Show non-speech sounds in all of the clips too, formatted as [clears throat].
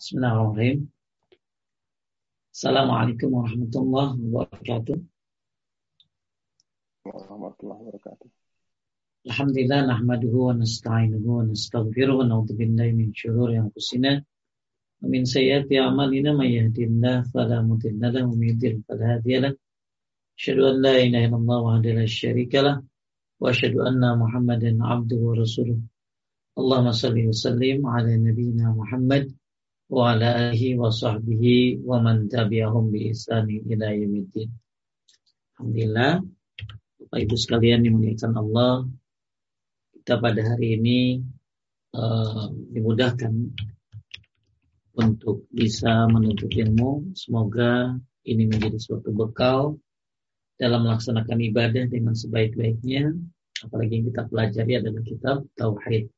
بسم الله الرحمن الرحيم. السلام عليكم ورحمة الله وبركاته. ورحمة الله وبركاته. الحمد لله نحمده ونستعينه ونستغفره ونعوذ بالله من شرور أنفسنا ومن سيئات أعمالنا من يهدي الله فلا مضل له ومن يضلل فلا هادي له. أشهد أن لا إله إلا الله وحده لا شريك له وأشهد أن محمدا عبده ورسوله. اللهم صل وسلم على نبينا محمد wa ala alihi wa sahbihi wa man tabi'ahum bi ihsani ila yaumiddin. Alhamdulillah Bapak Ibu sekalian dimuliakan Allah kita pada hari ini uh, dimudahkan untuk bisa menuntut ilmu. Semoga ini menjadi suatu bekal dalam melaksanakan ibadah dengan sebaik-baiknya. Apalagi yang kita pelajari adalah kitab tauhid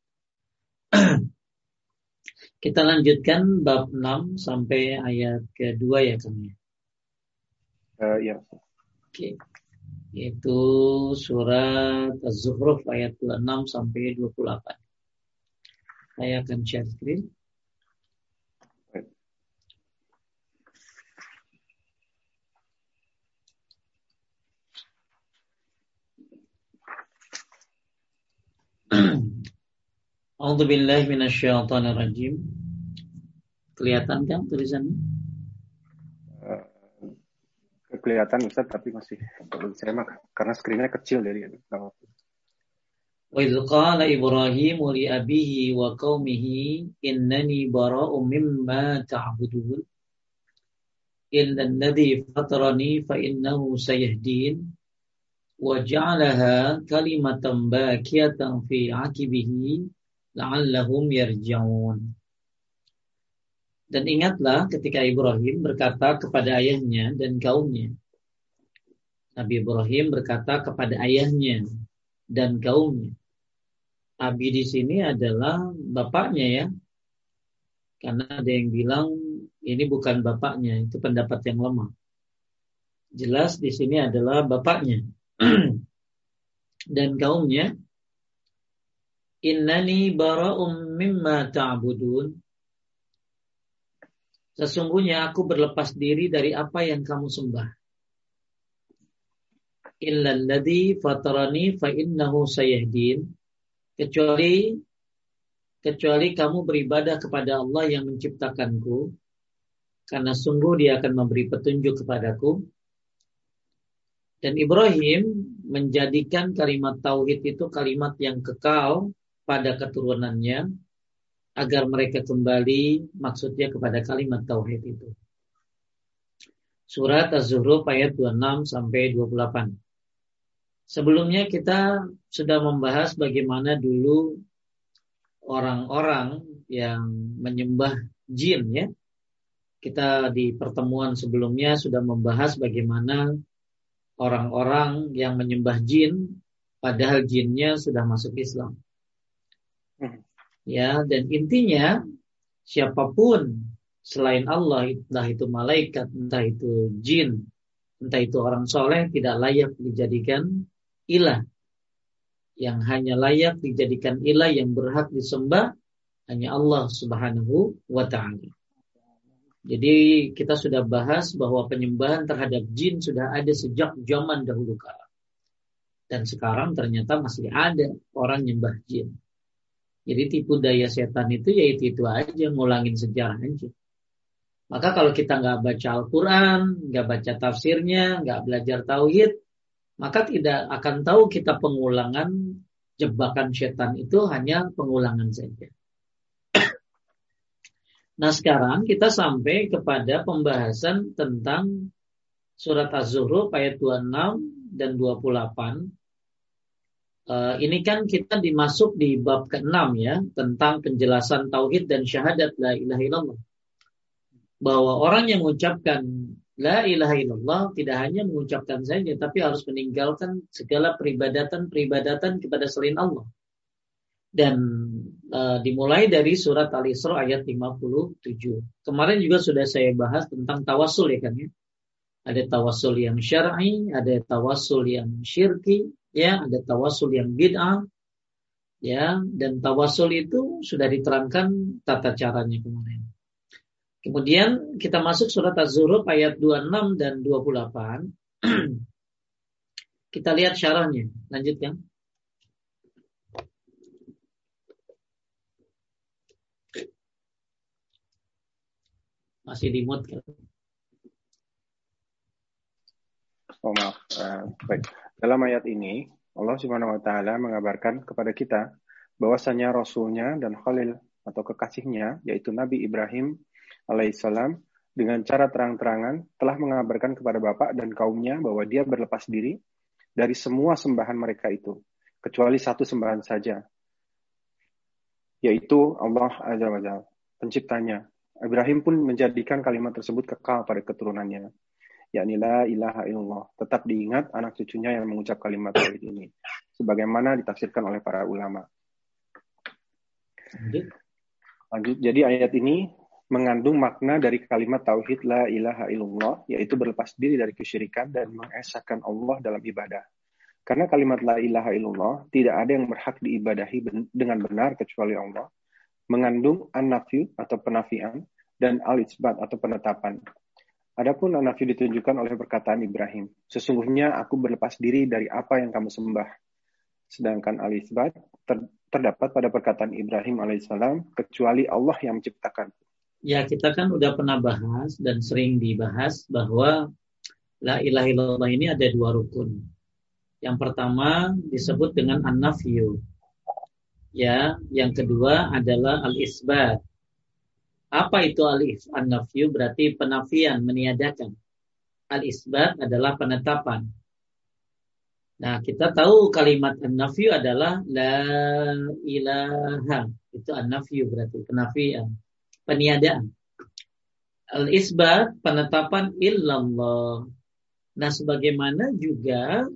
[clears throat] Kita lanjutkan bab 6 sampai ayat kedua ya kami. Uh, ya. Oke. Itu surat Az-Zukhruf ayat 6 sampai 28. Saya akan share screen. A'udzu [clears throat] billahi minasyaitonir rajim. Kelihatan kan tulisannya? Uh, kelihatan Ustaz tapi masih saya mah karena skrinnya kecil jadi Wa idz qala Ibrahim li abihi wa qaumihi innani bara'un mimma ta'budun illa alladhi fatarani fa innahu sayahdin wa ja'alaha kalimatan baqiyatan fi 'aqibihi la'allahum yarji'un. Dan ingatlah ketika Ibrahim berkata kepada ayahnya dan kaumnya. Nabi Ibrahim berkata kepada ayahnya dan kaumnya. Abi di sini adalah bapaknya ya. Karena ada yang bilang ini bukan bapaknya, itu pendapat yang lemah. Jelas di sini adalah bapaknya. [clears throat] dan kaumnya Innani bara'um mimma ta'budun. Sesungguhnya aku berlepas diri dari apa yang kamu sembah. Illalladhi fatarani fa innahu sayahdin. Kecuali kecuali kamu beribadah kepada Allah yang menciptakanku karena sungguh dia akan memberi petunjuk kepadaku dan Ibrahim menjadikan kalimat tauhid itu kalimat yang kekal pada keturunannya agar mereka kembali maksudnya kepada kalimat tauhid itu. Surat Az-Zuhruf ayat 26 sampai 28. Sebelumnya kita sudah membahas bagaimana dulu orang-orang yang menyembah jin ya. Kita di pertemuan sebelumnya sudah membahas bagaimana orang-orang yang menyembah jin padahal jinnya sudah masuk Islam. Ya, dan intinya siapa pun selain Allah, entah itu malaikat, entah itu jin, entah itu orang soleh, tidak layak dijadikan ilah. Yang hanya layak dijadikan ilah yang berhak disembah hanya Allah Subhanahu wa taala. Jadi kita sudah bahas bahwa penyembahan terhadap jin sudah ada sejak zaman dahulu kala. Dan sekarang ternyata masih ada orang nyembah jin. Jadi tipu daya setan itu ya itu, itu aja ngulangin sejarah aja. Maka kalau kita nggak baca Al-Quran, nggak baca tafsirnya, nggak belajar tauhid, maka tidak akan tahu kita pengulangan jebakan setan itu hanya pengulangan saja. [clears throat] Nah sekarang kita sampai kepada pembahasan tentang surat Az-Zuhruf ayat 26 dan 28 Uh, ini kan kita dimasuk di bab ke-6 ya tentang penjelasan tauhid dan syahadat la ilaha illallah. Bahwa orang yang mengucapkan la ilaha illallah tidak hanya mengucapkan saja tapi harus meninggalkan segala peribadatan-peribadatan kepada selain Allah. Dan uh, dimulai dari surat Al-Isra ayat 57. Kemarin juga sudah saya bahas tentang tawasul ya kan ya. Ada tawasul yang syar'i, ada tawasul yang syirki, ya ada tawasul yang bid'ah ya dan tawasul itu sudah diterangkan tata caranya kemarin. Kemudian kita masuk surat Az-Zuruf ayat 26 dan 28. [clears throat] kita lihat syarahnya. Lanjutkan. Masih di mute kan? Oh maaf. Uh, baik. Dalam ayat ini Allah Subhanahu wa taala mengabarkan kepada kita bahwasanya rasulnya dan khalil atau kekasihnya yaitu Nabi Ibrahim alaihissalam dengan cara terang-terangan telah mengabarkan kepada bapak dan kaumnya bahwa dia berlepas diri dari semua sembahan mereka itu, kecuali satu sembahan saja, yaitu Allah Azza wa Jalla, penciptanya. Ibrahim pun menjadikan kalimat tersebut kekal pada keturunannya, yakni la ilaha illallah. Tetap diingat anak cucunya yang mengucap kalimat tauhid ini, sebagaimana ditafsirkan oleh para ulama. Lanjut, jadi ayat ini mengandung makna dari kalimat tauhid la ilaha illallah yaitu berlepas diri dari kesyirikan dan mengesahkan Allah dalam ibadah. Karena kalimat la ilaha illallah tidak ada yang berhak diibadahi dengan benar kecuali Allah. Mengandung an atau penafian dan al-isbat atau penetapan. Adapun an ditunjukkan oleh perkataan Ibrahim. Sesungguhnya aku berlepas diri dari apa yang kamu sembah. Sedangkan al-isbat ter terdapat pada perkataan Ibrahim alaihissalam kecuali Allah yang menciptakan ya kita kan udah pernah bahas dan sering dibahas bahwa la ilaha illallah ini ada dua rukun. Yang pertama disebut dengan an-nafyu. Ya, yang kedua adalah al-isbat. Apa itu al-nafyu? Berarti penafian, meniadakan. Al-isbat adalah penetapan. Nah, kita tahu kalimat an-nafyu adalah la ilaha. Itu an-nafyu berarti penafian peniadaan. Al-isbat penetapan illallah. Nah, sebagaimana juga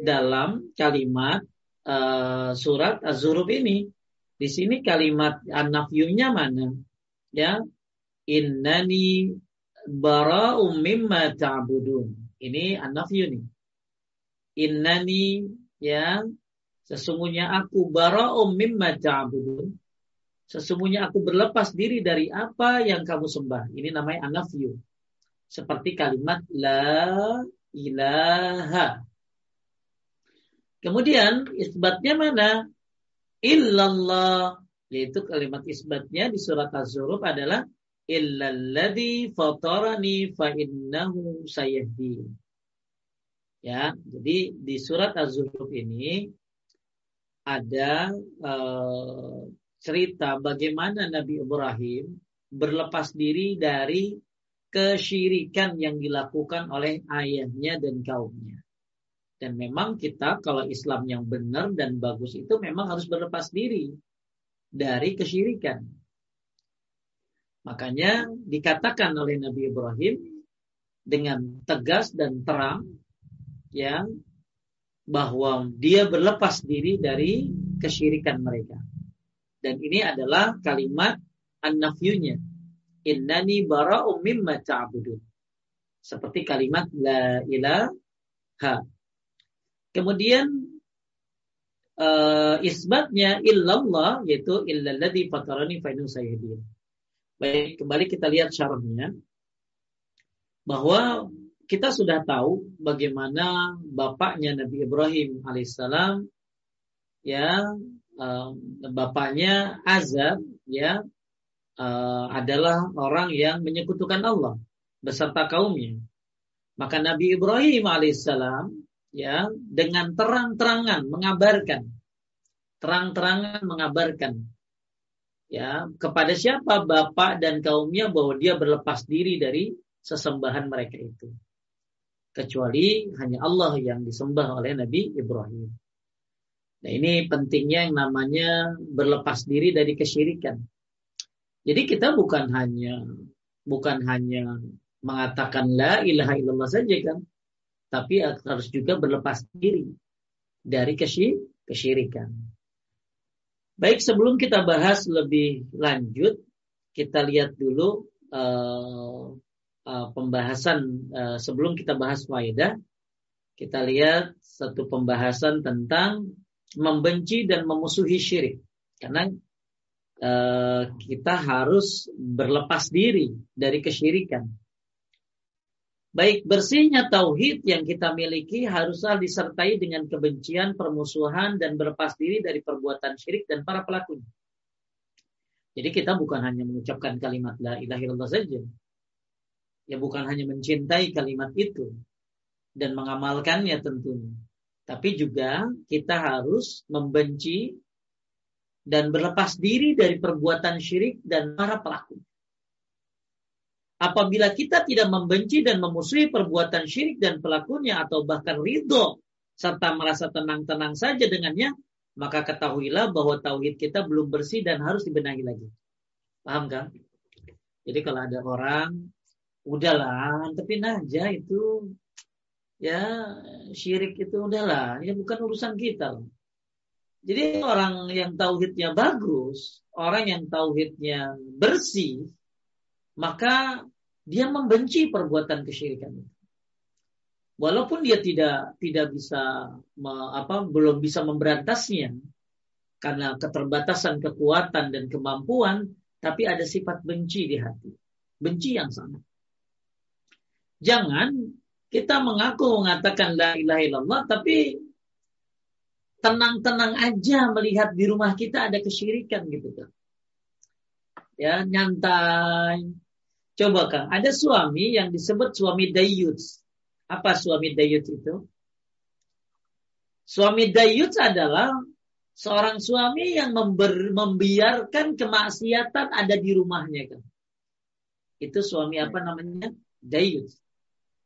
dalam kalimat uh, surat Az-Zuruf ini, di sini kalimat an-nafyunya mana? Ya, innani bara'um mimma ta'budun. Ini an-nafyu nih. Innani ya sesungguhnya aku bara'um mimma ta'budun Sesungguhnya aku berlepas diri dari apa yang kamu sembah. Ini namanya anafyu. Seperti kalimat la ilaha. Kemudian isbatnya mana? Illallah. Yaitu kalimat isbatnya di surat Az-Zuruf adalah illalladzi fatarani fa innahu sayahdi. Ya, jadi di surat Az-Zuruf ini ada uh, cerita bagaimana Nabi Ibrahim berlepas diri dari kesyirikan yang dilakukan oleh ayahnya dan kaumnya. Dan memang kita kalau Islam yang benar dan bagus itu memang harus berlepas diri dari kesyirikan. Makanya dikatakan oleh Nabi Ibrahim dengan tegas dan terang ya bahwa dia berlepas diri dari kesyirikan mereka. Dan ini adalah kalimat an-nafyunya. Innani bara'um mimma ta'budun. Seperti kalimat la ilaha. Kemudian uh, isbatnya illallah yaitu illalladzi fatarani fa sayyidin. Baik, kembali kita lihat syarahnya bahwa kita sudah tahu bagaimana bapaknya Nabi Ibrahim alaihissalam ya bapaknya Azab ya uh, adalah orang yang menyekutukan Allah beserta kaumnya. Maka Nabi Ibrahim alaihissalam ya dengan terang-terangan mengabarkan terang-terangan mengabarkan ya kepada siapa bapak dan kaumnya bahwa dia berlepas diri dari sesembahan mereka itu kecuali hanya Allah yang disembah oleh Nabi Ibrahim. Nah ini pentingnya yang namanya berlepas diri dari kesyirikan. Jadi kita bukan hanya bukan hanya mengatakan la ilaha illallah saja kan, tapi harus juga berlepas diri dari kesyirikan. Baik sebelum kita bahas lebih lanjut, kita lihat dulu uh, uh, pembahasan uh, sebelum kita bahas faedah, kita lihat satu pembahasan tentang membenci dan memusuhi syirik. Karena uh, kita harus berlepas diri dari kesyirikan. Baik bersihnya tauhid yang kita miliki haruslah disertai dengan kebencian, permusuhan, dan berlepas diri dari perbuatan syirik dan para pelakunya. Jadi kita bukan hanya mengucapkan kalimat la ilaha illallah saja. Ya bukan hanya mencintai kalimat itu dan mengamalkannya tentunya. Tapi juga kita harus membenci dan berlepas diri dari perbuatan syirik dan para pelaku. Apabila kita tidak membenci dan memusuhi perbuatan syirik dan pelakunya atau bahkan ridho serta merasa tenang-tenang saja dengannya, maka ketahuilah bahwa tauhid kita belum bersih dan harus dibenahi lagi. Paham kan? Jadi kalau ada orang, udahlah, antepin aja itu ya syirik itu udahlah, ya bukan urusan kita. Jadi orang yang tauhidnya bagus, orang yang tauhidnya bersih, maka dia membenci perbuatan kesyirikan itu. Walaupun dia tidak tidak bisa me, apa belum bisa memberantasnya karena keterbatasan kekuatan dan kemampuan, tapi ada sifat benci di hati. Benci yang sama. Jangan kita mengaku mengatakan la ilaha illallah tapi tenang-tenang aja melihat di rumah kita ada kesyirikan gitu kan. Ya, nyantai. Coba Kang, ada suami yang disebut suami dayuts. Apa suami dayuts itu? Suami dayuts adalah seorang suami yang member, membiarkan kemaksiatan ada di rumahnya kan. Itu suami apa namanya? Dayuts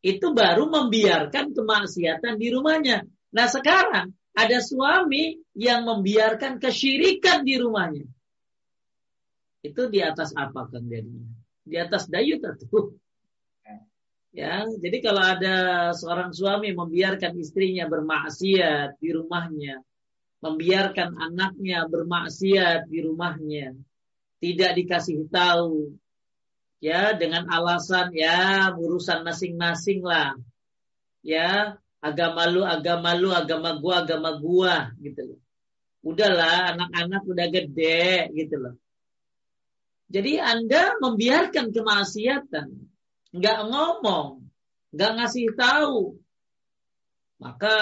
itu baru membiarkan kemaksiatan di rumahnya. Nah sekarang ada suami yang membiarkan kesyirikan di rumahnya. Itu di atas apa kan jadinya? Di atas dayut atau? [laughs] Ya, jadi kalau ada seorang suami membiarkan istrinya bermaksiat di rumahnya, membiarkan anaknya bermaksiat di rumahnya, tidak dikasih tahu, ya dengan alasan ya urusan masing-masing lah ya agama lu agama lu agama gua agama gua gitu loh. Udahlah anak-anak udah gede gitu loh jadi anda membiarkan kemaksiatan. Nggak ngomong. Nggak ngasih tahu. Maka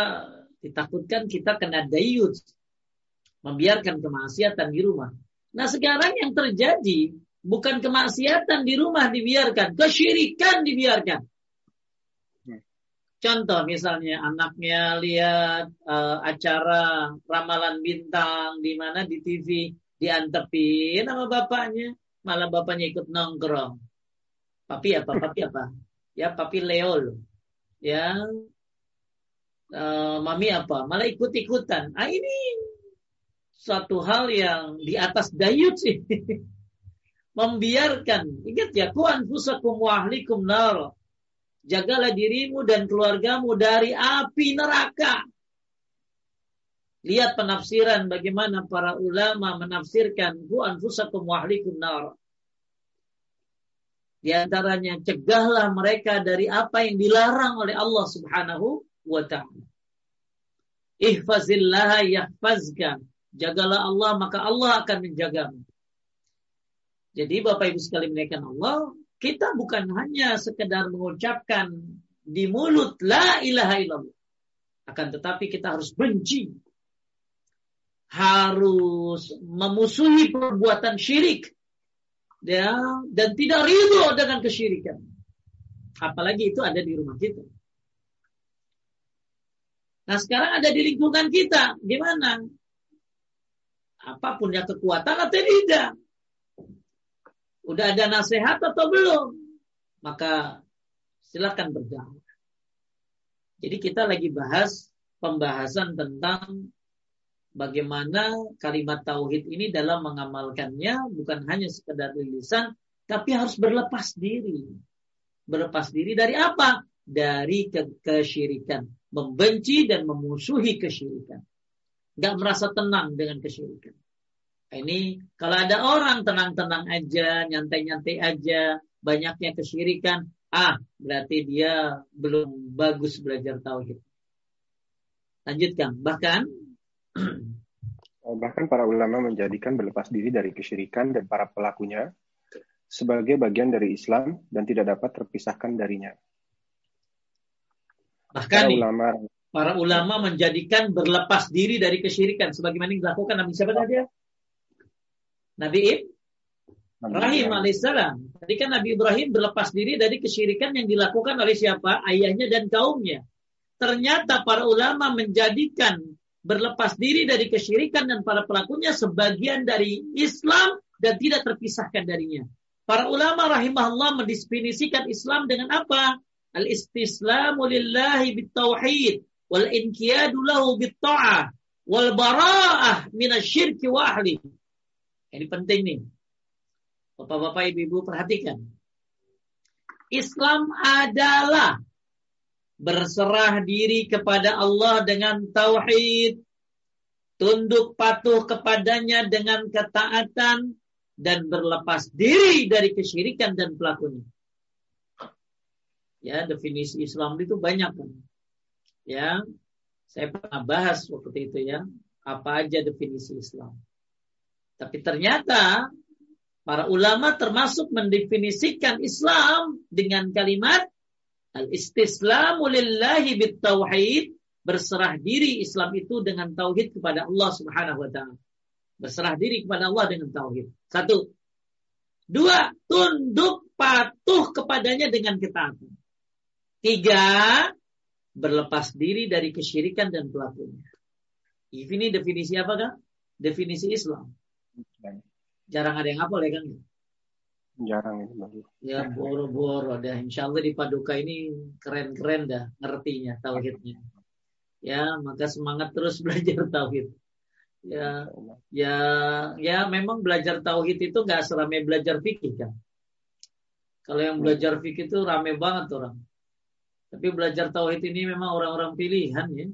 ditakutkan kita kena dayut. Membiarkan kemaksiatan di rumah. Nah sekarang yang terjadi Bukan kemaksiatan di rumah dibiarkan, kesyirikan dibiarkan. Contoh misalnya anaknya lihat uh, acara ramalan bintang di mana di TV diantepin sama bapaknya, malah bapaknya ikut nongkrong. Papi apa? Papi apa? Ya papi Leo loh. Ya uh, mami apa? Malah ikut-ikutan. Ah ini suatu hal yang di atas dayut sih. [laughs] membiarkan ingat ya ku anfusakum wa ahlikum nar jagalah dirimu dan keluargamu dari api neraka lihat penafsiran bagaimana para ulama menafsirkan ku anfusakum wa ahlikum nar di antaranya cegahlah mereka dari apa yang dilarang oleh Allah Subhanahu wa taala. Ihfazillah yahfazka. Jagalah Allah maka Allah akan menjagamu. Jadi Bapak Ibu sekali menaikkan Allah, kita bukan hanya sekedar mengucapkan di mulut la ilaha illallah. Akan tetapi kita harus benci. Harus memusuhi perbuatan syirik. Ya, dan tidak ridho dengan kesyirikan. Apalagi itu ada di rumah kita. Nah sekarang ada di lingkungan kita. Gimana? Apa punya kekuatan atau tidak? Udah ada nasihat atau belum? Maka silahkan berdakwah. Jadi kita lagi bahas pembahasan tentang bagaimana kalimat tauhid ini dalam mengamalkannya bukan hanya sekedar lisan tapi harus berlepas diri. Berlepas diri dari apa? Dari ke kesyirikan, membenci dan memusuhi kesyirikan. Gak merasa tenang dengan kesyirikan. Ini kalau ada orang tenang-tenang aja, nyantai-nyantai aja, banyaknya kesyirikan, ah berarti dia belum bagus belajar tauhid. Lanjutkan. Bahkan [clears throat] Bahkan para ulama menjadikan berlepas diri dari kesyirikan dan para pelakunya sebagai bagian dari Islam dan tidak dapat terpisahkan darinya. Bahkan para nih, ulama para ulama menjadikan berlepas diri dari kesyirikan sebagaimana yang dilakukan Nabi siapa tadi? Nabi Ibrahim alaihissalam. Tadi kan Nabi Ibrahim berlepas diri dari kesyirikan yang dilakukan oleh siapa? Ayahnya dan kaumnya. Ternyata para ulama menjadikan berlepas diri dari kesyirikan dan para pelakunya sebagian dari Islam dan tidak terpisahkan darinya. Para ulama rahimahullah mendefinisikan Islam dengan apa? Al-istislamu lillahi bitauhid wal inqiyadu lahu bitta'ah wal bara'ah minasyirki wa ahli. Ini penting nih. Bapak-bapak, ibu-ibu perhatikan. Islam adalah berserah diri kepada Allah dengan tauhid, tunduk patuh kepadanya dengan ketaatan dan berlepas diri dari kesyirikan dan pelakunya. Ya, definisi Islam itu banyak kan. Ya, saya pernah bahas waktu itu ya, apa aja definisi Islam. Tapi ternyata para ulama termasuk mendefinisikan Islam dengan kalimat Al-istislamu lillahi bitauhid berserah diri Islam itu dengan tauhid kepada Allah Subhanahu wa taala. Berserah diri kepada Allah dengan tauhid. Satu. Dua, tunduk patuh kepadanya dengan ketaatan. Tiga, berlepas diri dari kesyirikan dan pelakunya. Ini definisi apa kan? Definisi Islam. Jarang ada yang hafal ya kan? Jarang ini baru. Ya boro-boro dah. Insya Allah di Paduka ini keren-keren dah ngertinya tauhidnya. Ya maka semangat terus [laughs] belajar tauhid. Ya ya ya memang belajar tauhid itu nggak seramai belajar fikih kan. Kalau yang belajar fikih itu rame banget orang. Tapi belajar tauhid ini memang orang-orang pilihan ya.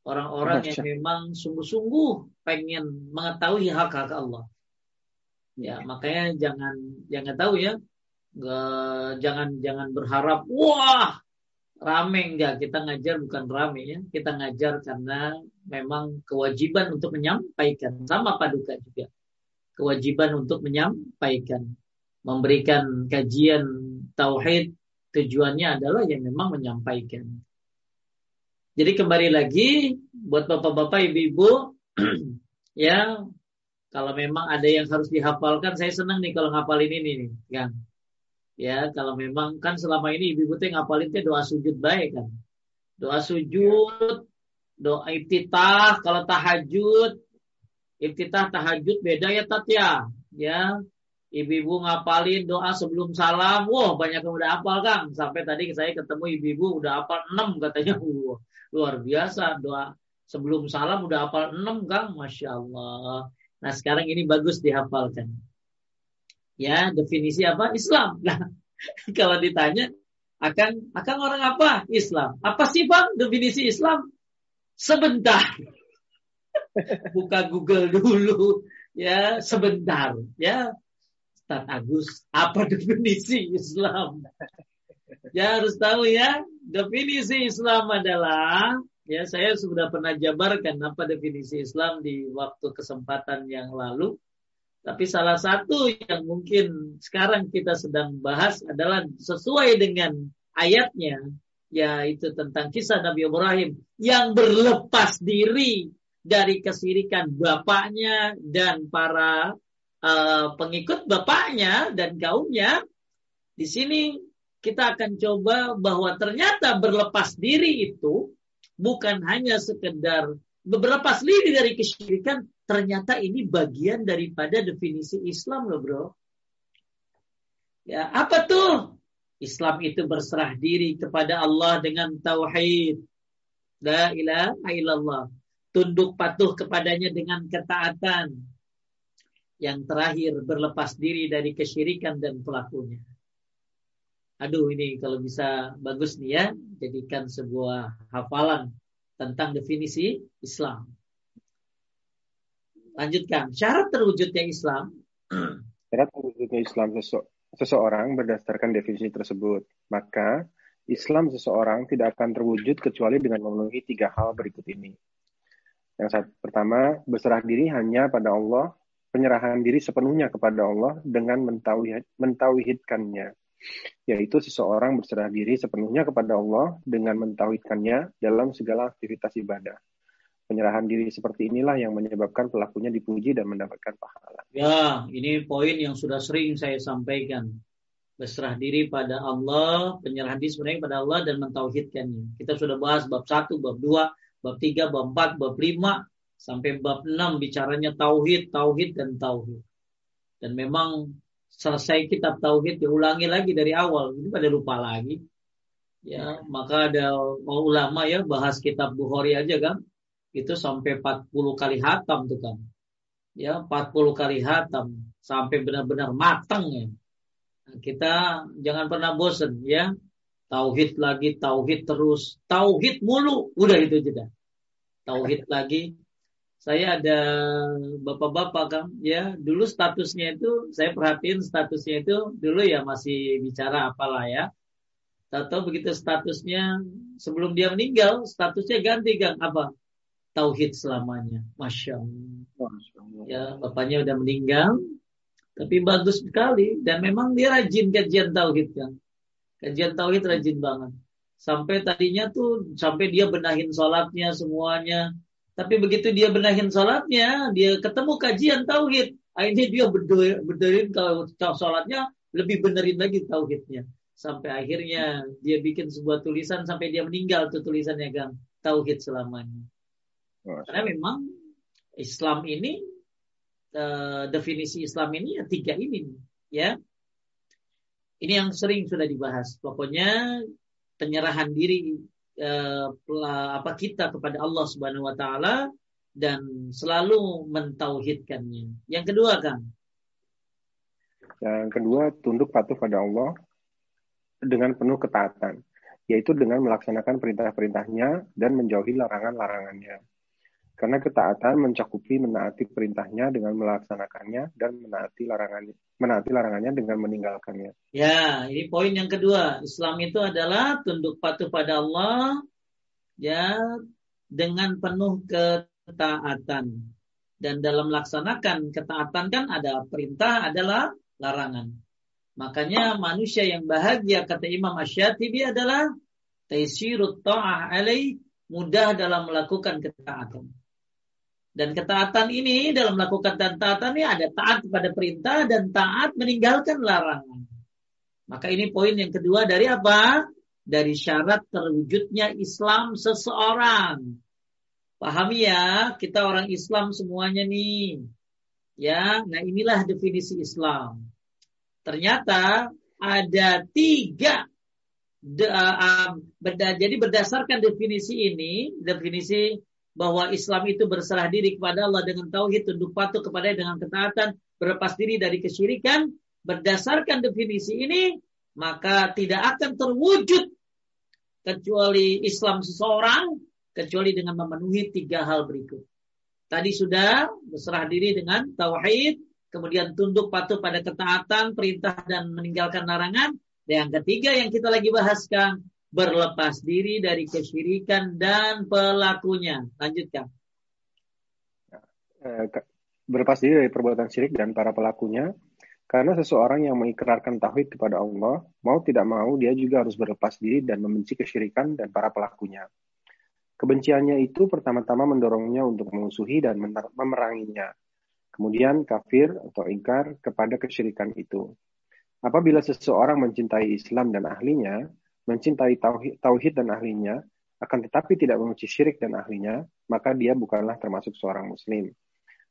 Orang-orang yang memang sungguh-sungguh pengen mengetahui hak-hak Allah. Ya, makanya jangan jangan tahu ya. Nggak, jangan jangan berharap wah rame. Enggak kita ngajar bukan rame ya. Kita ngajar karena memang kewajiban untuk menyampaikan. Sama paduka juga. Kewajiban untuk menyampaikan. Memberikan kajian tauhid. Tujuannya adalah yang memang menyampaikan. Jadi kembali lagi buat bapak-bapak ibu-ibu [clears throat] ya kalau memang ada yang harus dihafalkan, saya senang nih kalau ngapalin ini nih, kan. Ya, kalau memang kan selama ini ibu-ibu teh ngapalin teh doa sujud baik kan. Doa sujud, doa iftitah, kalau tahajud, iftitah tahajud beda ya Tat ya. Ya, ibu-ibu ngapalin doa sebelum salam, wah banyak yang udah hafal Kang. Sampai tadi saya ketemu ibu-ibu udah hafal 6 katanya. [laughs] Wah, luar biasa doa sebelum salam udah hafal 6 Kang, Masya Allah. Nah sekarang ini bagus dihafalkan. Ya definisi apa? Islam. Nah [laughs] kalau ditanya akan akan orang apa? Islam. Apa sih bang definisi Islam? Sebentar. [laughs] Buka Google dulu. Ya sebentar. Ya Ustaz Agus, apa [laughs] definisi Islam? Ya harus tahu ya, definisi Islam adalah Ya, saya sudah pernah jabarkan apa definisi Islam di waktu kesempatan yang lalu. Tapi salah satu yang mungkin sekarang kita sedang bahas adalah sesuai dengan ayatnya, yaitu tentang kisah Nabi Ibrahim yang berlepas diri dari kesirikan bapaknya dan para uh, pengikut bapaknya dan kaumnya. Di sini kita akan coba bahwa ternyata berlepas diri itu bukan hanya sekedar beberapa diri dari kesyirikan, ternyata ini bagian daripada definisi Islam loh bro. Ya, apa tuh? Islam itu berserah diri kepada Allah dengan tauhid. La ilaha illallah. Tunduk patuh kepadanya dengan ketaatan. Yang terakhir berlepas diri dari kesyirikan dan pelakunya. Aduh ini kalau bisa bagus nih ya, jadikan sebuah hafalan tentang definisi Islam. Lanjutkan, syarat terwujudnya Islam. Syarat terwujudnya Islam sese seseorang berdasarkan definisi tersebut. Maka Islam seseorang tidak akan terwujud kecuali dengan memenuhi tiga hal berikut ini. Yang saat pertama, berserah diri hanya pada Allah, penyerahan diri sepenuhnya kepada Allah dengan mentauhid, mentauhidkannya. Yaitu seseorang berserah diri sepenuhnya kepada Allah dengan mentauhidkannya dalam segala aktivitas ibadah. Penyerahan diri seperti inilah yang menyebabkan pelakunya dipuji dan mendapatkan pahala. Ya, ini poin yang sudah sering saya sampaikan. Berserah diri pada Allah, penyerahan diri sebenarnya pada Allah dan mentauhidkannya. Kita sudah bahas bab 1, bab 2, bab 3, bab 4, bab 5 sampai bab 6 bicaranya tauhid, tauhid dan tauhid. Dan memang selesai kitab tauhid diulangi lagi dari awal, ini pada lupa lagi. Ya, maka ada ulama ya bahas kitab Bukhari aja kan, itu sampai 40 kali hatam tuh kan. Ya, 40 kali hatam sampai benar-benar matang ya. Nah, kita jangan pernah bosan ya Tauhid lagi, tauhid terus, tauhid mulu, udah itu jeda. Tauhid lagi. Saya ada bapak-bapak kan, ya dulu statusnya itu saya perhatiin statusnya itu dulu ya masih bicara apalah ya. Atau begitu statusnya sebelum dia meninggal, statusnya ganti kan apa? Tauhid selamanya, masya Allah. Ya bapaknya udah meninggal, tapi bagus sekali dan memang dia rajin kajian tauhid kan Kajian tauhid rajin banget. Sampai tadinya tuh sampai dia benahin sholatnya semuanya. Tapi begitu dia benahin sholatnya, dia ketemu kajian tauhid. Akhirnya dia benerin kalau sholatnya lebih benerin lagi tauhidnya. Sampai akhirnya dia bikin sebuah tulisan sampai dia meninggal tuh tulisannya gang tauhid selamanya. Karena memang Islam ini uh, definisi Islam ini ya tiga ini ya ini yang sering sudah dibahas. Pokoknya penyerahan diri eh, apa kita kepada Allah Subhanahu wa taala dan selalu mentauhidkannya. Yang kedua kan? Yang kedua tunduk patuh pada Allah dengan penuh ketaatan, yaitu dengan melaksanakan perintah-perintahnya dan menjauhi larangan-larangannya. Karena ketaatan mencakupi menaati perintahnya dengan melaksanakannya dan menaati larangannya, menaati larangannya dengan meninggalkannya. Ya, ini poin yang kedua. Islam itu adalah tunduk patuh pada Allah ya dengan penuh ketaatan. Dan dalam melaksanakan ketaatan kan ada perintah, adalah larangan. Makanya manusia yang bahagia kata Imam Ash-Shatibi adalah taisirut ta'ah alaih mudah dalam melakukan ketaatan. Dan ketaatan ini dalam melakukan ketaatan ini ada taat kepada perintah dan taat meninggalkan larangan. Maka ini poin yang kedua dari apa? Dari syarat terwujudnya Islam seseorang. Pahami ya, kita orang Islam semuanya nih. Ya, nah inilah definisi Islam. Ternyata ada tiga de, uh, berda, jadi berdasarkan definisi ini, definisi bahwa Islam itu berserah diri kepada Allah dengan tauhid, tunduk patuh kepada dengan ketaatan, berlepas diri dari kesyirikan, berdasarkan definisi ini, maka tidak akan terwujud kecuali Islam seseorang, kecuali dengan memenuhi tiga hal berikut. Tadi sudah berserah diri dengan tauhid, kemudian tunduk patuh pada ketaatan, perintah dan meninggalkan larangan. Dan yang ketiga yang kita lagi bahaskan, berlepas diri dari kesyirikan dan pelakunya. Lanjutkan. Eh, berlepas diri dari perbuatan syirik dan para pelakunya, karena seseorang yang mengikrarkan tauhid kepada Allah, mau tidak mau dia juga harus berlepas diri dan membenci kesyirikan dan para pelakunya. Kebenciannya itu pertama-tama mendorongnya untuk mengusuhi dan memeranginya. Kemudian kafir atau ingkar kepada kesyirikan itu. Apabila seseorang mencintai Islam dan ahlinya, mencintai tauhid, tauhid dan ahlinya, akan tetapi tidak membenci syirik dan ahlinya, maka dia bukanlah termasuk seorang muslim.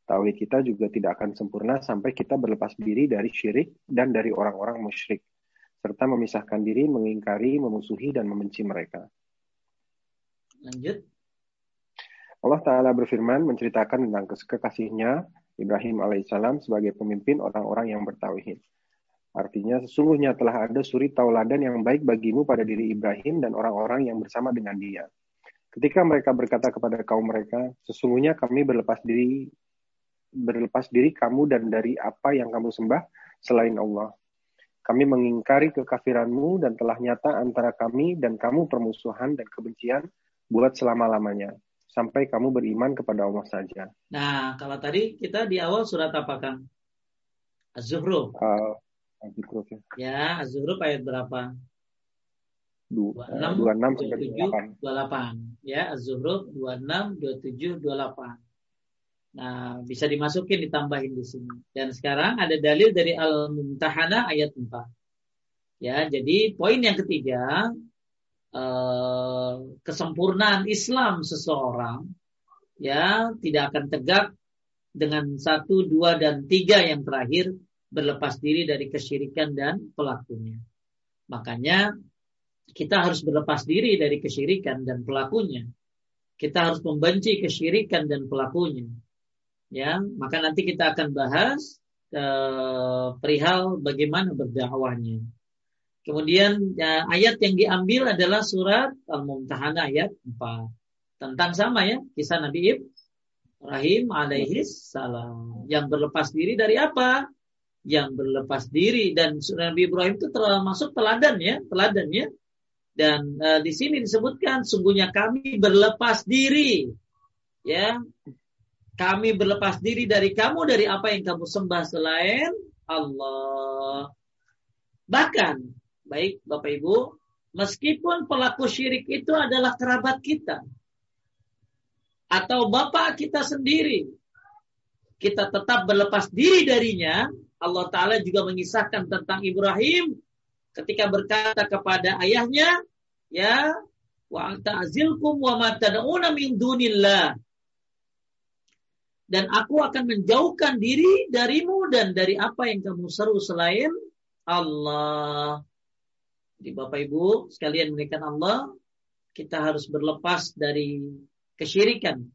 Tauhid kita juga tidak akan sempurna sampai kita berlepas diri dari syirik dan dari orang-orang musyrik, serta memisahkan diri, mengingkari, memusuhi, dan membenci mereka. Lanjut. Allah Ta'ala berfirman menceritakan tentang kekasihnya Ibrahim alaihissalam sebagai pemimpin orang-orang yang bertauhid. Artinya sesungguhnya telah ada suri tauladan yang baik bagimu pada diri Ibrahim dan orang-orang yang bersama dengan dia. Ketika mereka berkata kepada kaum mereka, sesungguhnya kami berlepas diri berlepas diri kamu dan dari apa yang kamu sembah selain Allah. Kami mengingkari kekafiranmu dan telah nyata antara kami dan kamu permusuhan dan kebencian buat selama-lamanya. sampai kamu beriman kepada Allah saja. Nah, kalau tadi kita di awal surat apa Kang? Az-Zuhruf. Uh, Az-Zuhruf ya. Ya, Az-Zuhruf ayat berapa? 26, 26 sampai 28. 28. Ya, Az-Zuhruf 26, 27, 28. Nah, bisa dimasukin ditambahin di sini. Dan sekarang ada dalil dari Al-Mumtahana ayat 4. Ya, jadi poin yang ketiga, Eh, kesempurnaan Islam seseorang ya tidak akan tegak dengan satu, dua, dan tiga yang terakhir berlepas diri dari kesyirikan dan pelakunya. Makanya kita harus berlepas diri dari kesyirikan dan pelakunya. Kita harus membenci kesyirikan dan pelakunya. Ya, maka nanti kita akan bahas eh, perihal bagaimana berdakwahnya. Kemudian ya, ayat yang diambil adalah surat Al-Mumtahanah ayat 4. Tentang sama ya, kisah Nabi Ibrahim alaihi salam. Yang berlepas diri dari apa? Yang berlepas diri dan Nabi Ibrahim itu termasuk teladan ya, teladan ya. Dan uh, di sini disebutkan sungguhnya kami berlepas diri. Ya. Kami berlepas diri dari kamu dari apa yang kamu sembah selain Allah. Bahkan Baik Bapak Ibu, meskipun pelaku syirik itu adalah kerabat kita atau bapak kita sendiri, kita tetap berlepas diri darinya. Allah Ta'ala juga mengisahkan tentang Ibrahim ketika berkata kepada ayahnya, ya, wa ta'zilkum wa ma min dunillah. Dan aku akan menjauhkan diri darimu dan dari apa yang kamu seru selain Allah. Jadi Bapak Ibu sekalian menekan Allah, kita harus berlepas dari kesyirikan.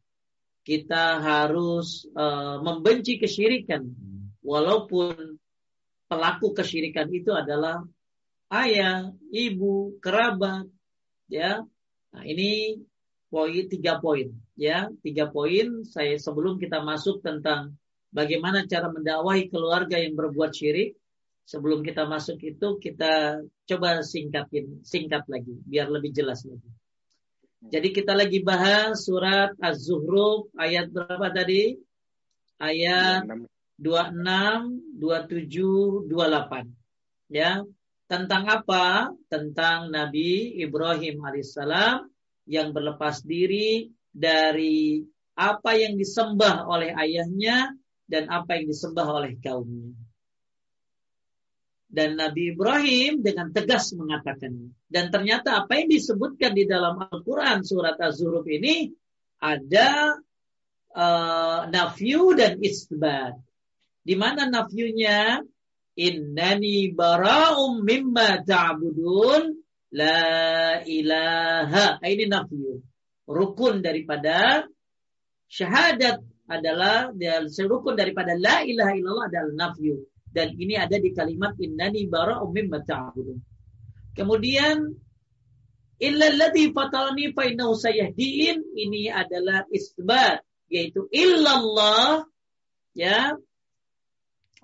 Kita harus uh, membenci kesyirikan walaupun pelaku kesyirikan itu adalah ayah, ibu, kerabat, ya. Nah, ini poin tiga poin, ya, tiga poin. Saya sebelum kita masuk tentang bagaimana cara mendakwahi keluarga yang berbuat syirik, sebelum kita masuk itu kita coba singkatin, singkat lagi biar lebih jelas lagi. Jadi kita lagi bahas surat Az-Zuhruf ayat berapa tadi? Ayat 26, 27, 28. Ya. Tentang apa? Tentang Nabi Ibrahim alaihissalam yang berlepas diri dari apa yang disembah oleh ayahnya dan apa yang disembah oleh kaumnya. Dan Nabi Ibrahim dengan tegas mengatakan. Dan ternyata apa yang disebutkan di dalam Al-Quran surat Az-Zuruf ini ada uh, nafyu dan isbat. Di mana nafyunya innani bara'um mimma ta'budun la ilaha. Ini nafyu. Rukun daripada syahadat adalah rukun daripada la ilaha illallah adalah nafyu dan ini ada di kalimat innani bara'um mimma ta'budun. Kemudian illa alladhi fatarani fa innahu sayahdin ini adalah isbat yaitu illallah ya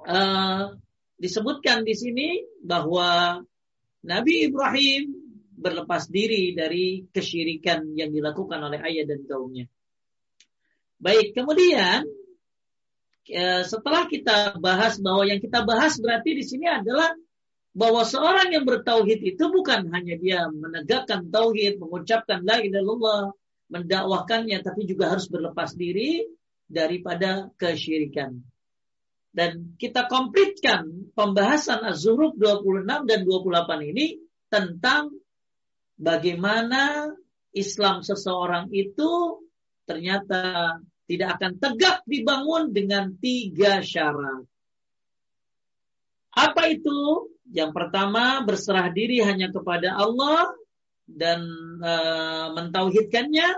uh, disebutkan di sini bahwa Nabi Ibrahim berlepas diri dari kesyirikan yang dilakukan oleh ayah dan kaumnya. Baik, kemudian Ya, setelah kita bahas bahwa yang kita bahas berarti di sini adalah bahwa seorang yang bertauhid itu bukan hanya dia menegakkan tauhid, mengucapkan la ilaha illallah, mendakwahkannya tapi juga harus berlepas diri daripada kesyirikan. Dan kita komplitkan pembahasan Az-Zuhruf 26 dan 28 ini tentang bagaimana Islam seseorang itu ternyata tidak akan tegak dibangun dengan tiga syarat. Apa itu? Yang pertama berserah diri hanya kepada Allah dan e, mentauhidkannya.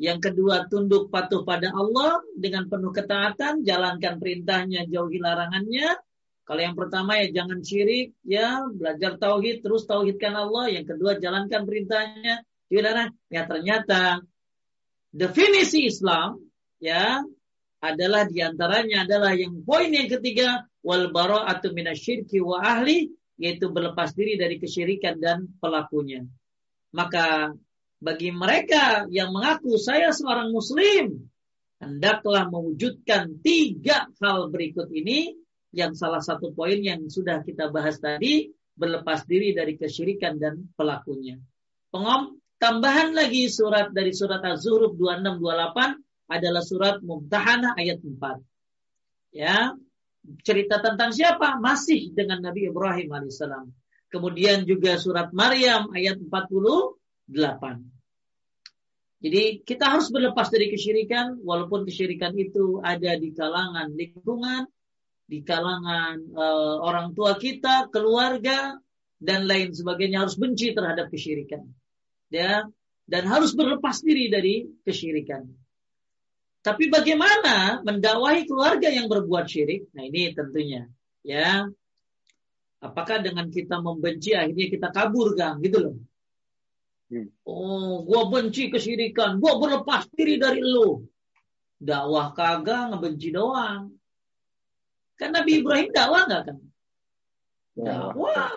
Yang kedua tunduk patuh pada Allah dengan penuh ketaatan, jalankan perintahnya, jauhi larangannya. Kalau yang pertama ya jangan syirik, ya belajar tauhid, terus tauhidkan Allah. Yang kedua jalankan perintahnya, Ya ternyata definisi Islam ya adalah di antaranya adalah yang poin yang ketiga wal bara'atu minasyirki wa ahli yaitu berlepas diri dari kesyirikan dan pelakunya. Maka bagi mereka yang mengaku saya seorang muslim hendaklah mewujudkan tiga hal berikut ini yang salah satu poin yang sudah kita bahas tadi berlepas diri dari kesyirikan dan pelakunya. Pengom tambahan lagi surat dari surat Az-Zuhruf 2628 adalah surat Mumtahanah ayat 4. Ya, cerita tentang siapa? Masih dengan Nabi Ibrahim alaihissalam. Kemudian juga surat Maryam ayat 48. Jadi kita harus berlepas dari kesyirikan walaupun kesyirikan itu ada di kalangan lingkungan, di kalangan uh, orang tua kita, keluarga dan lain sebagainya harus benci terhadap kesyirikan. Ya, dan harus berlepas diri dari kesyirikan. Tapi bagaimana mendakwahi keluarga yang berbuat syirik? Nah, ini tentunya ya. Apakah dengan kita membenci akhirnya kita kabur, Kang? Gitu loh. Hmm. Oh, gua benci kesyirikan, gua berlepas diri dari lu. Dakwah kagak ngebenci doang. Kan Nabi Ibrahim dakwah nggak kan? Dakwah.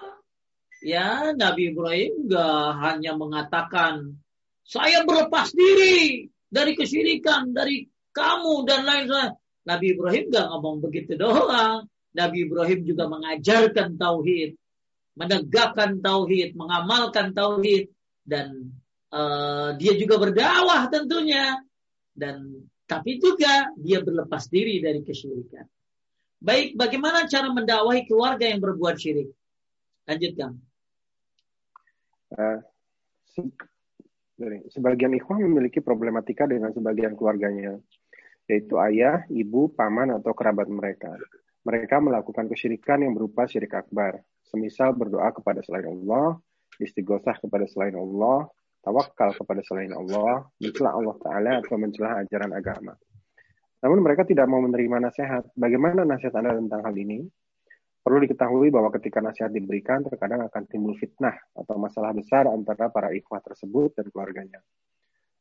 Ya, Nabi Ibrahim nggak hanya mengatakan saya berlepas diri dari kesyirikan, dari kamu dan lain-lain. Nabi Ibrahim nggak ngomong begitu doang. Nabi Ibrahim juga mengajarkan tauhid, menegakkan tauhid, mengamalkan tauhid, dan uh, dia juga berdakwah tentunya dan tapi juga dia berlepas diri dari kesyirikan. Baik, bagaimana cara mendakwahi keluarga yang berbuat syirik? Lanjutkan. Uh, sebagian ikhwan memiliki problematika dengan sebagian keluarganya, yaitu ayah, ibu, paman, atau kerabat mereka. Mereka melakukan kesyirikan yang berupa syirik akbar, semisal berdoa kepada selain Allah, istighosah kepada selain Allah, tawakal kepada selain Allah, mencela Allah Ta'ala atau mencela ajaran agama. Namun mereka tidak mau menerima nasihat. Bagaimana nasihat Anda tentang hal ini? Perlu diketahui bahwa ketika nasihat diberikan, terkadang akan timbul fitnah atau masalah besar antara para ikhwah tersebut dan keluarganya.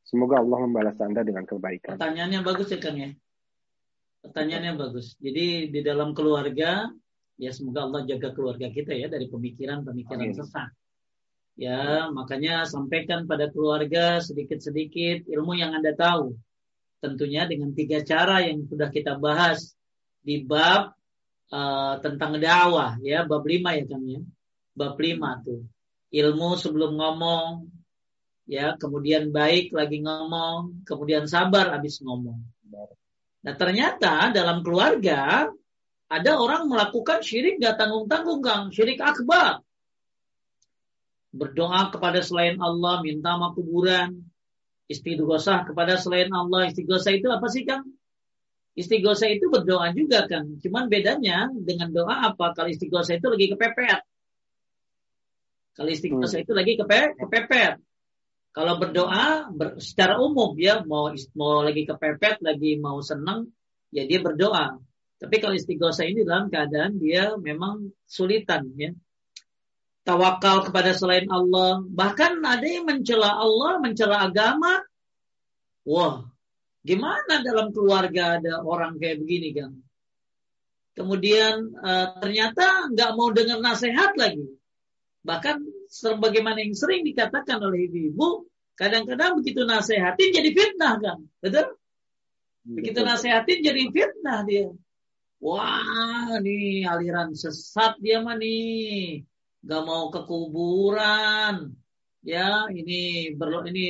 Semoga Allah membalas Anda dengan kebaikan. Pertanyaannya bagus ya Kang ya. Pertanyaannya bagus. Jadi di dalam keluarga, ya semoga Allah jaga keluarga kita ya dari pemikiran-pemikiran sesat. Ya, makanya sampaikan pada keluarga sedikit-sedikit ilmu yang Anda tahu. Tentunya dengan tiga cara yang sudah kita bahas di bab uh, tentang dakwah ya, bab lima ya kan ya. Bab lima tuh. Ilmu sebelum ngomong, ya, kemudian baik lagi ngomong, kemudian sabar habis ngomong. Nah, ternyata dalam keluarga ada orang melakukan syirik gak tanggung-tanggung, Kang. Syirik akbar berdoa kepada selain Allah, minta sama kuburan, istighosah kepada selain Allah. Istighosah itu apa sih Kang? Istighosah itu berdoa juga kan. Cuman bedanya dengan doa apa? Kalau istighosah itu lagi kepepet. Kalau istighosah hmm. itu lagi kepe, kepepet. Kalau berdoa ber, secara umum ya mau mau lagi kepepet, lagi mau senang, ya dia berdoa. Tapi kalau istighosah ini dalam keadaan dia memang sulitan ya tawakal kepada selain Allah. Bahkan ada yang mencela Allah, mencela agama. Wah, gimana dalam keluarga ada orang kayak begini kan? Kemudian uh, ternyata nggak mau dengar nasihat lagi. Bahkan sebagaimana yang sering dikatakan oleh ibu-ibu, kadang-kadang begitu nasihatin jadi fitnah kan, betul? Begitu nasihatin jadi fitnah dia. Wah, nih aliran sesat dia mah nih nggak mau ke kuburan. Ya ini berlo ini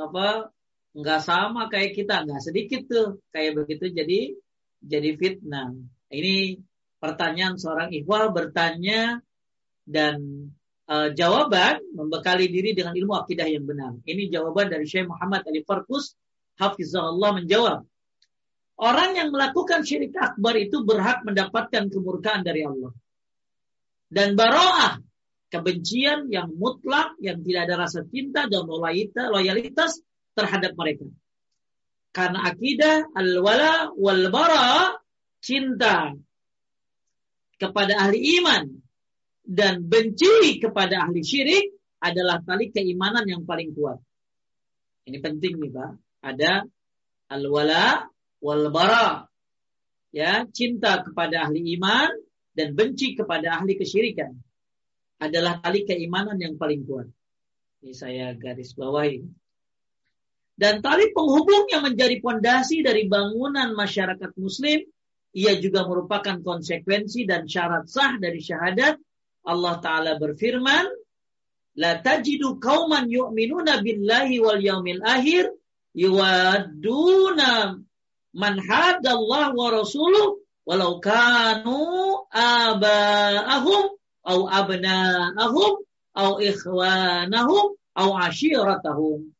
apa nggak sama kayak kita. Nggak sedikit tuh. Kayak begitu jadi jadi fitnah. Ini pertanyaan seorang ikhwal bertanya dan uh, jawaban membekali diri dengan ilmu akidah yang benar. Ini jawaban dari Syekh Muhammad Ali Farkus Hafizahullah menjawab Orang yang melakukan syirik akbar itu berhak mendapatkan kemurkaan dari Allah dan baroah kebencian yang mutlak yang tidak ada rasa cinta dan loyalitas terhadap mereka. Karena akidah al-wala wal bara cinta kepada ahli iman dan benci kepada ahli syirik adalah tali keimanan yang paling kuat. Ini penting nih Pak. Ada al-wala wal bara. Ya, cinta kepada ahli iman dan benci kepada ahli kesyirikan adalah tali keimanan yang paling kuat. Ini saya garis bawahi. Dan tali penghubung yang menjadi pondasi dari bangunan masyarakat muslim, ia juga merupakan konsekuensi dan syarat sah dari syahadat. Allah Ta'ala berfirman, La tajidu kauman yu'minuna billahi wal yaumil akhir, yuwaduna man hadallah wa rasuluh, walau kanu aba'ahum, au abna'ahum, au ikhwanahum, au ashiratahum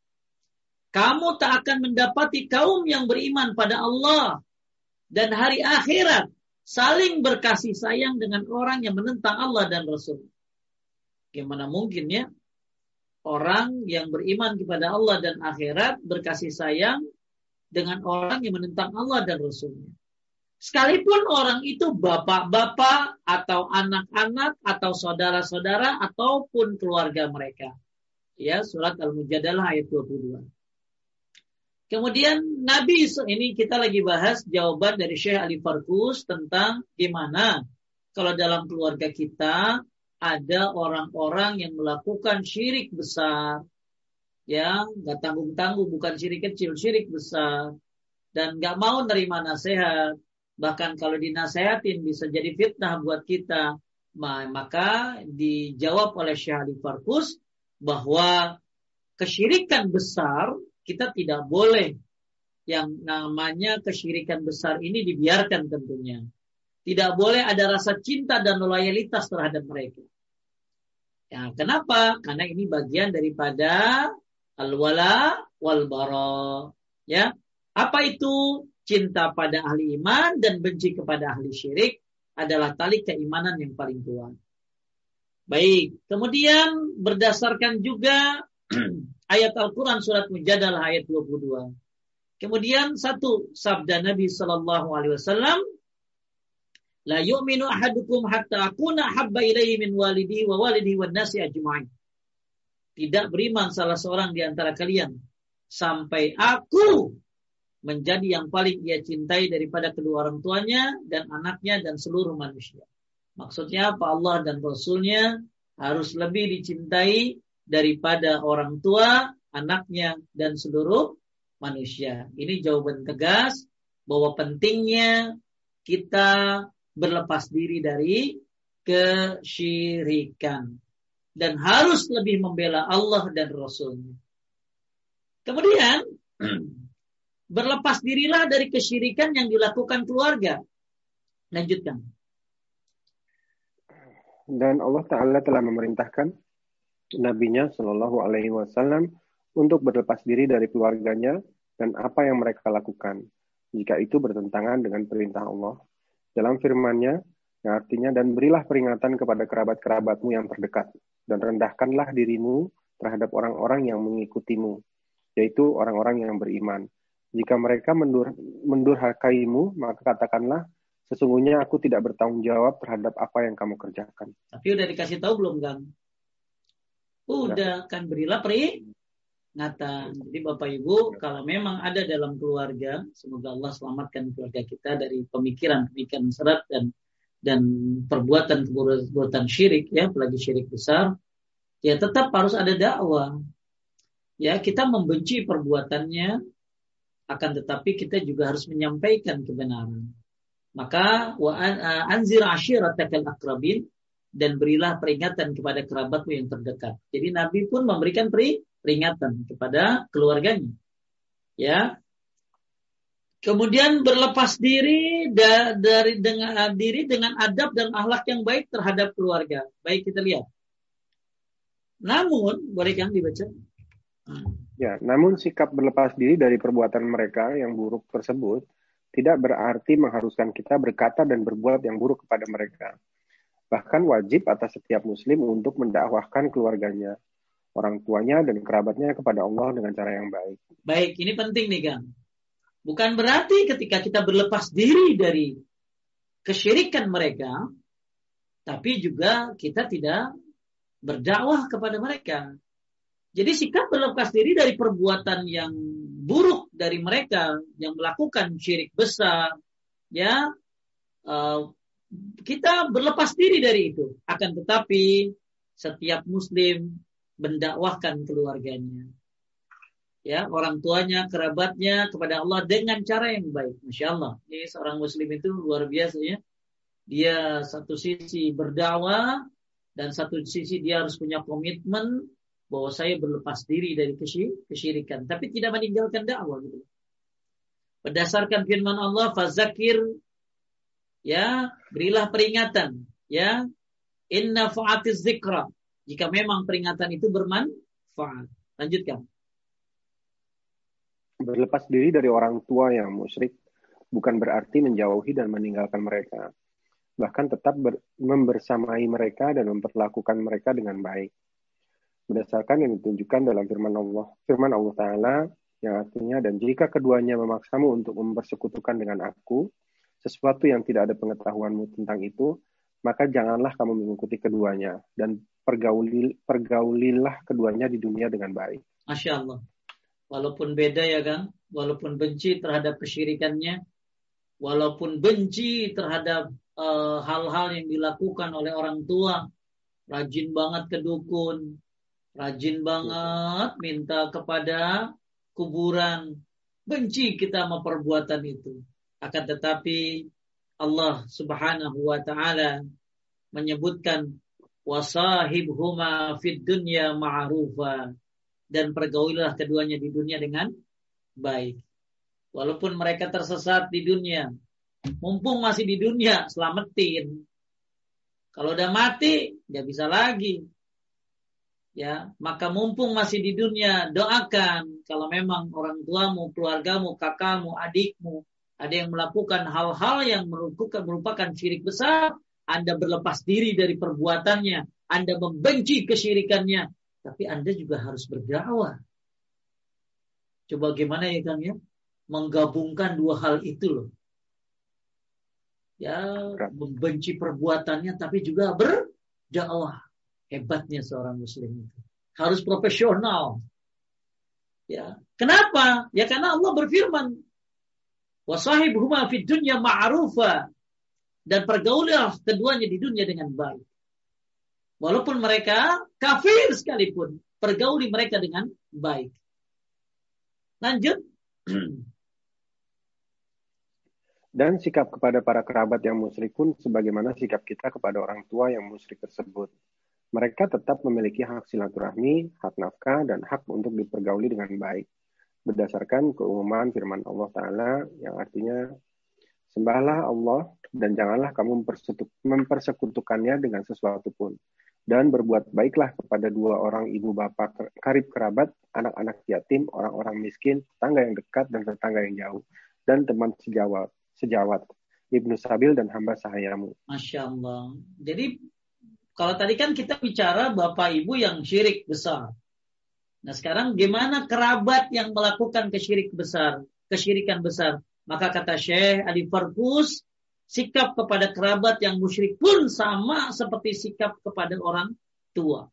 kamu tak akan mendapati kaum yang beriman pada Allah dan hari akhirat saling berkasih sayang dengan orang yang menentang Allah dan Rasul. Gimana mungkin ya orang yang beriman kepada Allah dan akhirat berkasih sayang dengan orang yang menentang Allah dan Rasulnya. Sekalipun orang itu bapak-bapak atau anak-anak atau saudara-saudara ataupun keluarga mereka. Ya, surat Al-Mujadalah ayat 22. Kemudian Nabi ini kita lagi bahas jawaban dari Syekh Ali Farkus tentang gimana kalau dalam keluarga kita ada orang-orang yang melakukan syirik besar yang nggak tanggung tanggung bukan syirik kecil syirik besar dan nggak mau nerima nasihat bahkan kalau dinasehatin bisa jadi fitnah buat kita maka dijawab oleh Syekh Ali Farkus bahwa kesyirikan besar kita tidak boleh yang namanya kesyirikan besar ini dibiarkan tentunya. Tidak boleh ada rasa cinta dan loyalitas terhadap mereka. Ya, kenapa? Karena ini bagian daripada al-wala wal bara. Ya. Apa itu? Cinta pada ahli iman dan benci kepada ahli syirik adalah tali keimanan yang paling kuat. Baik, kemudian berdasarkan juga [clears throat] ayat Al-Quran surat Mujadalah ayat 22. Kemudian satu sabda Nabi Sallallahu Alaihi Wasallam, La yu'minu ahadukum hatta akuna habba ilaihi min walidi wa walidi wa nasi ajma'in. Tidak beriman salah seorang di antara kalian sampai aku menjadi yang paling ia cintai daripada kedua orang tuanya dan anaknya dan seluruh manusia. Maksudnya apa Allah dan Rasulnya harus lebih dicintai daripada orang tua, anaknya, dan seluruh manusia. Ini jawaban tegas bahwa pentingnya kita berlepas diri dari kesyirikan dan harus lebih membela Allah dan Rasulnya. Kemudian berlepas dirilah dari kesyirikan yang dilakukan keluarga. Lanjutkan. Dan Allah Ta'ala telah memerintahkan nabinya Shallallahu Alaihi Wasallam untuk berlepas diri dari keluarganya dan apa yang mereka lakukan jika itu bertentangan dengan perintah Allah dalam firman-Nya yang artinya dan berilah peringatan kepada kerabat-kerabatmu yang terdekat dan rendahkanlah dirimu terhadap orang-orang yang mengikutimu yaitu orang-orang yang beriman jika mereka mendur mendurhakaimu maka katakanlah sesungguhnya aku tidak bertanggung jawab terhadap apa yang kamu kerjakan. Tapi udah dikasih tahu belum Gang Udah kan berilah peringatan. Jadi Bapak Ibu kalau memang ada dalam keluarga, semoga Allah selamatkan keluarga kita dari pemikiran-pemikiran serat dan dan perbuatan perbuatan syirik ya, apalagi syirik besar, ya tetap harus ada dakwah. Ya, kita membenci perbuatannya akan tetapi kita juga harus menyampaikan kebenaran. Maka wa anzir ashiratakal akrabin dan berilah peringatan kepada kerabatmu yang terdekat. Jadi Nabi pun memberikan peringatan kepada keluarganya. Ya. Kemudian berlepas diri dari dengan diri dengan adab dan akhlak yang baik terhadap keluarga. Baik kita lihat. Namun, boleh yang dibaca? Ya, namun sikap berlepas diri dari perbuatan mereka yang buruk tersebut tidak berarti mengharuskan kita berkata dan berbuat yang buruk kepada mereka Bahkan wajib atas setiap muslim untuk mendakwahkan keluarganya, orang tuanya dan kerabatnya kepada Allah dengan cara yang baik. Baik, ini penting nih Gang. Bukan berarti ketika kita berlepas diri dari kesyirikan mereka, tapi juga kita tidak berdakwah kepada mereka. Jadi sikap berlepas diri dari perbuatan yang buruk dari mereka yang melakukan syirik besar, ya uh, kita berlepas diri dari itu. Akan tetapi setiap muslim mendakwahkan keluarganya. ya orang tuanya, kerabatnya kepada Allah dengan cara yang baik. Masya Allah. Ini seorang muslim itu luar biasa ya. Dia satu sisi berdakwah dan satu sisi dia harus punya komitmen bahwa saya berlepas diri dari kesyirikan, tapi tidak meninggalkan dakwah gitu. Berdasarkan firman Allah, fazakir ya, berilah peringatan, ya. Inna fa'atiz zikra. Jika memang peringatan itu bermanfaat. Lanjutkan. Berlepas diri dari orang tua yang musyrik bukan berarti menjauhi dan meninggalkan mereka. Bahkan tetap ber, membersamai mereka dan memperlakukan mereka dengan baik. Berdasarkan yang ditunjukkan dalam firman Allah, firman Allah Ta'ala yang artinya, dan jika keduanya memaksamu untuk mempersekutukan dengan aku, sesuatu yang tidak ada pengetahuanmu tentang itu, maka janganlah kamu mengikuti keduanya, dan pergauli, pergaulilah keduanya di dunia dengan baik. Masya Allah walaupun beda ya kan, walaupun benci terhadap kesyirikannya, walaupun benci terhadap eh, hal-hal uh, yang dilakukan oleh orang tua, rajin banget ke dukun, rajin banget minta kepada kuburan, benci kita sama perbuatan itu. Akan tetapi Allah Subhanahu wa taala menyebutkan wasahibhuma fid dunya ma'rufa dan pergaulilah keduanya di dunia dengan baik. Walaupun mereka tersesat di dunia, mumpung masih di dunia, selamatin. Kalau udah mati, nggak bisa lagi. Ya, maka mumpung masih di dunia, doakan kalau memang orang tuamu, keluargamu, kakakmu, adikmu ada yang melakukan hal-hal yang merupakan, merupakan syirik besar, Anda berlepas diri dari perbuatannya, Anda membenci kesyirikannya, tapi Anda juga harus berdakwah. Coba gimana ya Kang ya? Menggabungkan dua hal itu loh. Ya, membenci perbuatannya tapi juga berdakwah. Hebatnya seorang muslim itu. Harus profesional. Ya. Kenapa? Ya karena Allah berfirman, "Wasahibuhuma fid dunya ma'rufa." Dan pergaulilah keduanya di dunia dengan baik. Walaupun mereka kafir sekalipun, pergauli mereka dengan baik. Lanjut. [clears throat] Dan sikap kepada para kerabat yang musyrik pun sebagaimana sikap kita kepada orang tua yang musyrik tersebut. Mereka tetap memiliki hak silaturahmi, hak nafkah, dan hak untuk dipergauli dengan baik. Berdasarkan keumuman firman Allah Ta'ala yang artinya, Sembahlah Allah dan janganlah kamu mempersekutukannya dengan sesuatu pun dan berbuat baiklah kepada dua orang ibu bapak karib kerabat, anak-anak yatim, orang-orang miskin, tetangga yang dekat dan tetangga yang jauh, dan teman sejawat, sejawat ibnu Sabil dan hamba sahayamu. Masya Allah. Jadi kalau tadi kan kita bicara bapak ibu yang syirik besar. Nah sekarang gimana kerabat yang melakukan kesyirik besar, kesyirikan besar? Maka kata Syekh Ali Farkus, sikap kepada kerabat yang musyrik pun sama seperti sikap kepada orang tua.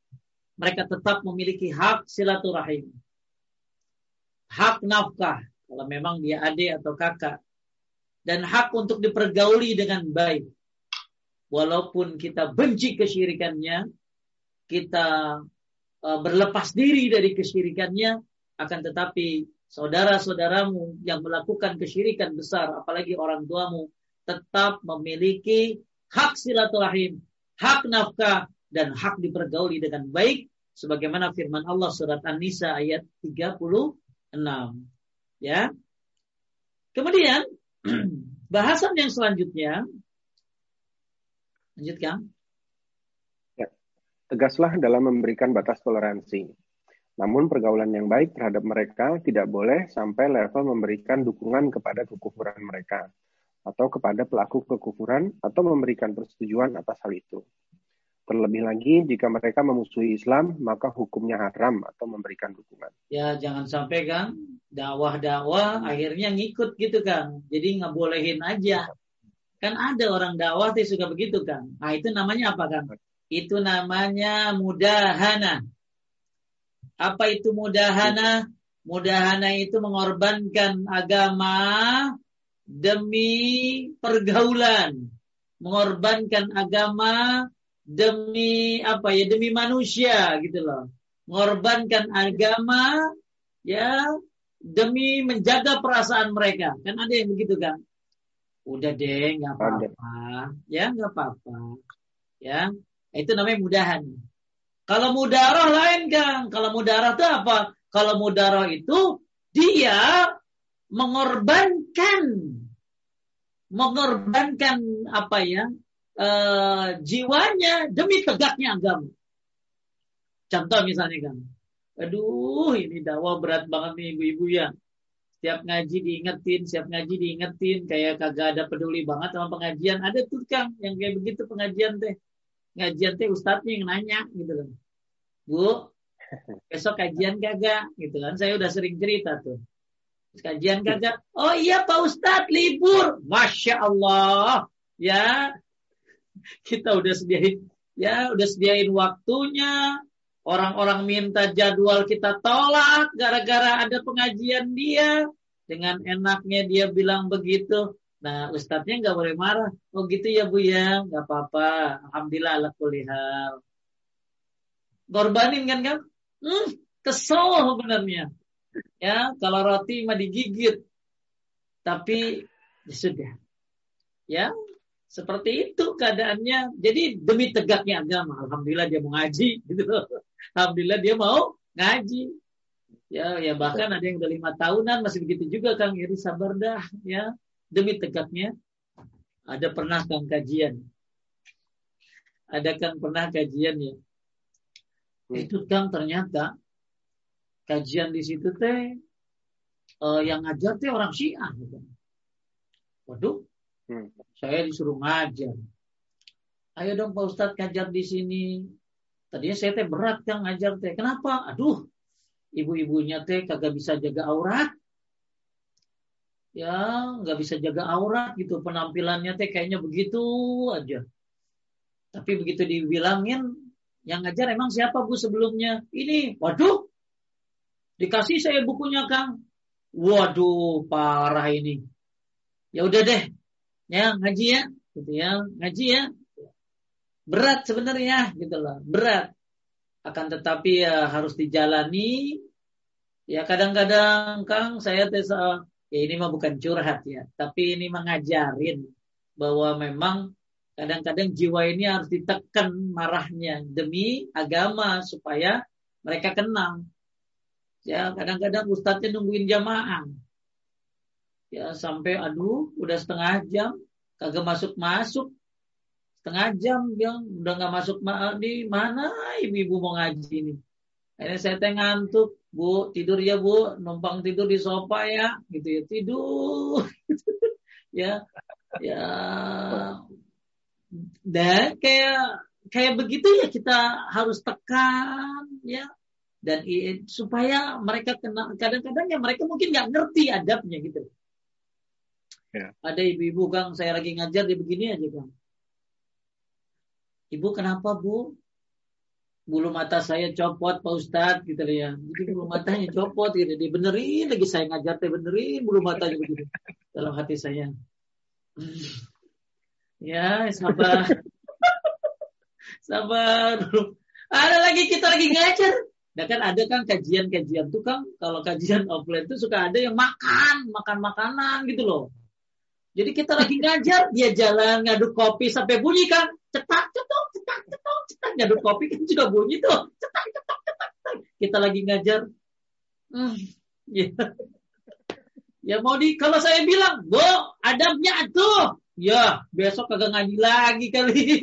Mereka tetap memiliki hak silaturahim. Hak nafkah, kalau memang dia adik atau kakak. Dan hak untuk dipergauli dengan baik. Walaupun kita benci kesyirikannya, kita uh, berlepas diri dari kesyirikannya, akan tetapi saudara-saudaramu yang melakukan kesyirikan besar, apalagi orang tuamu, tetap memiliki hak silaturahim, hak nafkah, dan hak dipergauli dengan baik sebagaimana firman Allah surat An-Nisa ayat 36. Ya. Kemudian [clears throat] bahasan yang selanjutnya lanjutkan. Ya. Tegaslah dalam memberikan batas toleransi. Namun pergaulan yang baik terhadap mereka tidak boleh sampai level memberikan dukungan kepada kekufuran mereka atau kepada pelaku kekufuran atau memberikan persetujuan atas hal itu. Terlebih lagi, jika mereka memusuhi Islam, maka hukumnya haram atau memberikan dukungan. Ya, jangan sampai kan dakwah-dakwah akhirnya ngikut gitu kan. Jadi nggak bolehin aja. Kan ada orang dakwah yang suka begitu kan. Nah, itu namanya apa kan? Itu namanya mudahana. Apa itu mudahana? Mudahana itu mengorbankan agama demi pergaulan, mengorbankan agama demi apa ya demi manusia gitu loh, mengorbankan agama ya demi menjaga perasaan mereka. Kan ada yang begitu kan? Udah deh, nggak apa-apa, ya nggak apa-apa, ya itu namanya mudahan. Kalau mudarah lain kan? Kalau mudarah itu apa? Kalau mudarah itu dia mengorbankan, mengorbankan apa ya? Uh, jiwanya demi tegaknya agama. Contoh misalnya kan, aduh ini dakwah berat banget nih ibu-ibu ya Setiap ngaji diingetin, setiap ngaji diingetin, kayak kagak ada peduli banget sama pengajian. Ada tuh kang yang kayak begitu pengajian teh. Ngajian teh ustadznya yang nanya gitu loh. Bu, besok kajian kagak gitu kan. Saya udah sering cerita tuh. Kajian kagak. Oh iya Pak Ustadz libur. Masya Allah. Ya, kita udah sediain ya udah sediain waktunya Orang-orang minta jadwal kita tolak gara-gara ada pengajian dia. Dengan enaknya dia bilang begitu. Nah, ustadznya nggak boleh marah. Oh gitu ya Bu ya, nggak apa-apa. Alhamdulillah ala kulihal. Korbanin kan kan? Hmm, kesel sebenarnya. Ya, kalau roti mah digigit. Tapi ya sudah. Ya, seperti itu keadaannya. Jadi demi tegaknya agama, alhamdulillah dia mau ngaji gitu Alhamdulillah dia mau ngaji. Ya, ya bahkan ada yang udah lima tahunan masih begitu juga Kang Iri sabar dah ya demi tegaknya. Ada pernah Kang kajian. Ada Kang pernah kajian ya. Hmm. Itu Kang ternyata kajian di situ teh uh, yang ngajar teh orang Syiah. Gitu. Waduh, hmm. saya disuruh ngajar. Ayo dong Pak Ustadz ngajar di sini. Tadinya saya teh berat kan ngajar teh. Kenapa? Aduh, ibu-ibunya teh kagak bisa jaga aurat. Ya, nggak bisa jaga aurat gitu. Penampilannya teh kayaknya begitu aja. Tapi begitu dibilangin, yang ngajar emang siapa bu sebelumnya? Ini, waduh, dikasih saya bukunya kang. Waduh, parah ini. Ya udah deh, ya ngaji ya, gitu ya, ngaji ya berat sebenarnya gitu loh. Berat. Akan tetapi ya harus dijalani. Ya kadang-kadang Kang saya tesa ya ini mah bukan curhat ya tapi ini mengajarin bahwa memang kadang-kadang jiwa ini harus ditekan marahnya demi agama supaya mereka kenal. Ya kadang-kadang ustadznya nungguin jamaah. Ya sampai aduh udah setengah jam kagak masuk masuk setengah jam yang udah nggak masuk di mana ibu-ibu mau ngaji ini. Akhirnya saya teh ngantuk, bu. Tidur ya bu, numpang tidur di sofa ya, gitu ya. Tidur, [laughs] ya, ya, dan kayak kayak begitu ya kita harus tekan ya. Dan supaya mereka kena kadang-kadang ya mereka mungkin nggak ngerti adabnya gitu. Ya. Ada ibu-ibu kang saya lagi ngajar di begini aja kang Ibu kenapa bu? Bulu mata saya copot Pak Ustadz gitu ya. Jadi bulu matanya copot gitu. Dibenerin lagi saya ngajar teh benerin bulu matanya begitu. Dalam hati saya. Ya sabar. sabar. Ada lagi kita lagi ngajar. Nah kan ada kan kajian-kajian tuh kan kalau kajian offline tuh suka ada yang makan, makan makanan gitu loh. Jadi kita lagi ngajar, dia jalan ngaduk kopi sampai bunyi kan cetak cetak nyaduk kopi kan juga bunyi tuh. Cetak cetok cetak, cetak. kita lagi ngajar. Hmm, ya. ya mau di kalau saya bilang bu adabnya tuh ya besok kagak ngaji lagi kali. [laughs]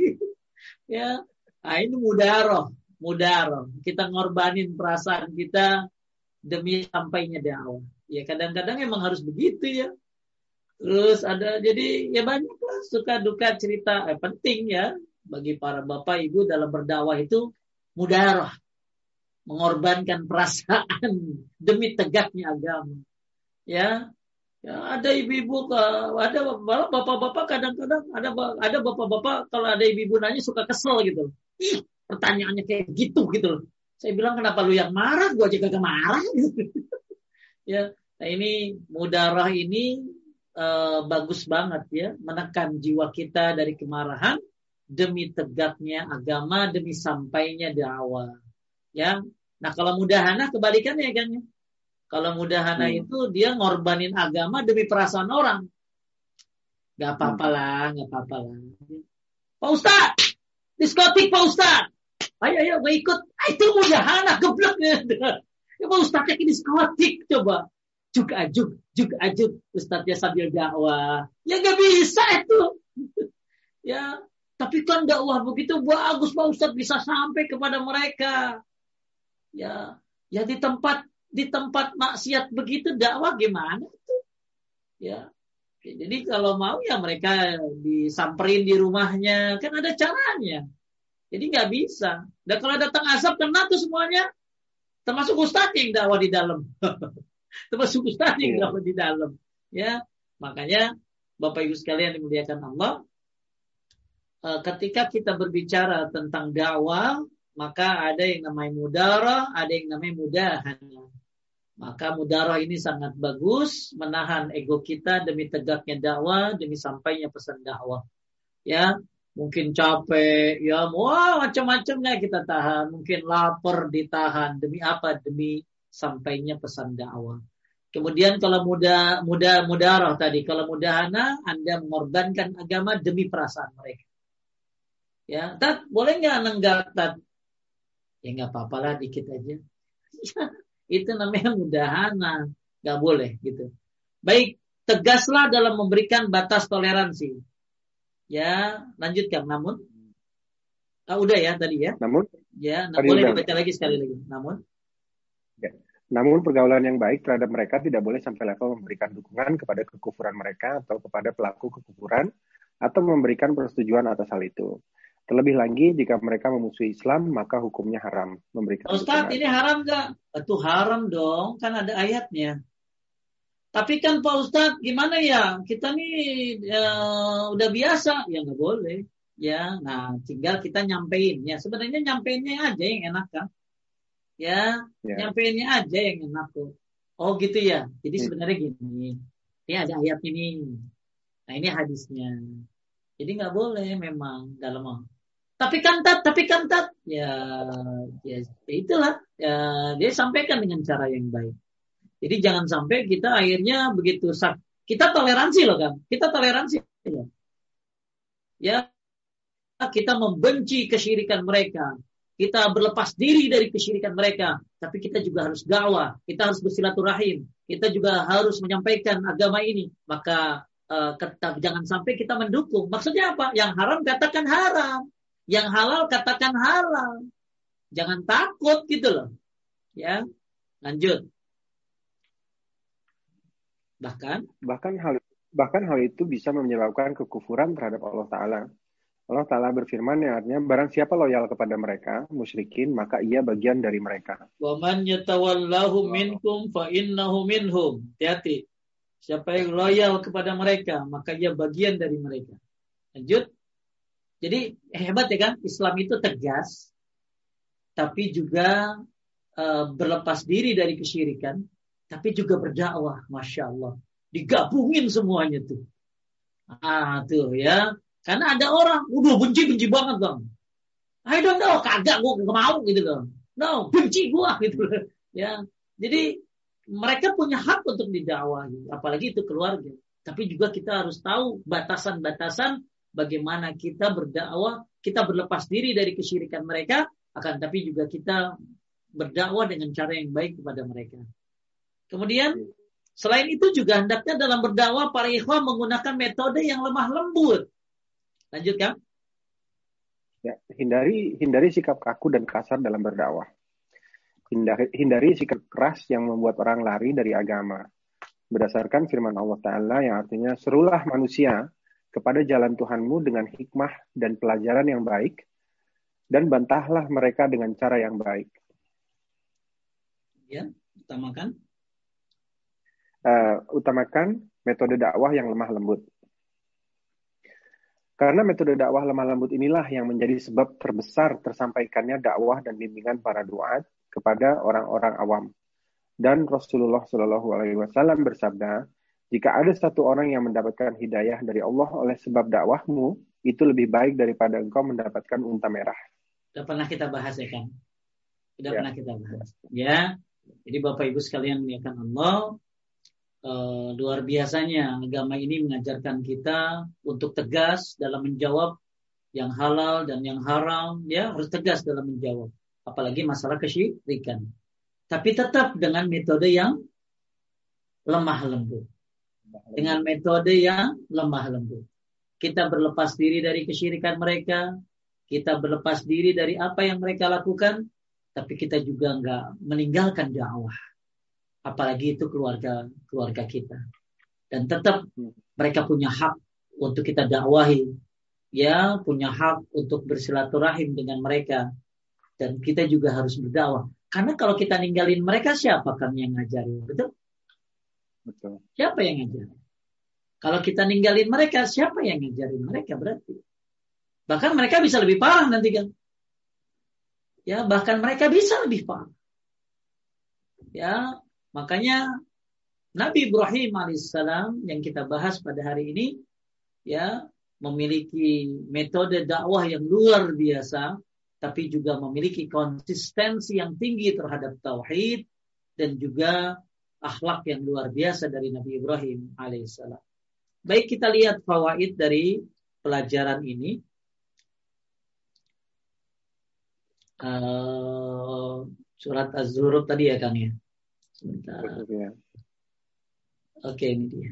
Ya. Nah ini mudaroh mudaroh. Kita ngorbanin perasaan kita demi sampainya dakwah ya kadang-kadang emang harus begitu ya. Terus ada jadi ya banyak lah suka duka cerita eh, penting ya bagi para bapak ibu dalam berdakwah itu mudarah mengorbankan perasaan [laughs] demi tegaknya agama. Ya, ya ada ibu-ibu ada bapak-bapak kadang-kadang ada ada bapak-bapak kalau ada ibu-ibu nanya suka kesel gitu. Ih, pertanyaannya kayak gitu gitu. Saya bilang kenapa lu yang marah, gua aja kagak marah gitu. [laughs] ya, nah ini mudarah ini uh, bagus banget ya menekan jiwa kita dari kemarahan demi tegaknya agama demi sampainya dakwah ya nah kalau mudahana kebalikannya kan ya Kalau mudahana hmm. itu dia ngorbanin agama demi perasaan orang. Gak apa-apa lah, gak apa-apa lah. Pak Ustad, diskotik Pak Ustad. Ayo, ayo, gue ikut. Ah, itu mudahana, geblek. [laughs] Ya, Pak Ustad yakin diskotik, coba. Juk ajuk, juk ajuk. Ustadnya sambil dakwah. Ya gak bisa itu. [laughs] ya, tapi kan dakwah begitu bagus Pak Ustad bisa sampai kepada mereka. Ya, ya di tempat di tempat maksiat begitu dakwah gimana tuh? Ya. Jadi kalau mau ya mereka disamperin di rumahnya, kan ada caranya. Jadi nggak bisa. Dan kalau datang asap kena tuh semuanya, termasuk ustadz yang dakwah di dalam. [laughs] termasuk ustadz yang iya. dakwah di dalam. Ya, makanya Bapak Ibu sekalian dimuliakan Allah, ketika kita berbicara tentang dakwah, maka ada yang namanya mudara, ada yang namanya mudahanah. Maka mudarah ini sangat bagus menahan ego kita demi tegaknya dakwah, demi sampainya pesan dakwah. Ya, mungkin capek, ya wah macam-macamnya kita tahan, mungkin lapar ditahan demi apa? Demi sampainya pesan dakwah. Kemudian kalau muda muda mudarah tadi, kalau mudahana Anda mengorbankan agama demi perasaan mereka. Ya, tat boleh nggak nenggak tat? Ya nggak apa-apa lah dikit aja. [laughs] itu namanya mudahana. Nggak boleh gitu. Baik tegaslah dalam memberikan batas toleransi. Ya lanjutkan. Namun? Ah, udah ya tadi ya? Namun? Ya nah, boleh dibaca lagi sekali lagi. Namun? Ya. namun pergaulan yang baik terhadap mereka tidak boleh sampai level memberikan dukungan kepada kekufuran mereka atau kepada pelaku kekufuran atau memberikan persetujuan atas hal itu. Terlebih lagi jika mereka memusuhi Islam maka hukumnya haram memberikan. Ustaz ini haram gak? Itu haram dong, kan ada ayatnya. Tapi kan Pak Ustadz gimana ya? Kita nih ya, udah biasa, ya nggak boleh. Ya, nah tinggal kita nyampein. Ya sebenarnya nyampeinnya aja yang enak kan. Ya, ya. nyampeinnya aja yang enak tuh. Oh gitu ya. Jadi ya. sebenarnya gini. Ini ada ayat ini. Nah ini hadisnya. Jadi nggak boleh memang dalam tapi kan tat, tapi kan tat, ya, ya itulah, ya, dia sampaikan dengan cara yang baik. Jadi jangan sampai kita akhirnya begitu sak, kita toleransi loh kan, kita toleransi ya. ya, kita membenci kesyirikan mereka, kita berlepas diri dari kesyirikan mereka, tapi kita juga harus gawa, kita harus bersilaturahim, kita juga harus menyampaikan agama ini. Maka uh, jangan sampai kita mendukung. Maksudnya apa? Yang haram katakan haram. Yang halal katakan halal. Jangan takut gitu loh. Ya. Lanjut. Bahkan bahkan hal bahkan hal itu bisa menyebabkan kekufuran terhadap Allah taala. Allah Ta'ala berfirman yang artinya barang siapa loyal kepada mereka, musyrikin, maka ia bagian dari mereka. Waman yatawallahu minkum fa innahu minhum. Hati-hati. Siapa yang loyal kepada mereka, maka ia bagian dari mereka. Lanjut. Jadi hebat ya kan? Islam itu tegas tapi juga uh, berlepas diri dari kesyirikan tapi juga berdakwah Masya Allah. Digabungin semuanya tuh. Ah tuh ya. Karena ada orang udah benci benci banget bang. I don't know kagak gue gak mau gitu loh. No benci gue [laughs] gitu loh. Ya. Jadi mereka punya hak untuk didakwahi apalagi itu keluarga. Tapi juga kita harus tahu batasan-batasan bagaimana kita berdakwah, kita berlepas diri dari kesyirikan mereka, akan tapi juga kita berdakwah dengan cara yang baik kepada mereka. Kemudian selain itu juga hendaknya dalam berdakwah para ikhwan menggunakan metode yang lemah lembut. Lanjutkan. Ya, hindari hindari sikap kaku dan kasar dalam berdakwah. Hindari, hindari sikap keras yang membuat orang lari dari agama. Berdasarkan firman Allah Ta'ala yang artinya serulah manusia kepada jalan Tuhanmu dengan hikmah dan pelajaran yang baik, dan bantahlah mereka dengan cara yang baik. Ya, utamakan. Uh, utamakan metode dakwah yang lemah lembut. Karena metode dakwah lemah lembut inilah yang menjadi sebab terbesar tersampaikannya dakwah dan bimbingan para duat kepada orang-orang awam. Dan Rasulullah Shallallahu Alaihi Wasallam bersabda, jika ada satu orang yang mendapatkan hidayah dari Allah oleh sebab dakwahmu, itu lebih baik daripada engkau mendapatkan unta merah. Sudah pernah kita bahas ya kan? Sudah ya. pernah kita bahas. Ya, Jadi Bapak Ibu sekalian muliakan Allah, uh, luar biasanya agama ini mengajarkan kita untuk tegas dalam menjawab yang halal dan yang haram, ya harus tegas dalam menjawab. Apalagi masalah kesyirikan. Tapi tetap dengan metode yang lemah lembut. Dengan metode yang lemah lembut. Kita berlepas diri dari kesyirikan mereka, kita berlepas diri dari apa yang mereka lakukan, tapi kita juga nggak meninggalkan dakwah. Apalagi itu keluarga keluarga kita. Dan tetap mereka punya hak untuk kita dakwahi, ya punya hak untuk bersilaturahim dengan mereka dan kita juga harus berdakwah karena kalau kita ninggalin mereka siapa kan yang ngajarin betul betul. Siapa yang ngajarin? Kalau kita ninggalin mereka siapa yang ngajarin mereka berarti? Bahkan mereka bisa lebih parah nanti kan. Ya bahkan mereka bisa lebih parah. Ya makanya Nabi Ibrahim alaihissalam yang kita bahas pada hari ini ya memiliki metode dakwah yang luar biasa, tapi juga memiliki konsistensi yang tinggi terhadap tauhid dan juga akhlak yang luar biasa dari Nabi Ibrahim alaihissalam. Baik kita lihat fawaid dari pelajaran ini. Uh, surat Az-Zuruf tadi ya Kang ya. Sebentar. Oke okay, ini dia.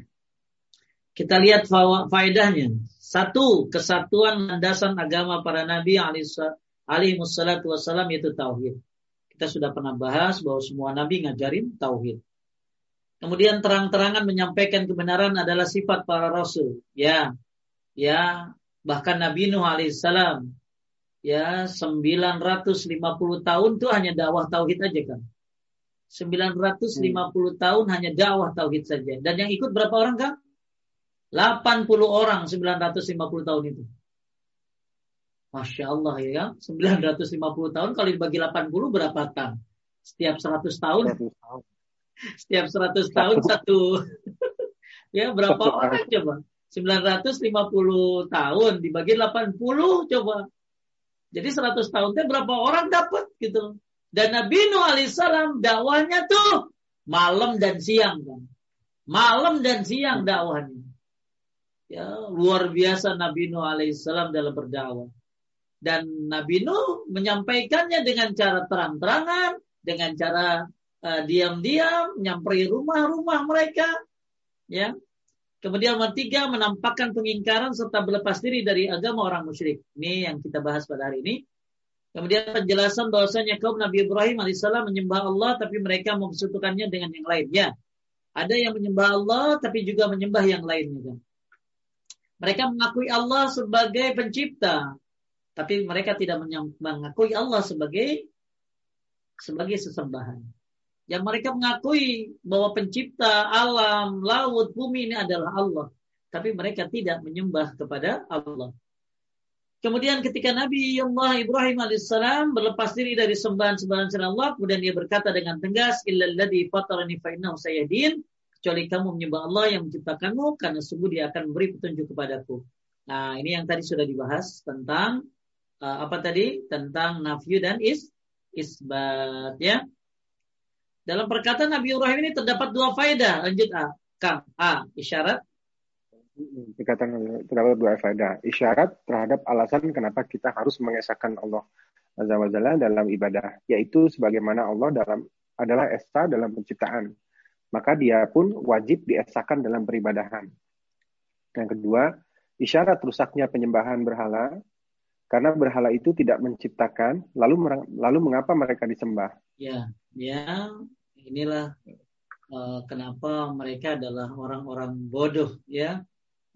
Kita lihat faedahnya. Satu, kesatuan landasan agama para nabi alaihi wassalam yaitu tauhid. Kita sudah pernah bahas bahwa semua nabi ngajarin tauhid. Kemudian terang-terangan menyampaikan kebenaran adalah sifat para rasul. Ya, ya, bahkan Nabi Nuh alaihissalam ya 950 tahun itu hanya dakwah tauhid aja kan. 950 hmm. tahun hanya dakwah tauhid saja. Dan yang ikut berapa orang kan? 80 orang 950 tahun itu. Masya Allah ya, 950 tahun kalau dibagi 80 berapa tahun? Setiap 100 tahun. Setiap 100 tahun satu. [laughs] ya berapa orang coba? 950 tahun dibagi 80 coba. Jadi 100 tahun berapa orang dapat gitu. Dan Nabi Nuh alaihissalam dakwahnya tuh malam dan siang kan. Malam dan siang dakwahnya. Ya, luar biasa Nabi Nuh alaihissalam dalam berdakwah. Dan Nabi Nuh menyampaikannya dengan cara terang-terangan, dengan cara diam-diam, menyampaikan rumah-rumah mereka. Ya. Kemudian nomor tiga, menampakkan pengingkaran serta berlepas diri dari agama orang musyrik. Ini yang kita bahas pada hari ini. Kemudian penjelasan bahwasanya kaum Nabi Ibrahim alaihissalam menyembah Allah tapi mereka mempersekutukannya dengan yang lainnya. Ada yang menyembah Allah tapi juga menyembah yang lainnya. Mereka mengakui Allah sebagai pencipta, tapi mereka tidak mengakui Allah sebagai sebagai sesembahan. Yang mereka mengakui bahwa pencipta alam, laut, bumi ini adalah Allah, tapi mereka tidak menyembah kepada Allah. Kemudian ketika Nabi Allah Ibrahim alaihissalam berlepas diri dari sembahan-sembahan selain Allah, kemudian dia berkata dengan tegas, "Illalladzi fatarani fa innahu sayadin." kecuali kamu menyembah Allah yang menciptakanmu karena sungguh dia akan memberi petunjuk kepadaku. Nah, ini yang tadi sudah dibahas tentang uh, apa tadi? Tentang nafyu dan is isbat ya. Dalam perkataan Nabi Ibrahim ini terdapat dua faedah. Lanjut A. Kang. A. Isyarat. Perkataan terdapat dua faedah. Isyarat terhadap alasan kenapa kita harus mengesahkan Allah Azza wa Jalla dalam ibadah. Yaitu sebagaimana Allah dalam adalah esa dalam penciptaan maka dia pun wajib diesakan dalam peribadahan. Yang kedua, isyarat rusaknya penyembahan berhala karena berhala itu tidak menciptakan, lalu lalu mengapa mereka disembah? Ya, ya, inilah uh, kenapa mereka adalah orang-orang bodoh, ya.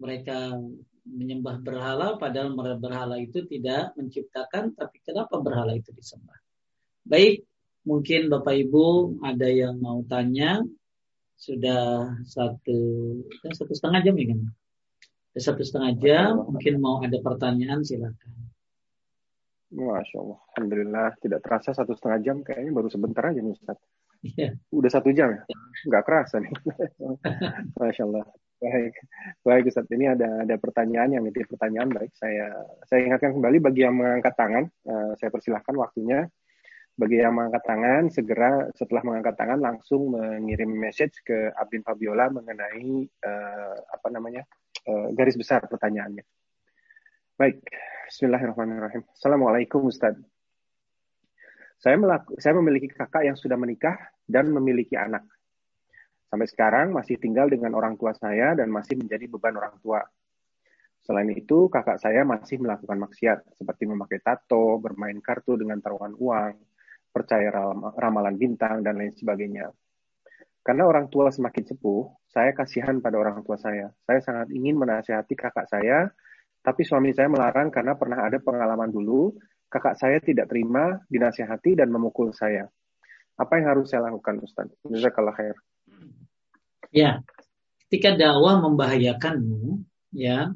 Mereka menyembah berhala, padahal berhala itu tidak menciptakan, tapi kenapa berhala itu disembah? Baik, mungkin Bapak Ibu ada yang mau tanya, sudah satu ya, satu setengah jam ya kan? Satu setengah jam, mungkin mau ada pertanyaan silakan. Masya Allah, Alhamdulillah tidak terasa satu setengah jam, kayaknya baru sebentar aja nih Ustaz. Iya. Udah satu jam ya? Nggak kerasa nih. [laughs] Masya Allah. Baik, baik Ustaz. Ini ada ada pertanyaan yang itu pertanyaan baik. Saya saya ingatkan kembali bagi yang mengangkat tangan, uh, saya persilahkan waktunya Bagi yang mengangkat tangan, segera setelah mengangkat tangan langsung mengirim message ke Abdin Fabiola mengenai uh, apa namanya uh, garis besar pertanyaannya. Baik, Bismillahirrahmanirrahim. Assalamualaikum Ustaz. Saya, melaku, saya memiliki kakak yang sudah menikah dan memiliki anak. Sampai sekarang masih tinggal dengan orang tua saya dan masih menjadi beban orang tua. Selain itu, kakak saya masih melakukan maksiat, seperti memakai tato, bermain kartu dengan taruhan uang, percaya ramalan bintang, dan lain sebagainya. Karena orang tua semakin sepuh, saya kasihan pada orang tua saya. Saya sangat ingin menasihati kakak saya, tapi suami saya melarang karena pernah ada pengalaman dulu, kakak saya tidak terima, dinasihati, dan memukul saya. Apa yang harus saya lakukan, Ustaz? Jazakallah khair. Ya, ketika dakwah membahayakanmu, ya,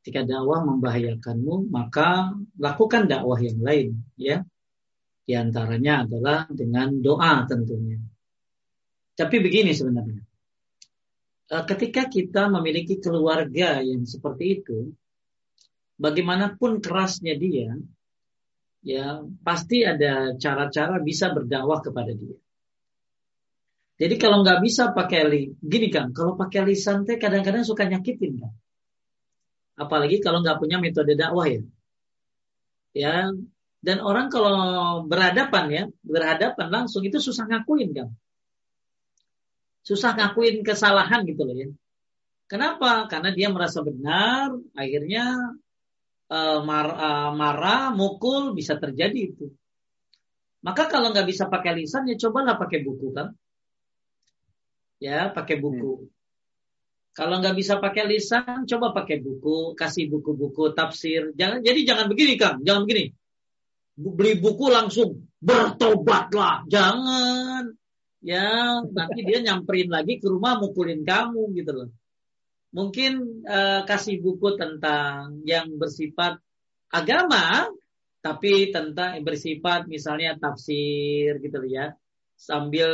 ketika dakwah membahayakanmu, maka lakukan dakwah yang lain, ya. Di antaranya adalah dengan doa tentunya. Tapi begini sebenarnya. Eh, ketika kita memiliki keluarga yang seperti itu, bagaimanapun kerasnya dia, ya pasti ada cara-cara bisa berdakwah kepada dia. Jadi kalau nggak bisa pakai li, gini kan, kalau pakai lisan teh kadang-kadang suka nyakitin kan. Apalagi kalau nggak punya metode dakwah ya. Ya, dan orang kalau berhadapan ya, berhadapan langsung itu susah ngakuin kan. Susah ngakuin kesalahan gitu loh ya. Kenapa? Karena dia merasa benar, akhirnya uh, mar, uh, marah, mukul bisa terjadi itu. Maka kalau nggak bisa pakai lisan ya cobalah pakai buku kan. Ya, pakai buku. Hmm. Kalau nggak bisa pakai lisan, coba pakai buku, kasih buku-buku tafsir. Jangan, jadi jangan begini kang, jangan begini beli buku langsung bertobatlah. Jangan. Ya, nanti dia nyamperin lagi ke rumah mukulin kamu gitu loh. Mungkin uh, kasih buku tentang yang bersifat agama, tapi tentang bersifat misalnya tafsir gitu ya. Sambil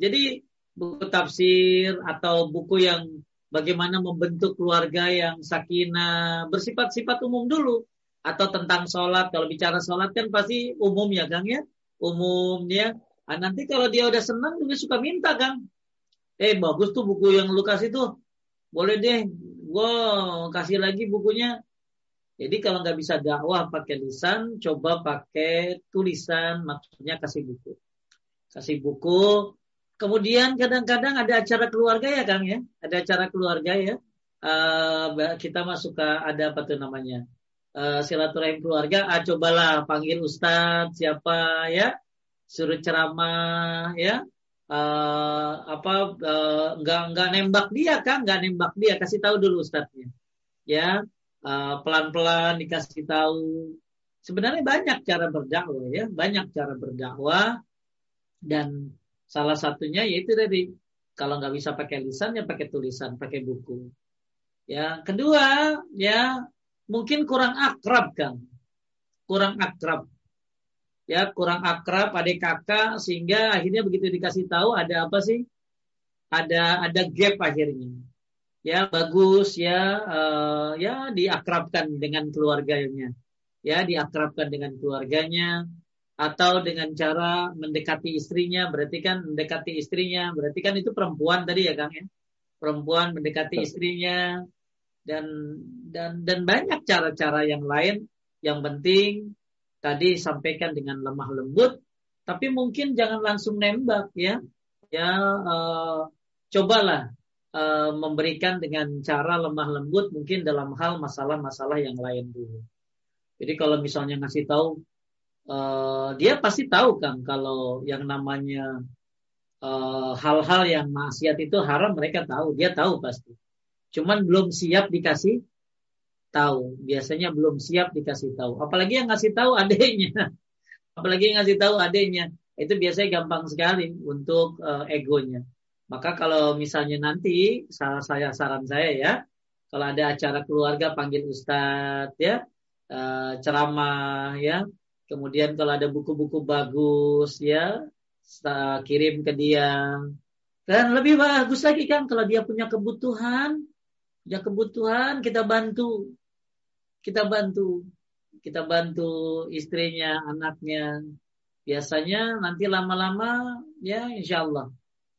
jadi buku tafsir atau buku yang bagaimana membentuk keluarga yang sakinah, bersifat-sifat umum dulu atau tentang sholat. Kalau bicara sholat kan pasti umum ya Kang ya. Umumnya. Nah, nanti kalau dia udah senang juga suka minta Kang. Eh bagus tuh buku yang lu kasih tuh. Boleh deh. Gue kasih lagi bukunya. Jadi kalau nggak bisa dakwah pakai lisan, coba pakai tulisan, maksudnya kasih buku. Kasih buku. Kemudian kadang-kadang ada acara keluarga ya Kang ya. Ada acara keluarga ya. Uh, kita masuk ke ada apa tuh namanya? uh, silaturahim keluarga, ah cobalah panggil ustadz siapa ya, suruh ceramah ya, uh, apa uh, nggak nembak dia kan, nggak nembak dia, kasih tahu dulu ustadznya, ya uh, dikasih tahu. Sebenarnya banyak cara berdakwah ya, banyak cara berdakwah. Dan salah satunya yaitu dari kalau nggak bisa pakai lisan ya pakai tulisan, pakai buku. Ya, kedua ya mungkin kurang akrab kan kurang akrab ya kurang akrab adik kakak sehingga akhirnya begitu dikasih tahu ada apa sih? Ada ada gap akhirnya. Ya bagus ya uh, ya diakrabkan dengan keluarganya. Ya diakrabkan dengan keluarganya. Atau dengan cara mendekati istrinya berarti kan mendekati istrinya. Berarti kan itu perempuan tadi ya Kang ya? Perempuan mendekati istrinya. Dan dan dan banyak cara-cara yang lain. Yang penting tadi sampaikan dengan lemah lembut tapi mungkin jangan langsung nembak ya. Ya uh, cobalah uh, memberikan dengan cara lemah lembut mungkin dalam hal masalah-masalah yang lain dulu. Jadi kalau misalnya ngasih tahu uh, dia pasti tahu kan kalau yang namanya hal-hal uh, yang maksiat itu haram mereka tahu dia tahu pasti. Cuman belum siap dikasih tahu. Biasanya belum siap dikasih tahu. Apalagi yang ngasih tahu adiknya. [laughs] Apalagi yang ngasih tahu adiknya. Itu biasanya gampang sekali untuk uh, egonya. Maka kalau misalnya nanti salah saya saran saya ya, kalau ada acara keluarga panggil ustadz ya, uh, ceramah ya, kemudian kalau ada buku-buku bagus ya, kirim ke dia. Dan lebih bagus lagi kan kalau dia punya kebutuhan, punya kebutuhan kita bantu kita bantu kita bantu istrinya anaknya biasanya nanti lama-lama ya insya Allah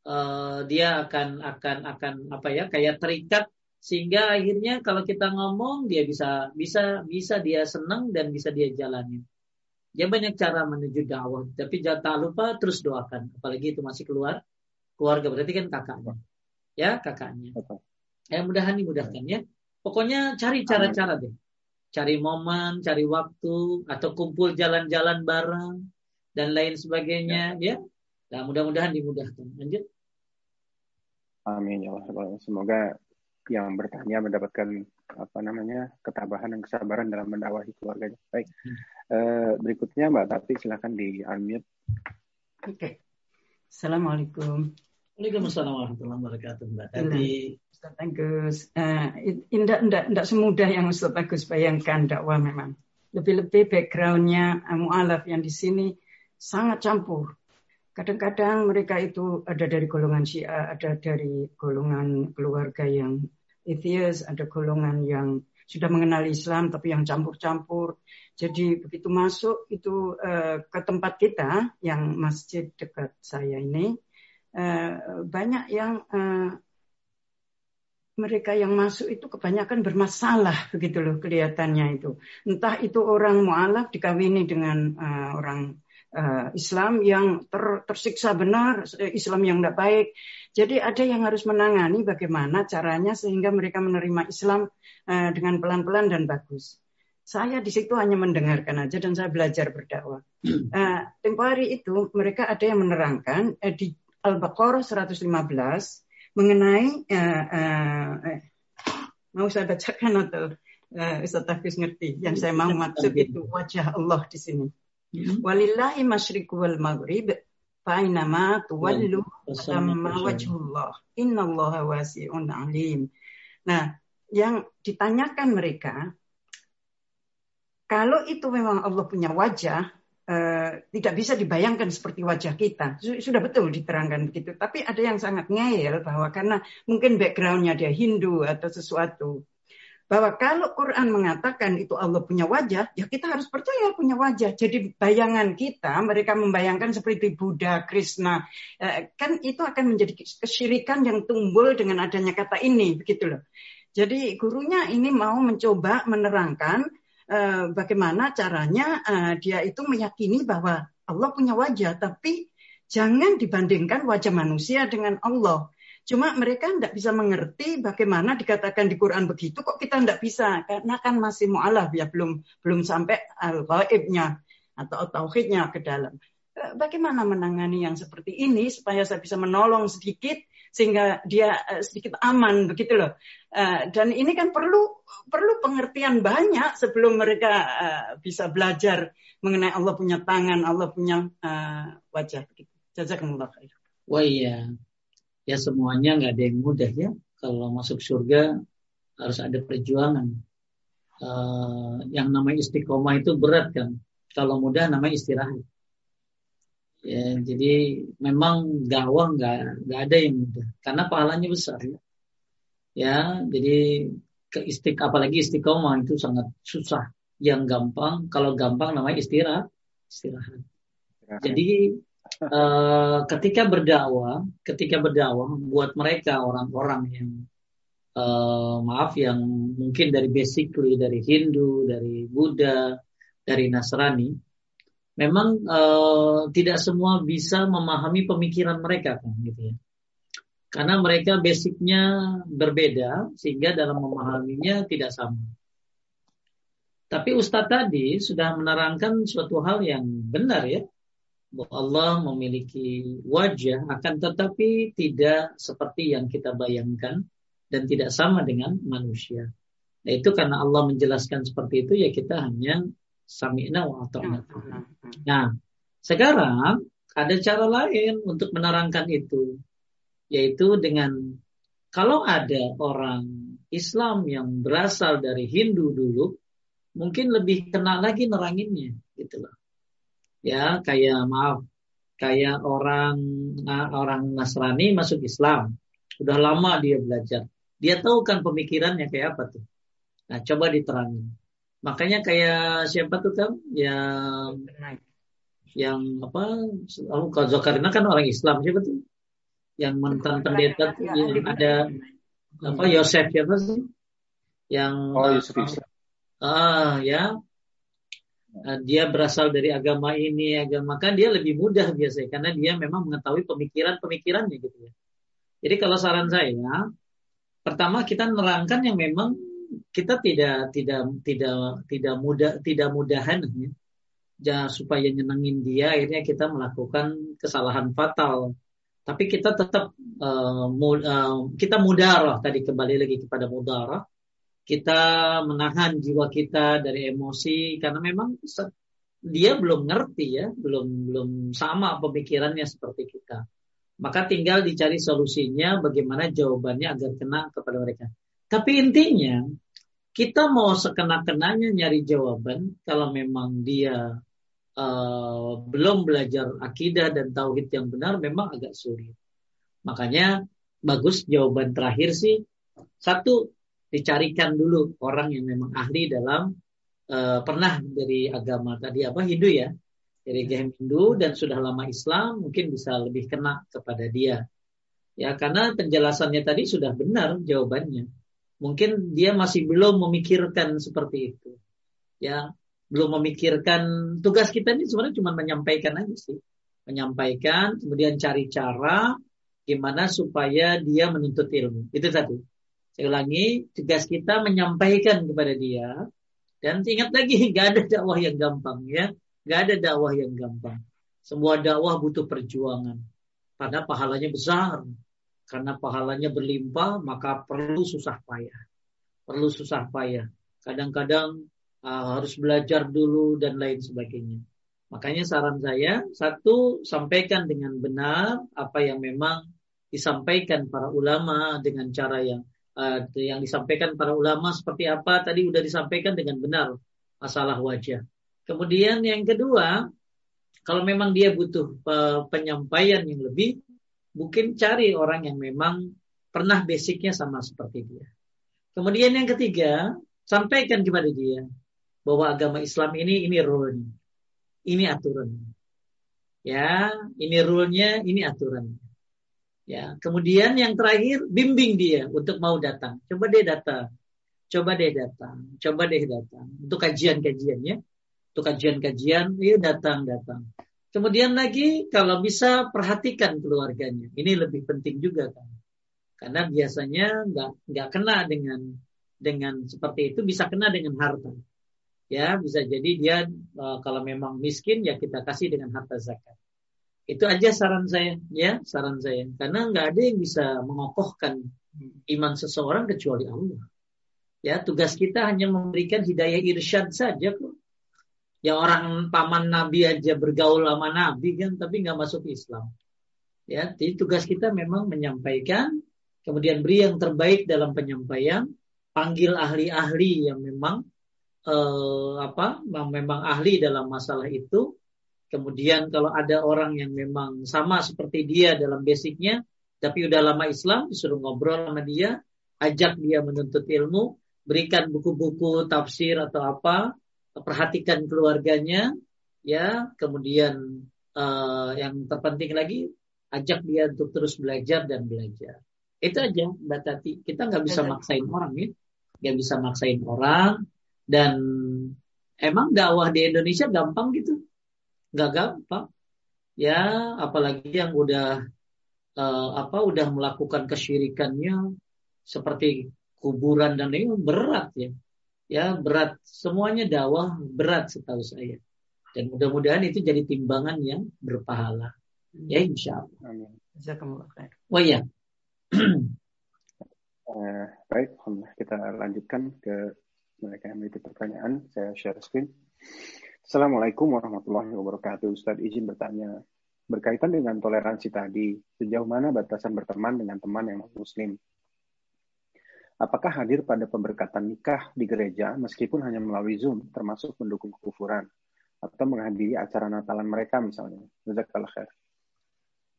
uh, dia akan akan akan apa ya kayak terikat sehingga akhirnya kalau kita ngomong dia bisa bisa bisa dia senang dan bisa dia jalani. Ya banyak cara menuju dakwah, tapi jangan lupa terus doakan. Apalagi itu masih keluar keluarga berarti kan kakaknya, ya kakaknya. Ya mudahan dimudahkan ya. Pokoknya cari cara-cara deh. Cari momen, cari waktu, atau kumpul jalan-jalan bareng dan lain sebagainya, ya. Nah, mudah-mudahan dimudahkan. Lanjut. Amin ya Allah. Semoga yang bertanya mendapatkan apa namanya ketabahan dan kesabaran dalam mendakwahi keluarganya. Baik, hmm. uh, berikutnya Mbak Tati silakan di unmute. Oke, okay. assalamualaikum. Waalaikumsalam warahmatullahi wabarakatuh Mbak Tati. Ustaz Agus, uh, indah, indah, indah semudah yang Ustaz Agus bayangkan dakwah memang. Lebih-lebih backgroundnya uh, mu'alaf yang di sini sangat campur Kadang-kadang mereka itu ada dari golongan Syiah, ada dari golongan keluarga yang atheist, ada golongan yang sudah mengenal Islam tapi yang campur-campur. Jadi begitu masuk itu uh, ke tempat kita yang masjid dekat saya ini uh, banyak yang uh, mereka yang masuk itu kebanyakan bermasalah begitu loh kelihatannya itu. Entah itu orang mualaf dikawini dengan uh, orang uh, Islam yang ter, tersiksa benar, eh, Islam yang tidak baik. Jadi ada yang harus menangani bagaimana caranya sehingga mereka menerima Islam uh, dengan pelan-pelan dan bagus. Saya di situ hanya mendengarkan aja dan saya belajar berdakwah. Uh, tempo hari itu mereka ada yang menerangkan uh, di Al-Baqarah 115 mengenai uh, uh, mau saya bacakan atau uh, Ustaz Hafiz ngerti yang saya mau maksud itu wajah Allah di sini. Hmm. Walillahi masyriqu wal maghrib Fainama tuwallu sama wajhullah. Innallaha wasi'un alim. Nah, yang ditanyakan mereka, kalau itu memang Allah punya wajah, eh, tidak bisa dibayangkan seperti wajah kita. Sudah betul diterangkan begitu. Tapi ada yang sangat ngeyel bahwa karena mungkin backgroundnya dia Hindu atau sesuatu, bahwa kalau Quran mengatakan itu Allah punya wajah, ya kita harus percaya punya wajah. Jadi bayangan kita, mereka membayangkan seperti Buddha, Krishna, eh, kan itu akan menjadi kesyirikan yang tumbuh dengan adanya kata ini, begitu loh. Jadi gurunya ini mau mencoba menerangkan eh, bagaimana caranya eh, dia itu meyakini bahwa Allah punya wajah, tapi jangan dibandingkan wajah manusia dengan Allah. Cuma mereka tidak bisa mengerti bagaimana dikatakan di Quran begitu kok kita tidak bisa karena kan masih mu'alaf ya belum belum sampai al-ghaibnya atau tauhidnya ke dalam. Eh, bagaimana menangani yang seperti ini supaya saya bisa menolong sedikit sehingga dia eh, sedikit aman begitu loh. Eh, dan ini kan perlu perlu pengertian banyak sebelum mereka bisa belajar mengenai Allah punya tangan, Allah punya wajah begitu. Jazakumullah khair. Wah iya, ya semuanya nggak ada yang mudah ya. Kalau masuk surga harus ada perjuangan. Uh, yang namanya istiqomah itu berat kan. Kalau mudah namanya istirahat. Ya, jadi memang gawang nggak nggak ada yang mudah karena pahalanya besar ya. Ya, jadi ke istiq apalagi istiqomah itu sangat susah. Yang gampang kalau gampang namanya istirahat. Istirahat. Jadi uh, ketika berdakwah, ketika berdakwah buat mereka orang-orang yang uh, maaf yang mungkin dari basically dari Hindu, dari Buddha, dari Nasrani, memang uh, tidak semua bisa memahami pemikiran mereka kan gitu ya. Karena mereka basicnya berbeda sehingga dalam memahaminya tidak sama. Tapi Ustadz tadi sudah menerangkan suatu hal yang benar ya bahwa Allah memiliki wajah akan tetapi tidak seperti yang kita bayangkan dan tidak sama dengan manusia. Nah itu karena Allah menjelaskan seperti itu ya kita hanya sami'na wa ata'na. Nah, sekarang ada cara lain untuk menerangkan itu yaitu dengan kalau ada orang Islam yang berasal dari Hindu dulu mungkin lebih kenal lagi neranginnya gitu loh. Ya kayak maaf kayak orang orang Nasrani masuk Islam. Udah lama dia belajar. Dia tahu kan pemikirannya kayak apa tuh. Nah coba diterangin makanya kayak siapa tuh kan yang yang apa? Oh, kalau Zulkarnain kan orang Islam. Siapa tuh? Yang mantan pendeta tuh yang ada apa Yosef siapa sih? Yang oh Yosef Yosef ah ya. Uh, dia berasal dari agama ini agama kan dia lebih mudah biasanya karena dia memang mengetahui pemikiran-pemikirannya gitu ya. Jadi kalau saran saya pertama kita nerangkan yang memang kita tidak tidak tidak tidak mudah tidak mudahan ya. ya supaya nyenengin dia akhirnya kita melakukan kesalahan fatal tapi kita tetap uh, uh, kita mudarah tadi kembali lagi kepada mudarah kita menahan jiwa kita dari emosi karena memang dia belum ngerti ya, belum belum sama pemikirannya seperti kita. Maka tinggal dicari solusinya bagaimana jawabannya agar kena kepada mereka. Tapi intinya kita mau sekena-kenanya nyari jawaban kalau memang dia uh, belum belajar akidah dan tauhid yang benar memang agak sulit. Makanya bagus jawaban terakhir sih. Satu dicarikan dulu orang yang memang ahli dalam uh, pernah dari agama tadi apa Hindu ya? Dari agama Hindu dan sudah lama Islam mungkin bisa lebih kena kepada dia. Ya karena penjelasannya tadi sudah benar jawabannya mungkin dia masih belum memikirkan seperti itu ya belum memikirkan tugas kita ini sebenarnya cuma menyampaikan aja sih menyampaikan kemudian cari cara gimana supaya dia menuntut ilmu itu satu saya ulangi, tugas kita menyampaikan kepada dia. Dan ingat lagi, [laughs] nggak ada dakwah yang gampang ya. Nggak ada dakwah yang gampang. Semua dakwah butuh perjuangan. Karena pahalanya besar. Karena pahalanya berlimpah, maka perlu susah payah. Perlu susah payah. Kadang-kadang uh, harus belajar dulu dan lain sebagainya. Makanya saran saya, satu, sampaikan dengan benar apa yang memang disampaikan para ulama dengan cara yang uh, yang disampaikan para ulama seperti apa tadi sudah disampaikan dengan benar masalah wajah. Kemudian yang kedua, kalau memang dia butuh uh, penyampaian yang lebih, mungkin cari orang yang memang pernah basicnya sama seperti dia. Kemudian yang ketiga, sampaikan kepada dia bahwa agama Islam ini ini rule ini aturan. Ya, ini rule-nya, ini aturan. Ya, kemudian yang terakhir bimbing dia untuk mau datang. Coba dia datang. Coba dia datang. Coba dia datang. Untuk kajian-kajiannya. Untuk kajian-kajian, dia datang, datang. Kemudian lagi kalau bisa perhatikan keluarganya. Ini lebih penting juga kan. Karena biasanya nggak nggak kena dengan dengan seperti itu bisa kena dengan harta. Ya, bisa jadi dia eh, kalau memang miskin ya kita kasih dengan harta zakat. Itu aja saran saya, ya, saran saya. Karena nggak ada yang bisa mengokohkan iman seseorang kecuali Allah. Ya, tugas kita hanya memberikan hidayah irsyad saja kok. Ya orang paman Nabi aja bergaul sama Nabi kan, tapi nggak masuk Islam. Ya, jadi tugas kita memang menyampaikan, kemudian beri yang terbaik dalam penyampaian, panggil ahli-ahli yang memang eh, apa, memang ahli dalam masalah itu, Kemudian kalau ada orang yang memang sama seperti dia dalam basicnya, tapi udah lama Islam, disuruh ngobrol sama dia, ajak dia menuntut ilmu, berikan buku-buku tafsir atau apa, perhatikan keluarganya, ya, kemudian uh, yang terpenting lagi, ajak dia untuk terus belajar dan belajar. Itu aja, Mbak Tati. Kita nggak bisa maksain orang ya, nggak bisa maksain orang, dan emang dakwah di Indonesia gampang gitu. Nggak gampang. Ya apalagi yang udah uh, apa udah melakukan kesyirikannya seperti kuburan dan ini berat ya ya berat semuanya dakwah berat setahu saya dan mudah-mudahan itu jadi timbangan yang berpahala ya insya Allah. Amin. Oh iya. uh, [clears throat] baik, kita lanjutkan ke mereka yang memiliki pertanyaan. Saya share screen. Assalamualaikum warahmatullahi wabarakatuh. Ustadz izin bertanya, berkaitan dengan toleransi tadi, sejauh mana batasan berteman dengan teman yang muslim? Apakah hadir pada pemberkatan nikah di gereja meskipun hanya melalui Zoom, termasuk mendukung kekufuran? Atau menghadiri acara Natalan mereka misalnya? Jazakallah khair.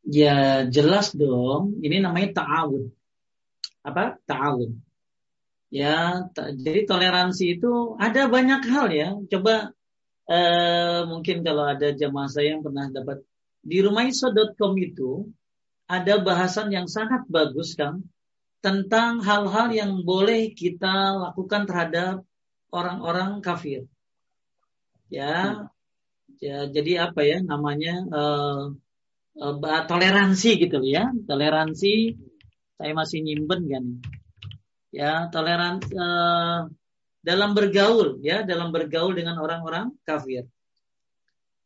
Ya jelas dong, ini namanya ta'awun. Apa? Ta'awun. Ya, jadi toleransi itu ada banyak hal ya. Coba uh, mungkin kalau ada jamaah saya yang pernah dapat di rumaiso.com itu ada bahasan yang sangat bagus Kang tentang hal-hal yang boleh kita lakukan terhadap orang-orang kafir. Ya, ya jadi apa ya namanya uh, uh, toleransi gitu ya, toleransi. Saya masih nyimpen kan. Ya, toleransi uh, dalam bergaul ya, dalam bergaul dengan orang-orang kafir.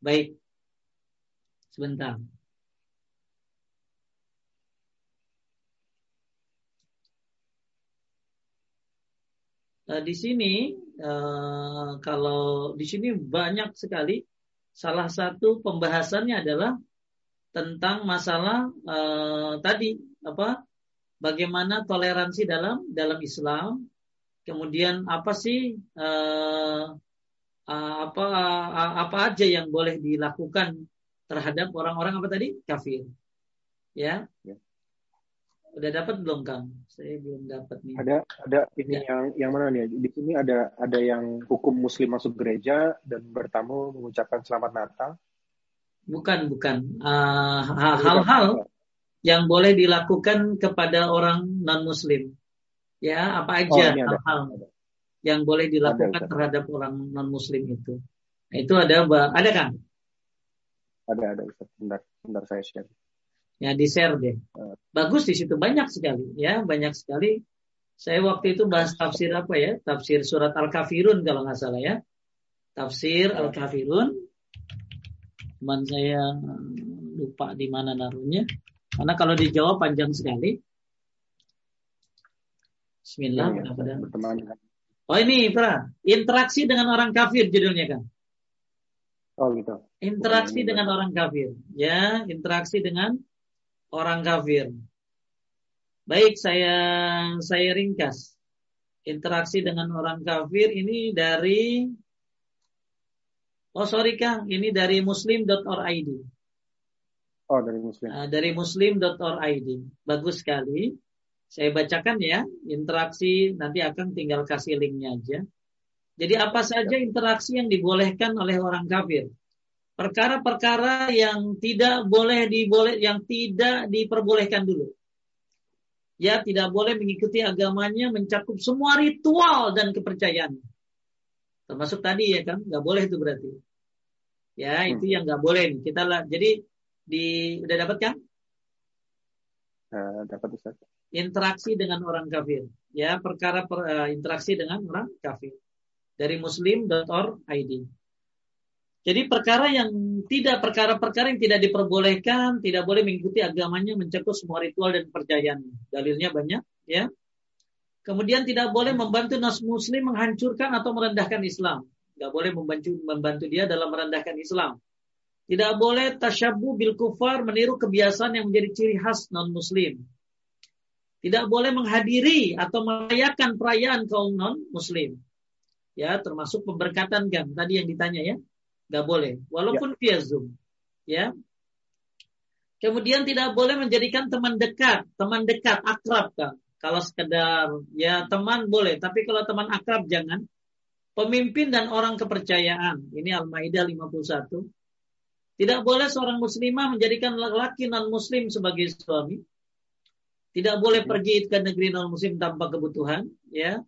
Baik. Sebentar. Uh, di sini uh, kalau di sini banyak sekali salah satu pembahasannya adalah tentang masalah uh, tadi apa bagaimana toleransi dalam dalam Islam. Kemudian apa sih apa apa aja yang boleh dilakukan terhadap orang-orang apa tadi? Kafir. Ya, ya. Udah dapat belum Kang? Saya belum dapat nih. Ada ada ini ya. yang yang mana nih? Di sini ada ada yang hukum muslim masuk gereja dan bertamu mengucapkan selamat Natal. Bukan, bukan. Uh, hal-hal yang boleh dilakukan kepada orang non muslim. Ya, apa aja oh, hal-hal yang boleh dilakukan ada, terhadap orang non muslim itu. Nah, itu ada ada kan? Ada ada Ustaz. Bentar, bentar saya share ya di share deh. Bagus di situ banyak sekali ya, banyak sekali. Saya waktu itu bahas tafsir apa ya? Tafsir surat Al-Kafirun kalau nggak salah ya. Tafsir Al-Kafirun. Cuman saya lupa di mana naruhnya. Karena kalau dijawab panjang sekali. Bismillah. Ya, ya, oh ini, Pra. Interaksi dengan orang kafir judulnya kan. Oh gitu. Interaksi dengan orang kafir. Ya, interaksi dengan orang kafir. Baik, saya saya ringkas. Interaksi dengan orang kafir ini dari Oh sorry Kang, ini dari muslim.org. Oh dari muslim. Uh, dari muslim.org. Bagus sekali. Saya bacakan ya, interaksi nanti akan tinggal kasih linknya aja. Jadi apa saja interaksi yang dibolehkan oleh orang kafir? Perkara-perkara yang tidak boleh diboleh yang tidak diperbolehkan dulu. Ya, tidak boleh mengikuti agamanya mencakup semua ritual dan kepercayaan. Termasuk tadi ya kan, nggak boleh itu berarti. Ya, itu hmm. yang nggak boleh nih. Kita lah, jadi di udah dapat kan? Uh, dapat Ustaz. Interaksi dengan orang kafir. Ya, perkara per, uh, interaksi dengan orang kafir. Dari muslim.org.id. Jadi perkara yang tidak perkara-perkara yang tidak diperbolehkan, tidak boleh mengikuti agamanya mencakup semua ritual dan percayaan. Dalilnya banyak, ya. Kemudian tidak boleh membantu nas muslim menghancurkan atau merendahkan Islam. Tidak boleh membantu membantu dia dalam merendahkan Islam. Tidak boleh tasyabu bil kufar meniru kebiasaan yang menjadi ciri khas non muslim. Tidak boleh menghadiri atau merayakan perayaan kaum non muslim. Ya, termasuk pemberkatan kan tadi yang ditanya ya nggak boleh. Walaupun ya. via zoom ya. Kemudian tidak boleh menjadikan teman dekat. Teman dekat akrab kan kalau sekedar ya teman boleh. Tapi kalau teman akrab jangan. Pemimpin dan orang kepercayaan. Ini Al-Maidah 51 tidak boleh seorang muslimah menjadikan laki non muslim sebagai suami. Tidak boleh hmm. pergi ke negeri non muslim tanpa kebutuhan ya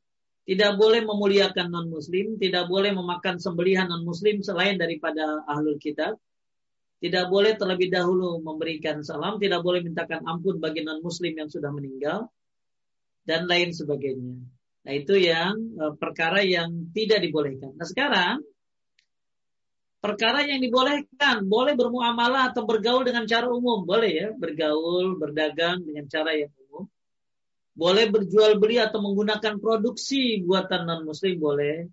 tidak boleh memuliakan non-muslim, tidak boleh memakan sembelihan non-muslim selain daripada ahlul kitab, tidak boleh terlebih dahulu memberikan salam, tidak boleh mintakan ampun bagi non-muslim yang sudah meninggal, dan lain sebagainya. Nah itu yang e, perkara yang tidak dibolehkan. Nah sekarang perkara yang dibolehkan boleh bermuamalah atau bergaul dengan cara umum boleh ya bergaul berdagang dengan cara yang boleh berjual beli atau menggunakan produksi buatan non muslim boleh.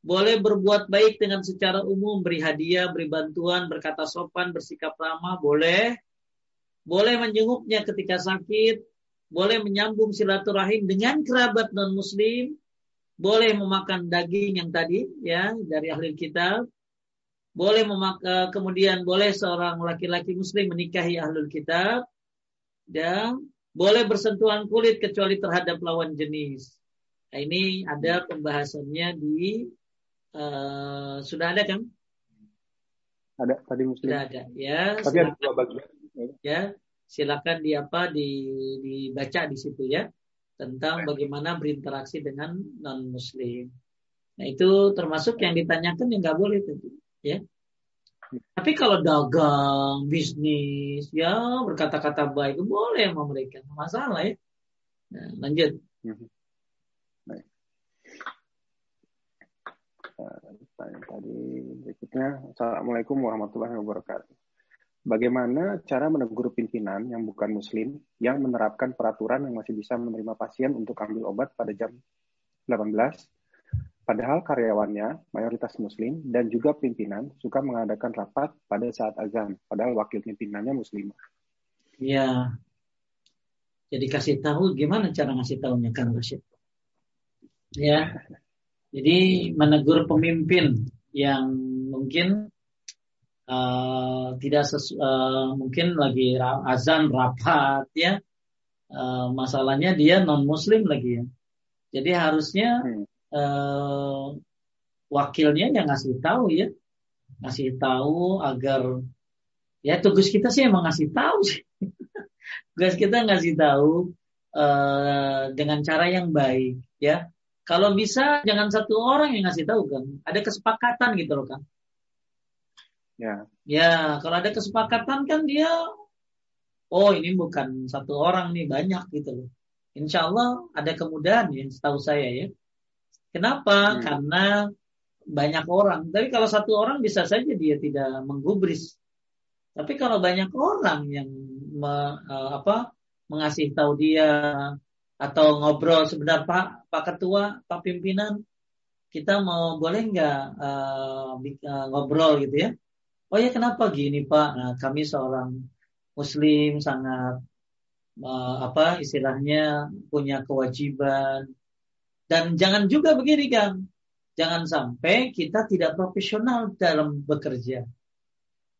Boleh berbuat baik dengan secara umum, beri hadiah, beri bantuan, berkata sopan, bersikap ramah, boleh. Boleh menjenguknya ketika sakit, boleh menyambung silaturahim dengan kerabat non muslim, boleh memakan daging yang tadi ya dari ahli kitab, boleh memakai kemudian boleh seorang laki-laki muslim menikahi ahlul kitab dan boleh bersentuhan kulit kecuali terhadap lawan jenis. Nah, ini ada pembahasannya di uh, sudah ada kan? Ada tadi muslim. Sudah ada ya. Tapi ada dua bagian. Ya, silakan di apa di dibaca di situ ya tentang bagaimana berinteraksi dengan non muslim. Nah itu termasuk yang ditanyakan yang nggak boleh tentu ya. Tapi kalau dagang, bisnis, ya berkata-kata baik boleh sama mereka, masalah ya. Nah, lanjut. Mhm. Baik. Nah, tadi berikutnya, Assalamualaikum warahmatullahi wabarakatuh. Bagaimana cara menegur pimpinan yang bukan muslim yang menerapkan peraturan yang masih bisa menerima pasien untuk ambil obat pada jam 18 padahal karyawannya mayoritas muslim dan juga pimpinan suka mengadakan rapat pada saat azan padahal wakil pimpinannya muslim. Ya. Jadi kasih tahu gimana cara ngasih tahunya kan Rashid. Ya. Jadi menegur pemimpin yang mungkin uh, tidak sesu, uh, mungkin lagi azan rapat ya uh, masalahnya dia non muslim lagi ya jadi harusnya uh, wakilnya yang ngasih tahu ya ngasih tahu agar ya tugas kita sih emang ngasih tahu sih [laughs] tugas kita ngasih tahu uh, dengan cara yang baik ya kalau bisa jangan satu orang yang ngasih tahu kan ada kesepakatan gitu loh kan Ya. Ya, kalau ada kesepakatan kan dia, oh ini bukan satu orang nih banyak gitu loh. Insya Allah ada kemudahan ya, setahu saya ya. Kenapa? Hmm. Karena banyak orang. Tapi kalau satu orang bisa saja dia tidak menggubris. Tapi kalau banyak orang yang me, uh, apa mengasih tahu dia atau ngobrol sebentar Pak Pak Ketua, Pak Pimpinan, kita mau boleh nggak uh, uh, ngobrol gitu ya? Oh ya kenapa gini Pak? Nah, kami seorang Muslim sangat uh, apa istilahnya punya kewajiban dan jangan juga begini kan, jangan sampai kita tidak profesional dalam bekerja.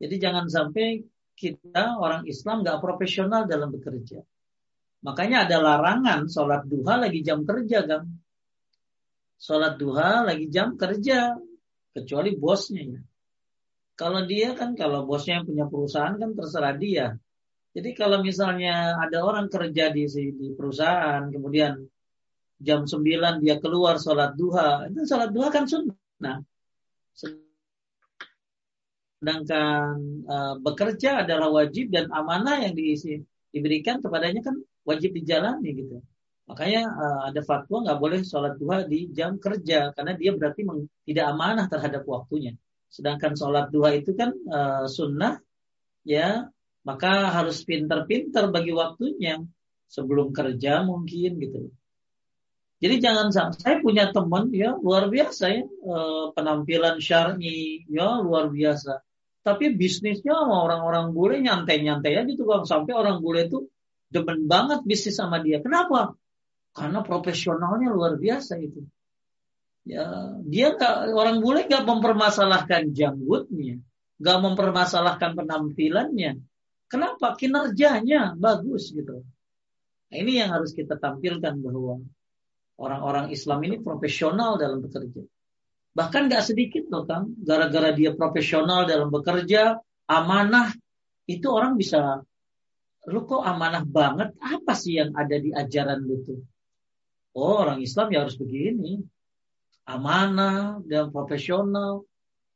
Jadi jangan sampai kita orang Islam nggak profesional dalam bekerja. Makanya ada larangan sholat duha lagi jam kerja kan. Sholat duha lagi jam kerja kecuali bosnya ya. Kalau dia kan kalau bosnya yang punya perusahaan kan terserah dia. Jadi kalau misalnya ada orang kerja di di perusahaan kemudian jam 9 dia keluar sholat duha, itu sholat duha kan sunnah. Sedangkan uh, bekerja adalah wajib dan amanah yang diisi, diberikan kepadanya kan wajib dijalani gitu. Makanya uh, ada fatwa nggak boleh sholat duha di jam kerja karena dia berarti tidak amanah terhadap waktunya. Sedangkan sholat duha itu kan uh, sunnah, ya maka harus pinter-pinter bagi waktunya sebelum kerja mungkin gitu. Jadi jangan sampai saya punya teman ya luar biasa ya uh, penampilan syar'i ya luar biasa. Tapi bisnisnya sama orang-orang bule nyantai-nyantai aja tuh bang sampai orang bule itu demen banget bisnis sama dia. Kenapa? Karena profesionalnya luar biasa itu. Ya, dia nggak orang bule nggak mempermasalahkan janggutnya, nggak mempermasalahkan penampilannya. Kenapa? Kinerjanya bagus gitu. Nah, ini yang harus kita tampilkan bahwa orang-orang Islam ini profesional dalam bekerja. Bahkan nggak sedikit loh kang, gara-gara dia profesional dalam bekerja, amanah, itu orang bisa, lu kok amanah banget, apa sih yang ada di ajaran lu tuh? Oh orang Islam ya harus begini, amanah dan profesional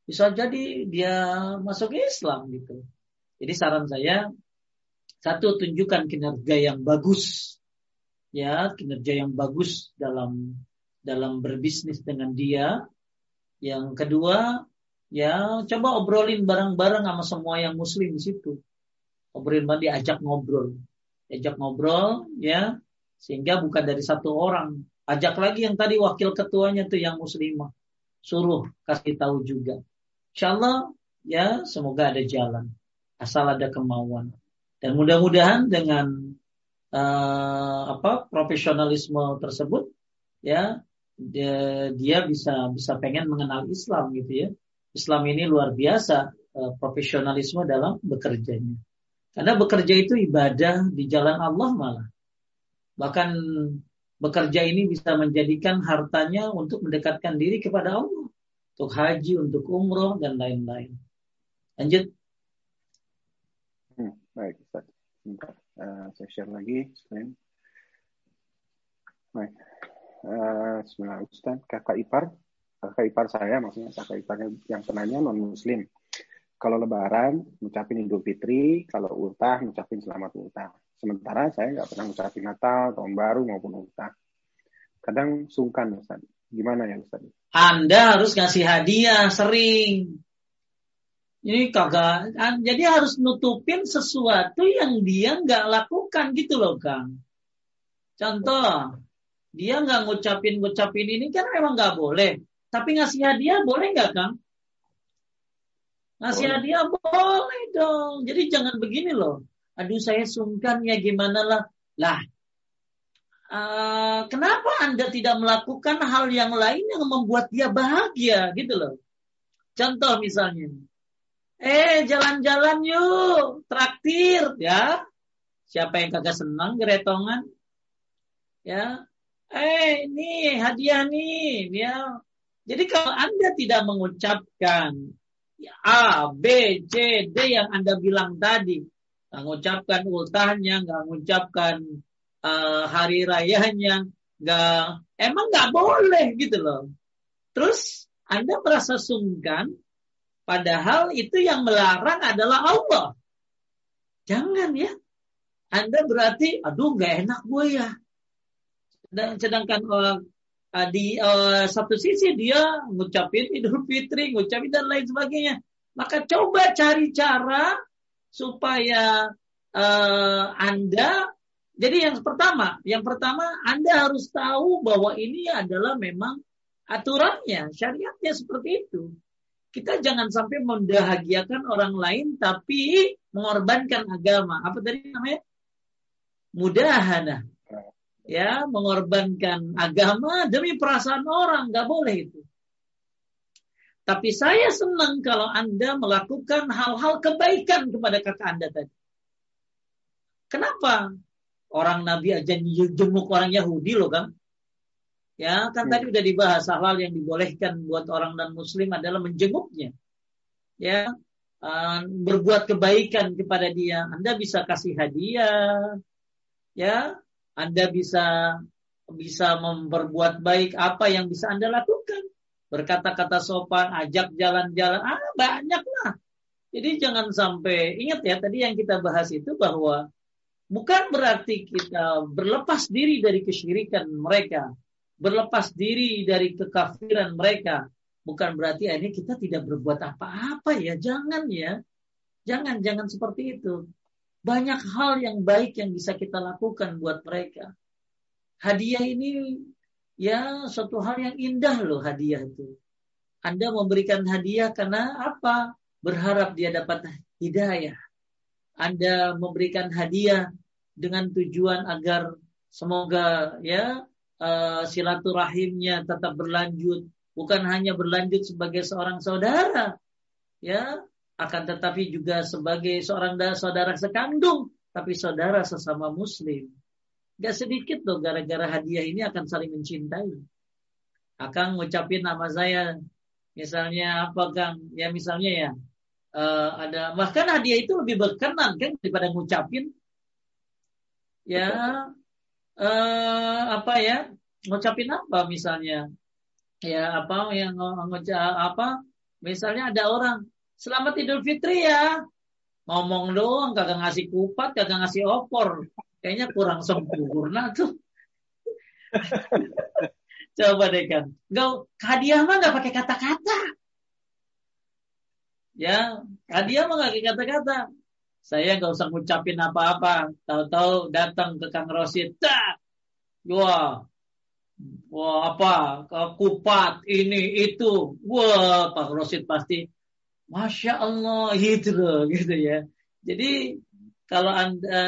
bisa jadi dia masuk Islam gitu. Jadi saran saya satu tunjukkan kinerja yang bagus ya kinerja yang bagus dalam dalam berbisnis dengan dia. Yang kedua ya coba obrolin bareng-bareng sama semua yang muslim di situ. Obrolin diajak ngobrol. Diajak ngobrol ya sehingga bukan dari satu orang Ajak lagi yang tadi wakil ketuanya tuh yang muslimah. Suruh kasih tahu juga. Insya Allah ya semoga ada jalan. Asal ada kemauan. Dan mudah-mudahan dengan uh, apa profesionalisme tersebut ya dia, dia bisa bisa pengen mengenal Islam gitu ya. Islam ini luar biasa uh, profesionalisme dalam bekerjanya. Karena bekerja itu ibadah di jalan Allah malah. Bahkan bekerja ini bisa menjadikan hartanya untuk mendekatkan diri kepada Allah. untuk haji, untuk umroh dan lain-lain. Lanjut. Hmm, baik, Ustaz. Uh, saya share lagi screen. Baik. Uh, Ustaz, kakak ipar, kakak ipar saya maksudnya kakak iparnya yang penanya non muslim. Kalau lebaran ngucapin Idul Fitri, kalau ultah ngucapin selamat ultah. Sementara saya nggak pernah ngucapin Natal, tahun baru maupun ultah. Kadang sungkan Ustaz. Gimana ya Ustaz? Anda harus ngasih hadiah sering. Ini kagak, jadi harus nutupin sesuatu yang dia nggak lakukan gitu loh Kang. Contoh, dia nggak ngucapin ngucapin ini kan memang nggak boleh. Tapi ngasih hadiah boleh nggak kang? Ngasih boleh. hadiah boleh dong. Jadi jangan begini loh. Aduh saya sungkan ya gimana lah. Lah, uh, kenapa anda tidak melakukan hal yang lain yang membuat dia bahagia gitu loh? Contoh misalnya, eh jalan-jalan yuk, traktir ya. Siapa yang kagak senang geretongan? Ya, eh ini hadiah nih ya. Jadi kalau anda tidak mengucapkan A, B, C, D yang anda bilang tadi nggak mengucapkan ultahnya nggak mengucapkan uh, hari rayanya nggak emang nggak boleh gitu loh. Terus anda merasa sungkan padahal itu yang melarang adalah Allah jangan ya anda berarti aduh nggak enak gue ya dan sedangkan uh, di uh, satu sisi dia ngucapin Idul Fitri, ngucapin dan lain sebagainya. Maka coba cari cara supaya uh, Anda jadi yang pertama, yang pertama Anda harus tahu bahwa ini adalah memang aturannya, syariatnya seperti itu. Kita jangan sampai mendahagiakan orang lain tapi mengorbankan agama. Apa tadi namanya? Mudahana ya mengorbankan agama demi perasaan orang. Nggak boleh itu. Tapi saya senang kalau anda melakukan hal-hal kebaikan kepada kakak anda tadi. Kenapa? Orang Nabi aja jenguk orang Yahudi loh kan ya kan hmm. tadi udah dibahas hal yang dibolehkan buat orang dan Muslim adalah menjenguknya ya uh, berbuat kebaikan kepada dia anda bisa kasih hadiah ya anda bisa bisa memperbuat baik apa yang bisa Anda lakukan. Berkata-kata sopan, ajak jalan-jalan, ah banyak lah. Jadi jangan sampai ingat ya tadi yang kita bahas itu bahwa bukan berarti kita berlepas diri dari kesyirikan mereka, berlepas diri dari kekafiran mereka. Bukan berarti ini kita tidak berbuat apa-apa ya, jangan ya. Jangan, jangan seperti itu. Banyak hal yang baik yang bisa kita lakukan buat mereka. Hadiah ini ya suatu hal yang indah loh hadiah itu. Anda memberikan hadiah karena apa? Berharap dia dapat hidayah. Anda memberikan hadiah dengan tujuan agar semoga ya uh, silaturahimnya tetap berlanjut, bukan hanya berlanjut sebagai seorang saudara, ya, akan tetapi juga sebagai seorang saudara sekandung, tapi saudara sesama muslim. Gak sedikit loh gara-gara hadiah ini akan saling mencintai. Akan ngucapin nama saya, misalnya apa Kang? Ya misalnya ya, uh, ada bahkan hadiah itu lebih berkenan kan daripada ngucapin. Ya, uh, apa ya? Ngucapin apa misalnya? Ya apa yang ngucap apa? Misalnya ada orang Selamat Idul Fitri ya. Ngomong doang, kagak ngasih kupat, kagak ngasih opor. Kayaknya kurang sempurna tuh. [laughs] Coba deh kan. Gak, hadiah mah gak pakai kata-kata. Ya, hadiah mah gak pakai kata-kata. Saya gak usah ngucapin apa-apa. Tahu-tahu datang ke Kang Rosid. Tak. Wah, Wah apa? Kupat ini itu. Wah, Pak Rosid pasti Masya Allah gitu gitu ya. Jadi kalau anda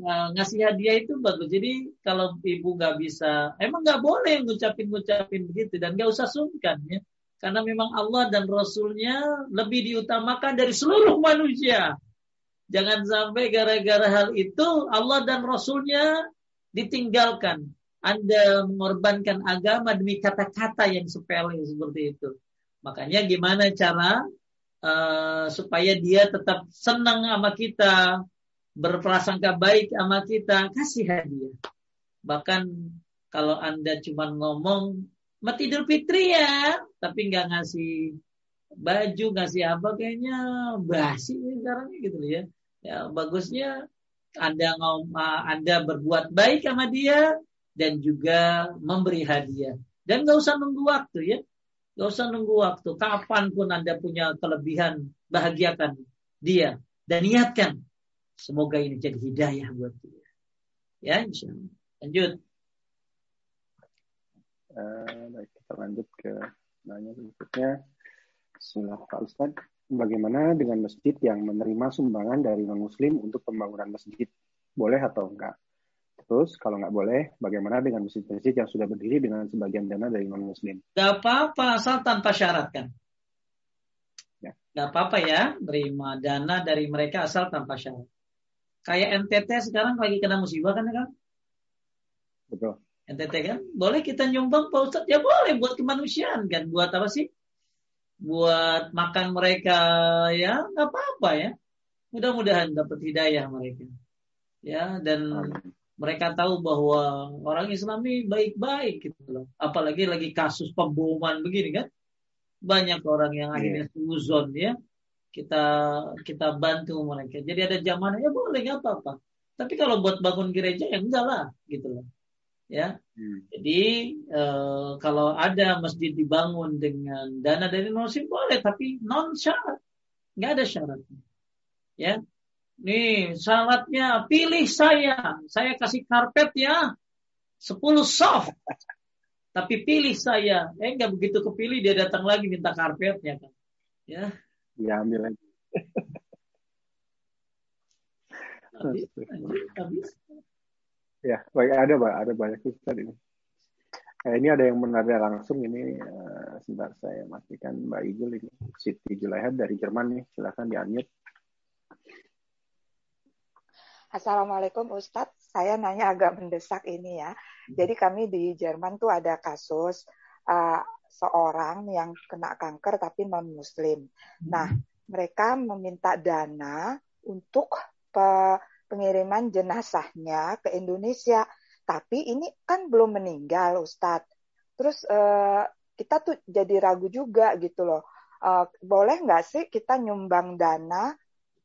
uh, ngasih hadiah itu bagus. Jadi kalau ibu nggak bisa, emang nggak boleh ngucapin-ngucapin begitu dan nggak usah sungkan ya. Karena memang Allah dan Rasulnya lebih diutamakan dari seluruh manusia. Jangan sampai gara-gara hal itu Allah dan Rasulnya ditinggalkan. Anda mengorbankan agama demi kata-kata yang sepele seperti itu Makanya gimana cara uh, supaya dia tetap senang sama kita, berprasangka baik sama kita, kasih hadiah. Bahkan kalau Anda cuma ngomong, mati Idul Fitri ya, tapi nggak ngasih baju, ngasih apa kayaknya basi sekarang gitu ya. Ya bagusnya Anda ngom Anda berbuat baik sama dia dan juga memberi hadiah. Dan nggak usah nunggu waktu ya. Gak usah nunggu waktu. Kapan pun Anda punya kelebihan, bahagiakan dia. Dan niatkan. Semoga ini jadi hidayah buat dia. Ya, insya Allah. Lanjut. Uh, baik, kita lanjut ke nanya berikutnya. Bismillah, Pak Ustadz. Bagaimana dengan masjid yang menerima sumbangan dari non-muslim untuk pembangunan masjid? Boleh atau enggak? Terus kalau nggak boleh, bagaimana dengan masjid-masjid yang sudah berdiri dengan sebagian dana dari non-muslim? Gak apa-apa, asal tanpa syarat kan. Ya. Gak apa-apa ya, terima dana dari mereka asal tanpa syarat. Kayak NTT sekarang lagi kena musibah kan kan? Betul. NTT kan, boleh kita nyumbang Pak Ustadz? Ya boleh, buat kemanusiaan kan. Buat apa sih? Buat makan mereka ya, nggak apa-apa ya. Mudah-mudahan dapat hidayah mereka. Ya, dan mereka tahu bahwa orang Islam ini baik-baik gitu loh. Apalagi lagi kasus pemboman begini kan. Banyak orang yang iya. akhirnya suzon ya. Kita kita bantu mereka. Jadi ada zaman ya boleh nggak apa-apa. Tapi kalau buat bangun gereja ya enggak lah gitu loh. Ya. Hmm. Jadi e, kalau ada masjid dibangun dengan dana dari muslim boleh tapi non syarat. Nggak ada syaratnya. Ya, Nih syaratnya pilih saya. Saya kasih karpet ya. 10 soft. Tapi pilih saya. Eh nggak begitu kepilih dia datang lagi minta karpetnya kan. Ya. Ya ambil lagi. habis, habis. Ya, baik ada pak, ada banyak ustad ini. Eh, ini ada yang menada langsung ini uh, sebentar saya matikan Mbak Igul ini Siti Julaihat dari Jerman nih silahkan di unmute. Assalamualaikum Ustadz, saya nanya agak mendesak ini ya. Hmm. Jadi kami di Jerman tuh ada kasus uh, seorang yang kena kanker tapi non Muslim. Nah, hmm. mereka meminta dana untuk pe pengiriman jenazahnya ke Indonesia. Tapi ini kan belum meninggal Ustadz. Terus uh, kita tuh jadi ragu juga gitu loh. Uh, boleh nggak sih kita nyumbang dana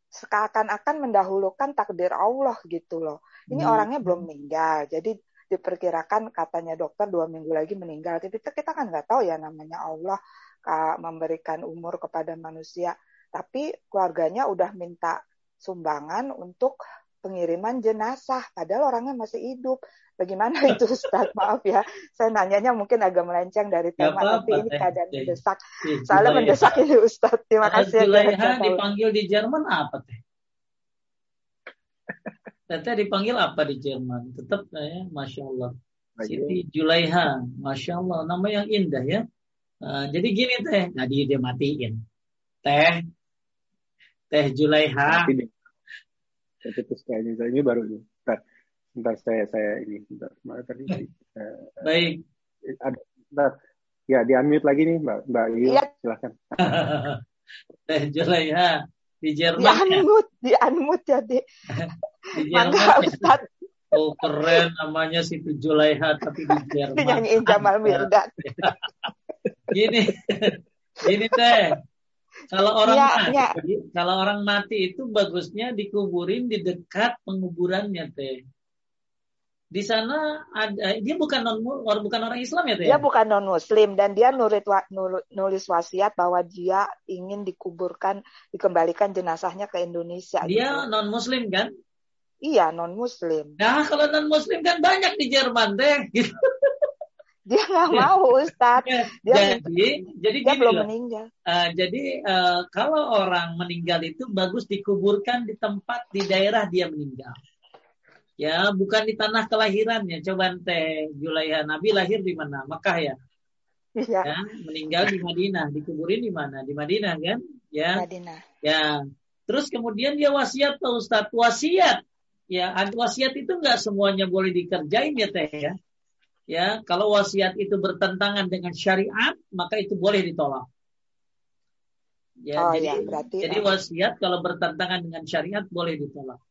seakan-akan mendahulukan takdir Allah gitu loh. Ini hmm. orangnya belum meninggal, jadi diperkirakan katanya dokter dua minggu lagi meninggal. Tapi kita kan nggak tahu ya namanya Allah memberikan umur kepada manusia. Tapi keluarganya udah minta sumbangan untuk pengiriman jenazah, padahal orangnya masih hidup. Bagaimana [laughs] itu Ustaz? Maaf ya, saya nanyanya mungkin agak melenceng dari tema, apa, tapi ini keadaan mendesak. Soalnya mendesak ini Ustaz. Terima kasih. Julaiha dipanggil di Jerman apa teh? Teteh dipanggil apa di Jerman? Tetap ya, Masya Allah. Siti Julaiha, Masya Allah. Nama yang indah ya. Uh, jadi gini teh, nah dia, dia matiin. Teh, Teh Julaiha. Terus kayaknya ini baru nih. Bentar saya saya ini bentar. Mana tadi? Uh, Baik. Ada bentar. Ya, di unmute lagi nih Mbak Mbak Yu, ya. silakan. [laughs] Teh Julaiha di Jerman. Di unmute, ya? di unmute ya, Di. di Jerman. Ya. Oh keren namanya si Julaiha tapi di Jerman. Nyanyiin Jamal Mirdad. [laughs] gini, gini teh. Kalau orang ya, mati, ya. kalau orang mati itu bagusnya dikuburin di dekat penguburannya teh di sana ada dia bukan non bukan orang Islam ya Dia bukan non Muslim dan dia nulis nulis wasiat bahwa dia ingin dikuburkan dikembalikan jenazahnya ke Indonesia. Dia gitu. non Muslim kan? Iya non Muslim. Nah kalau non Muslim kan banyak di Jerman deh. Gitu. [laughs] Dia nggak mau Ustaz. Ya, dia jadi jadi dia belum loh. meninggal. Uh, jadi uh, kalau orang meninggal itu bagus dikuburkan di tempat di daerah dia meninggal. Ya, bukan di tanah kelahirannya. Coba teh Julaiha Nabi lahir di mana? Mekah ya. Iya. Ya, meninggal di Madinah, dikuburin di mana? Di Madinah kan? Ya. Madinah. Ya. Terus kemudian dia wasiat Pak Ustadz, wasiat. Ya, wasiat itu enggak semuanya boleh dikerjain ya teh ya. Ya, kalau wasiat itu bertentangan dengan syariat, maka itu boleh ditolak. Ya, oh, jadi ya, berarti jadi ya. wasiat kalau bertentangan dengan syariat boleh ditolak.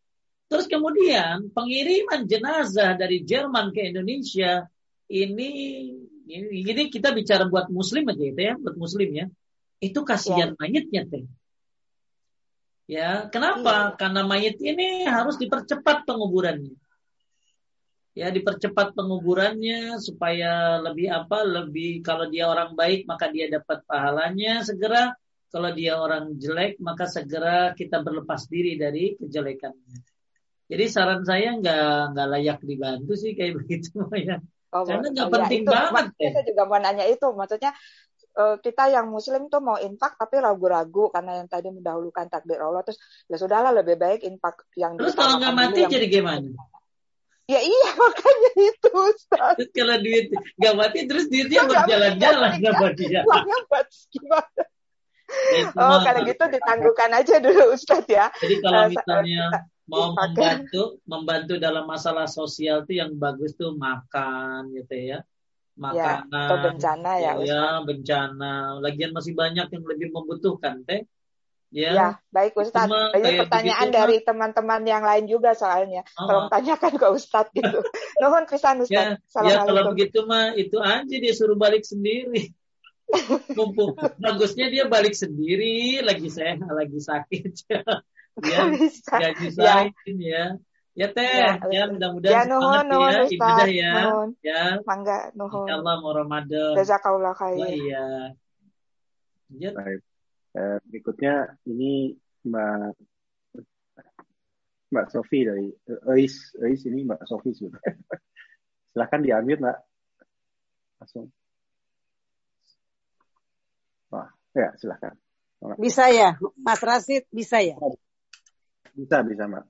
Terus kemudian pengiriman jenazah dari Jerman ke Indonesia ini ini, ini kita bicara buat muslim aja itu ya, buat muslim ya. Itu kasihan ya. mayitnya teh. Ya, kenapa? Ya. Karena mayit ini harus dipercepat penguburannya. Ya, dipercepat penguburannya supaya lebih apa? Lebih kalau dia orang baik maka dia dapat pahalanya segera. Kalau dia orang jelek maka segera kita berlepas diri dari kejelekannya. Jadi saran saya nggak nggak layak dibantu sih kayak [laughs] begitu ya. Oh, Karena nggak oh, penting ya, banget. Ya. Saya juga mau nanya itu, maksudnya eh, kita yang muslim tuh mau infak tapi ragu-ragu karena yang tadi mendahulukan takdir Allah terus ya sudahlah lebih baik infak yang terus kalau nggak mati jadi gimana ya iya [laughs] makanya itu Ustaz. terus kalau duit nggak mati terus duitnya berjalan-jalan sama dia. Uangnya buat gimana? Oh kalau gitu ditangguhkan aja dulu Ustaz ya. Jadi kalau eh, misalnya mau membantu membantu dalam masalah sosial tuh yang bagus tuh makan gitu ya. Makanan ya, atau bencana ya ya bencana. Lagian masih banyak yang lebih membutuhkan teh ya, ya baik Ustaz ini pertanyaan dari teman-teman yang lain juga soalnya oh. kalau tanyakan ke Ustadz gitu [laughs] nuhun pisan Ustaz ya, ya kalau begitu mah itu aja dia suruh balik sendiri [laughs] mumpung bagusnya dia balik sendiri lagi sehat lagi sakit [laughs] ya nyusahin ya. ya. Ya teh, ya, ya mudah-mudahan ya, nuhun, nuhun, ya, ibadah ya. Nuhun. Ya. Mangga, nuhun. Insyaallah mau Ramadan. Jazakallah khair. Wah, iya. Ya. Baik. Eh, berikutnya ini Mbak Mbak Sofi dari Eis, Eis ini Mbak Sofi sudah. [laughs] Silahkan diambil Mbak. Langsung. Wah, ya silahkan. Bisa ya, Mas Rasid bisa ya? Bisa, bisa, Mbak.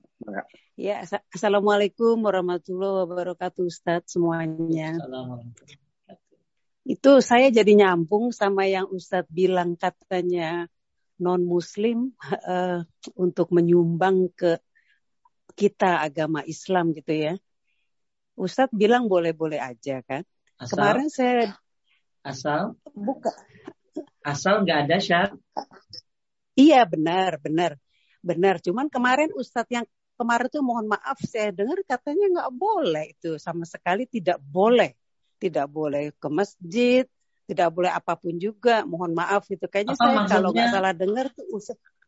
Ya, Assalamualaikum warahmatullahi wabarakatuh, Ustadz semuanya. Itu saya jadi nyambung sama yang Ustadz bilang katanya non-muslim uh, untuk menyumbang ke kita agama Islam gitu ya. Ustadz bilang boleh-boleh aja kan. Asal, Kemarin saya asal buka asal nggak ada syarat. Iya benar benar. Benar, cuman kemarin Ustadz yang kemarin tuh mohon maaf saya dengar katanya nggak boleh itu sama sekali tidak boleh, tidak boleh ke masjid, tidak boleh apa pun juga. Mohon maaf itu kayaknya Apa saya maksudnya? kalau nggak salah dengar tuh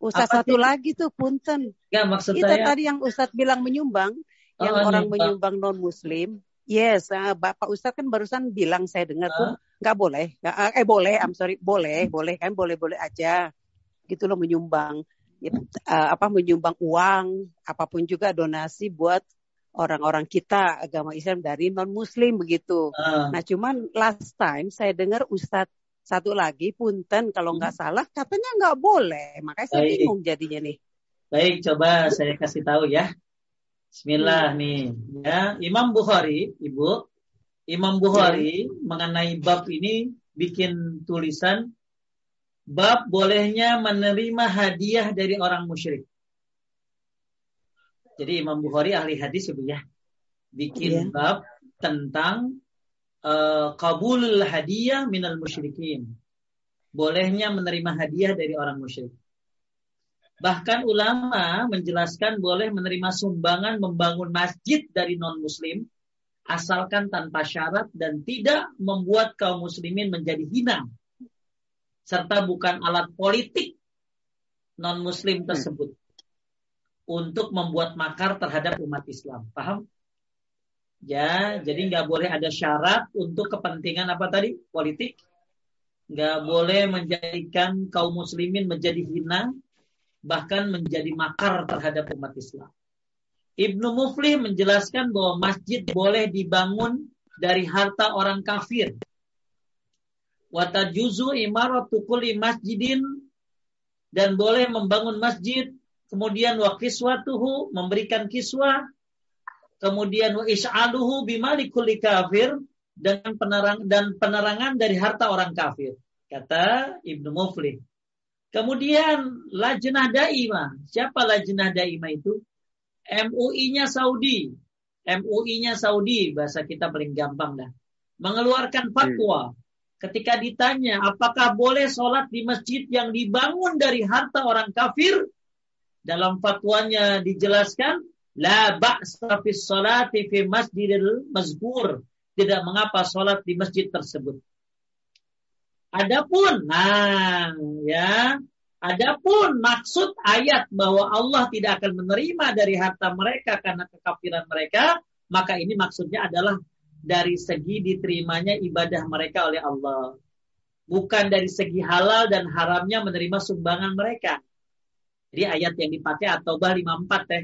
Ustadz, satu sih? lagi tuh punten. Ya, maksud itu saya... tadi yang Ustadz bilang menyumbang, oh, yang orang menyumbang non Muslim. Yes, uh, Bapak Ustadz kan barusan bilang saya dengar uh. tuh nggak boleh, gak, eh boleh, I'm sorry, boleh, boleh kan, boleh boleh aja, gitu loh menyumbang uh, apa menyumbang uang apa pun juga donasi buat orang-orang kita agama Islam dari non Muslim begitu. Uh. Nah cuman last time saya dengar Ustadz satu lagi punten kalau nggak hmm. salah katanya nggak boleh makanya saya Baik. bingung jadinya nih. Baik coba saya kasih tahu ya. Bismillah hmm. nih ya Imam Bukhari Ibu Imam Bukhari hmm. mengenai bab ini bikin tulisan bab bolehnya menerima hadiah dari orang musyrik. Jadi Imam Bukhari ahli hadis ya, bikin yeah. bab tentang uh, kabul hadiah minal musyrikin. Bolehnya menerima hadiah dari orang musyrik. Bahkan ulama menjelaskan boleh menerima sumbangan membangun masjid dari non-muslim asalkan tanpa syarat dan tidak membuat kaum muslimin menjadi hina serta bukan alat politik non-muslim tersebut. Untuk membuat makar terhadap umat Islam. Paham? Ya, jadi nggak boleh ada syarat untuk kepentingan apa tadi? Politik. Nggak boleh menjadikan kaum muslimin menjadi hina, bahkan menjadi makar terhadap umat Islam. Ibnu Muflih menjelaskan bahwa masjid boleh dibangun dari harta orang kafir watajuzu imaratu kulli masjidin dan boleh membangun masjid kemudian wa kiswatuhu memberikan kiswah kemudian wa is'aluhu bimali kulli kafir dengan penerang dan penerangan dari harta orang kafir kata Ibnu Muflih. Kemudian lajnah daimah siapa lajnah daimah itu? MUI-nya Saudi. MUI-nya Saudi bahasa kita paling gampang dah. Mengeluarkan fatwa. Ketika ditanya apakah boleh sholat di masjid yang dibangun dari harta orang kafir, dalam fatwanya dijelaskan la ba'sa fi sholati fi masjidil mazkur. Tidak mengapa sholat di masjid tersebut. Adapun, nah ya, adapun maksud ayat bahwa Allah tidak akan menerima dari harta mereka karena kekafiran mereka, maka ini maksudnya adalah dari segi diterimanya ibadah mereka oleh Allah. Bukan dari segi halal dan haramnya menerima sumbangan mereka. Jadi ayat yang dipakai At-Taubah 54 teh.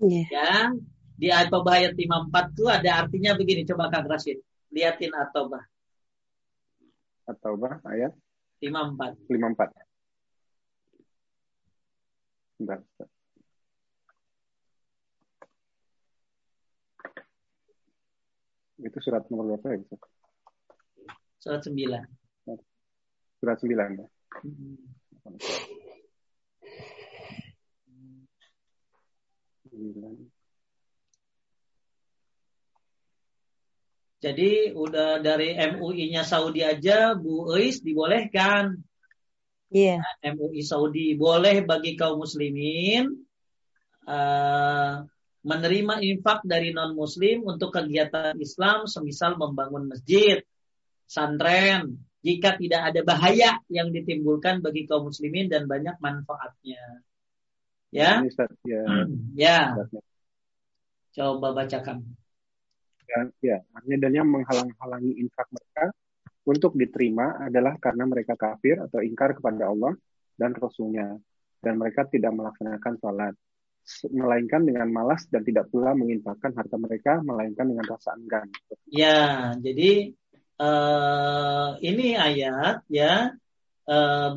Yeah. Ya. Di At-Taubah ayat 54 itu ada artinya begini. Coba Kang Rashid. Liatin At-Taubah. At-Taubah ayat 54. 54. Bentar. Itu surat nomor berapa ya? Surat 9. Surat 9 ya. Hmm. Jadi udah dari MUI-nya Saudi aja Bu Eis dibolehkan. Iya. Yeah. MUI Saudi boleh bagi kaum muslimin uh, menerima infak dari non muslim untuk kegiatan Islam semisal membangun masjid, santren, jika tidak ada bahaya yang ditimbulkan bagi kaum muslimin dan banyak manfaatnya. Ya. ya. ya. Coba bacakan. Ya, ya. Artinya dan yang menghalang-halangi infak mereka untuk diterima adalah karena mereka kafir atau ingkar kepada Allah dan Rasulnya. Dan mereka tidak melaksanakan sholat. Melainkan dengan malas dan tidak pula menginfakkan harta mereka, melainkan dengan rasa enggan. Ya, jadi uh, ini ayat ya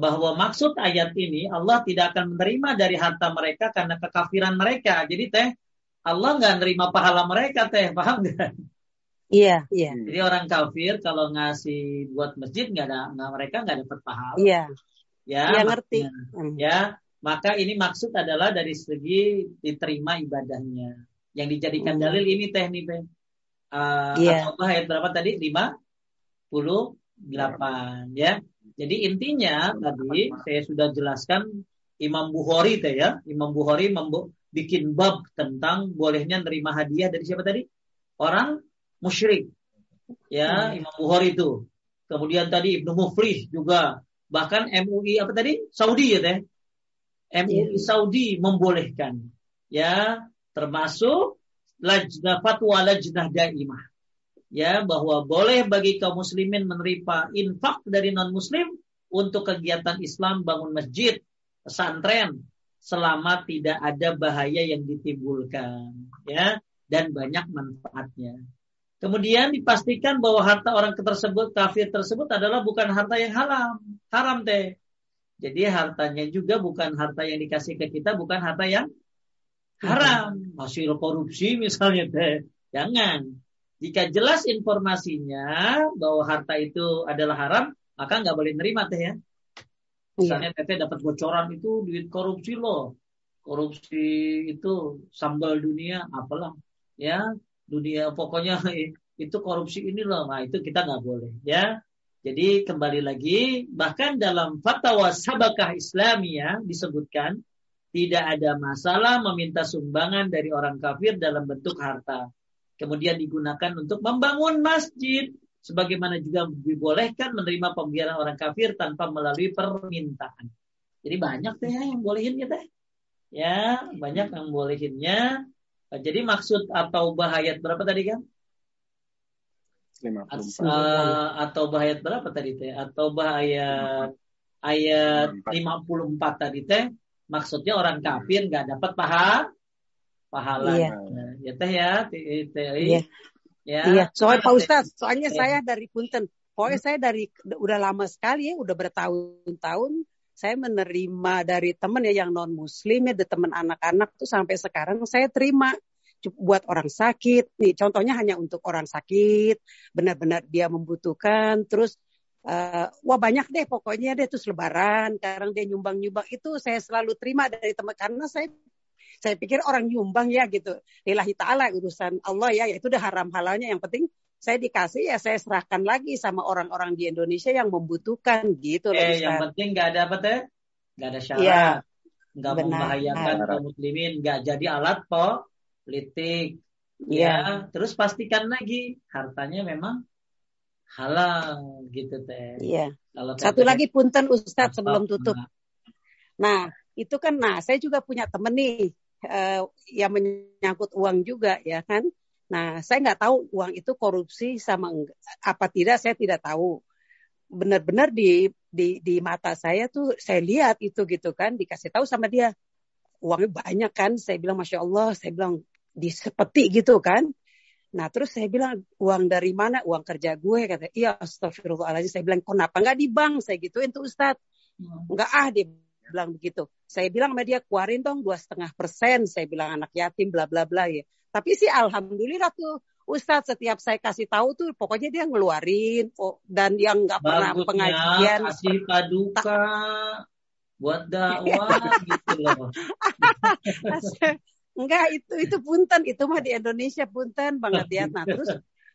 bahwa maksud ayat ini Allah tidak akan menerima dari harta mereka karena kekafiran mereka. Jadi teh Allah nggak nerima pahala mereka teh, paham nggak? Iya, iya. Jadi orang kafir kalau ngasih buat masjid nggak ada, nggak mereka nggak dapat pahala. Iya. Ya. Iya ngerti. Ya, maka ini maksud adalah dari segi diterima ibadahnya. Yang dijadikan hmm. dalil ini teh nih teh. Uh, yeah. ayat berapa tadi? Lima puluh delapan ya. Jadi intinya tadi saya sudah jelaskan Imam Bukhari teh ya. Imam Bukhari bikin bab tentang bolehnya nerima hadiah dari siapa tadi? Orang musyrik. Ya, hmm. Imam Bukhari itu. Kemudian tadi Ibnu Muflih juga. Bahkan MUI apa tadi? Saudi ya teh. MUI iya. Saudi membolehkan. Ya, termasuk lajnah fatwa lajnah daimah ya bahwa boleh bagi kaum muslimin menerima infak dari non muslim untuk kegiatan Islam bangun masjid, pesantren selama tidak ada bahaya yang ditimbulkan ya dan banyak manfaatnya. Kemudian dipastikan bahwa harta orang tersebut kafir tersebut adalah bukan harta yang haram, haram teh. Jadi hartanya juga bukan harta yang dikasih ke kita, bukan harta yang haram, hasil korupsi misalnya teh. Jangan. Jika jelas informasinya bahwa harta itu adalah haram, maka nggak boleh nerima teh ya. Misalnya teteh dapat bocoran itu duit korupsi loh. Korupsi itu sambal dunia apalah ya dunia pokoknya [laughs] itu korupsi ini loh. Nah itu kita nggak boleh ya. Jadi kembali lagi bahkan dalam fatwa sabakah Islamiyah disebutkan tidak ada masalah meminta sumbangan dari orang kafir dalam bentuk harta kemudian digunakan untuk membangun masjid sebagaimana juga dibolehkan menerima pembiaran orang kafir tanpa melalui permintaan. Jadi banyak teh yang bolehin ya teh. Ya, banyak yang bolehinnya. Jadi maksud atau bahayat berapa tadi kan? 54. Uh, atau bahayat berapa tadi teh? Atau bahayat ayat 54 tadi teh maksudnya orang kafir nggak dapat paha pahala. Iya. Nah, ya teh ya, Iya. Ya. Iya. Soalnya Pak Ustadz, [laughs] soalnya ya. saya dari Punten. Pokoknya saya dari udah lama sekali ya, udah bertahun-tahun saya menerima dari teman ya yang non muslim ya, dari teman anak-anak tuh sampai sekarang saya terima buat orang sakit. Nih contohnya hanya untuk orang sakit, benar-benar dia membutuhkan. Terus uh, wah banyak deh pokoknya deh terus lebaran, sekarang dia nyumbang-nyumbang itu saya selalu terima dari teman karena saya saya pikir orang nyumbang ya gitu. Lillahi ta'ala urusan Allah ya, itu udah haram halalnya. Yang penting saya dikasih ya saya serahkan lagi sama orang-orang di Indonesia yang membutuhkan gitu loh. Eh, yang penting nggak ada apa teh? Nggak ada syarat. Ya, nggak membahayakan kaum muslimin, nggak jadi alat politik. Ya. ya, terus pastikan lagi hartanya memang halal gitu teh. Iya. Kalau Satu lagi punten Ustadz sebelum tutup. Nah, itu kan nah saya juga punya temen nih uh, yang menyangkut uang juga ya kan. Nah, saya nggak tahu uang itu korupsi sama enggak, apa tidak saya tidak tahu. Benar-benar di di di mata saya tuh saya lihat itu gitu kan dikasih tahu sama dia uangnya banyak kan. Saya bilang masya Allah, saya bilang di sepeti gitu kan. Nah terus saya bilang uang dari mana? Uang kerja gue kata. Iya astagfirullahaladzim. Saya bilang kenapa nggak di bank? Saya gituin tuh Ustadz. Enggak hmm. ah dia bilang begitu. Saya bilang sama dia keluarin dong dua setengah persen. Saya bilang anak yatim bla bla bla ya. Tapi sih alhamdulillah tuh Ustadz setiap saya kasih tahu tuh pokoknya dia ngeluarin oh, dan yang nggak pernah pengajian kasih paduka buat dakwah [laughs] gitu loh. Enggak itu itu punten itu mah di Indonesia punten banget ya. Nah terus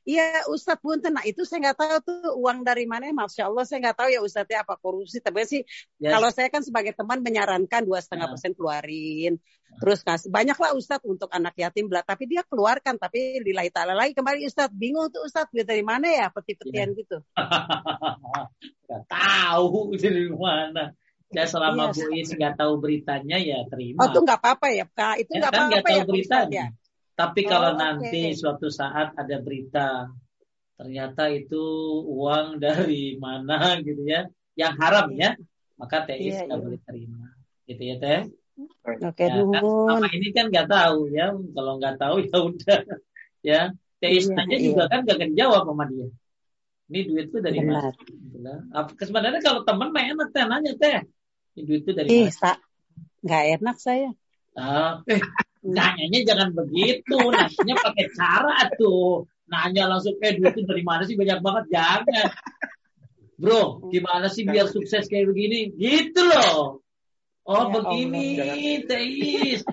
Iya Ustadz punten, nah itu saya nggak tahu tuh uang dari mana, masya Allah saya nggak tahu ya Ustadznya apa korupsi, tapi sih yes. kalau saya kan sebagai teman menyarankan dua setengah persen keluarin, terus kasih banyak lah Ustadz untuk anak yatim belah, tapi dia keluarkan, tapi lillahi ta'ala lagi kembali Ustadz bingung tuh Ustadz dari mana ya peti-petian yeah. gitu. [laughs] Gak tahu dari mana. Ya selama yes. Bu Is nggak tahu beritanya ya terima. Oh itu nggak apa-apa ya Kak, itu ya nggak ya, apa-apa kan, ya beritanya. Ya. Tapi kalau oh, nanti suatu saat ada berita ternyata itu uang [laughs] dari mana gitu ya, yang haram ya, maka teis iya, nggak iya. boleh terima, gitu ya teh. Oke, ya, kan, sama ini kan nggak tahu ya, kalau nggak tahu ya [laughs] udah ya. Iya, aja iya. juga kan gak akan jawab sama dia. Ini duit tuh dari mana? Sebenarnya kalau teman mah enak teh nanya teh. Ini duit tuh dari mana? Nggak enak saya. Ah, eh, Nanyanya jangan begitu, nanyanya pakai cara tuh. Nanya langsung, eh duit itu dari mana sih banyak banget, jangan. Bro, gimana sih biar sukses kayak begini? Gitu loh. Oh ya, begini, Teis. [laughs]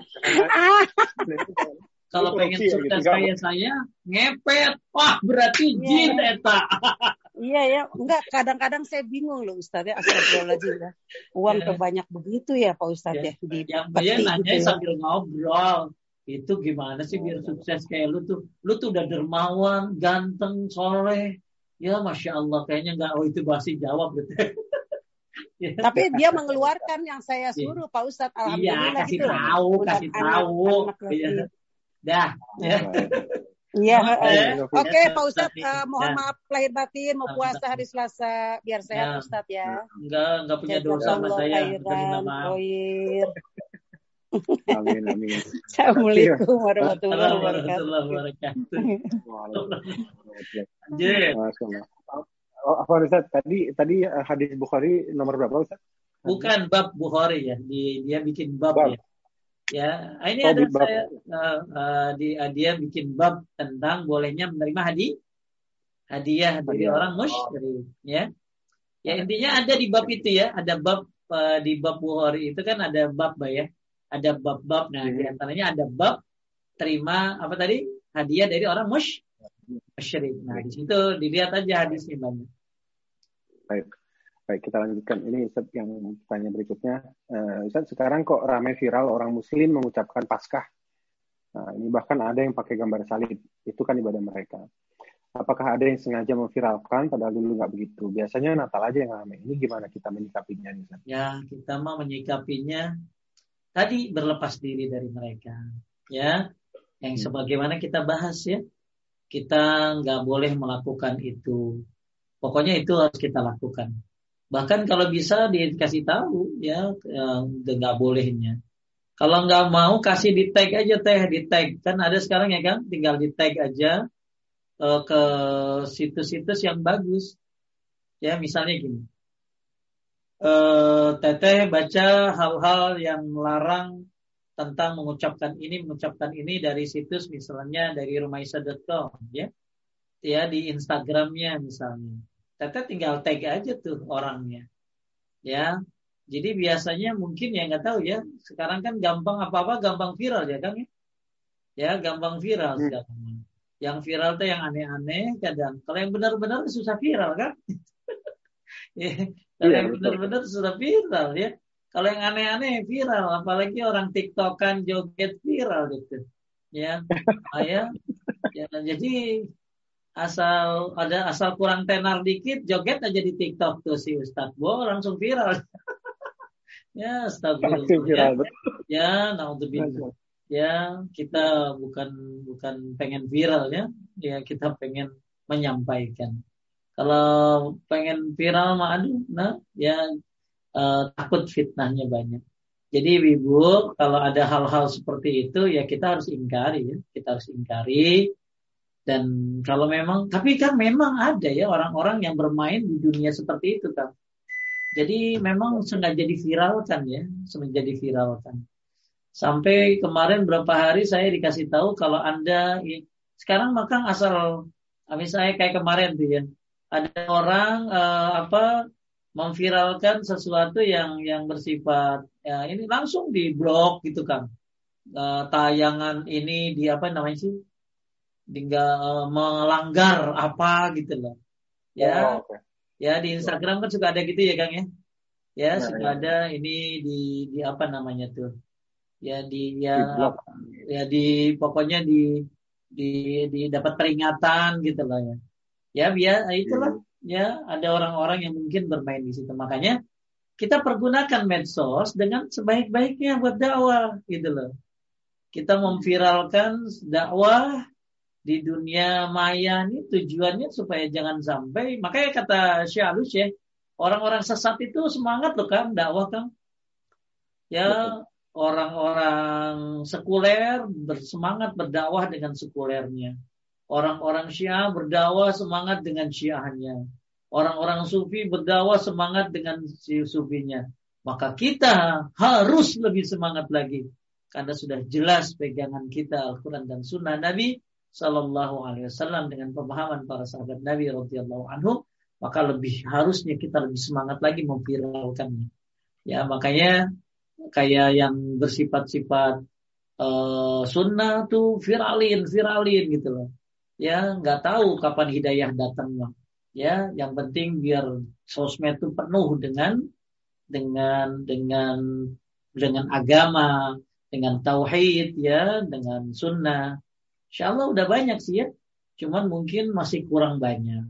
Kalau pengen gitu, sukses kayak saya, ngepet. Wah, berarti iya. jin, Eta. [laughs] Iya ya, enggak kadang-kadang saya bingung loh Ustaz ya, astagfirullahaladzim ya. Uang yeah. banyak begitu ya Pak Ustaz ya. ya. Di yang dia nanya gitu ya. sambil ngobrol. Itu gimana sih biar sukses kayak lu tuh? Lu tuh udah dermawan, ganteng, soleh. Ya Masya Allah, kayaknya enggak, oh itu bahasa jawab gitu. [laughs] ya. Tapi dia mengeluarkan yang saya iya. suruh Pak Ustadz. Iya, Alhamdulillah iya, kasih gitu. tahu, kasih tahu. Iya. Dah. Ya. Iya. Oke, okay, Pak Ustadz, uh, mohon maaf lahir batin mau puasa hari Selasa biar sehat ya. Ustadz ya. Enggak, enggak punya dosa sama saya. Khairan, Amin, amin. [laughs] Assalamualaikum warahmatullahi wabarakatuh. Oh, apa Ustaz? Tadi tadi eh, hadis Bukhari nomor berapa Ustaz? Bukan bab Bukhari ya, dia bikin bab, bab. ya. Ya, ah, ini oh, ada saya uh, uh, di uh, dia bikin bab tentang bolehnya menerima hadiah hadiah dari orang musyrik, ya. Ya intinya ada di bab itu ya, ada bab uh, di bab Bukhari itu kan ada bab ya, ada bab-bab. Nah, di antaranya ada bab terima apa tadi? Hadiah dari orang musyrik. Nah, di situ dilihat aja hadisnya banyak. Baik. Baik, kita lanjutkan. Ini Ustaz yang tanya berikutnya. Uh, Ustaz, sekarang kok ramai viral orang muslim mengucapkan Paskah. Nah, ini bahkan ada yang pakai gambar salib. Itu kan ibadah mereka. Apakah ada yang sengaja memviralkan padahal dulu nggak begitu? Biasanya Natal aja yang ramai. Ini gimana kita menyikapinya? Ustaz? Ya, kita mau menyikapinya tadi berlepas diri dari mereka. Ya, yang hmm. sebagaimana kita bahas ya. Kita nggak boleh melakukan itu. Pokoknya itu harus kita lakukan Bahkan kalau bisa dikasih tahu ya nggak bolehnya. Kalau nggak mau kasih di tag aja teh di tag kan ada sekarang ya kan tinggal di tag aja uh, ke situs-situs yang bagus. Ya misalnya gini. Uh, teteh baca hal-hal yang melarang tentang mengucapkan ini mengucapkan ini dari situs misalnya dari rumaisa.com ya ya di Instagramnya misalnya Tete tinggal tag aja tuh orangnya. Ya. Jadi biasanya mungkin ya nggak tahu ya. Sekarang kan gampang apa-apa gampang viral ya kan ya. Ya, gampang viral hmm. sekarang. Yang viral tuh yang aneh-aneh kadang. Kalau yang benar-benar susah viral kan? [laughs] ya, kalau iya, yang benar-benar susah viral ya. Kalau yang aneh-aneh viral, apalagi orang TikTokan joget viral gitu. Ya, [laughs] ah, ya, ya jadi asal ada asal kurang tenar dikit joget aja di TikTok tuh si Ustadz. Bo [laughs] langsung viral. ya, astagfirullah. Ya, ya naudzubillah. Ya kita bukan bukan pengen viral ya. Ya kita pengen menyampaikan. Kalau pengen viral mah aduh nah ya uh, takut fitnahnya banyak. Jadi ibu kalau ada hal-hal seperti itu ya kita harus ingkari ya. Kita harus ingkari dan kalau memang tapi kan memang ada ya orang-orang yang bermain di dunia seperti itu kan jadi memang sengaja diviralkan ya sengaja diviralkan Sampai kemarin berapa hari saya dikasih tahu kalau Anda sekarang maka asal misalnya kayak kemarin tuh ya. Ada orang uh, apa memviralkan sesuatu yang yang bersifat ya ini langsung di blog gitu kan. Uh, tayangan ini di apa namanya sih? Tinggal melanggar apa gitu loh. Ya. Oh, okay. Ya di Instagram kan suka ada gitu ya Kang ya. Ya, nah, suka ya. ada ini di di apa namanya tuh ya di ya di ya di pokoknya di di di dapat peringatan gitu lah ya ya biar itulah hmm. ya ada orang-orang yang mungkin bermain di situ makanya kita pergunakan medsos dengan sebaik-baiknya buat dakwah gitu loh kita memviralkan dakwah di dunia maya ini tujuannya supaya jangan sampai makanya kata Syalus ya orang-orang sesat itu semangat loh kan dakwah kan ya orang-orang sekuler bersemangat berdakwah dengan sekulernya. Orang-orang Syiah berdakwah semangat dengan Syiahnya. Orang-orang Sufi berdakwah semangat dengan si Sufinya. Maka kita harus lebih semangat lagi karena sudah jelas pegangan kita Al-Quran dan Sunnah Nabi Sallallahu Alaihi Wasallam dengan pemahaman para sahabat Nabi radhiyallahu anhu maka lebih harusnya kita lebih semangat lagi memviralkannya. Ya makanya kayak yang bersifat-sifat uh, sunnah tuh viralin, viralin gitu loh. Ya, nggak tahu kapan hidayah datang. Ya, yang penting biar sosmed tuh penuh dengan dengan dengan dengan agama, dengan tauhid ya, dengan sunnah. Insya Allah udah banyak sih ya. Cuman mungkin masih kurang banyak.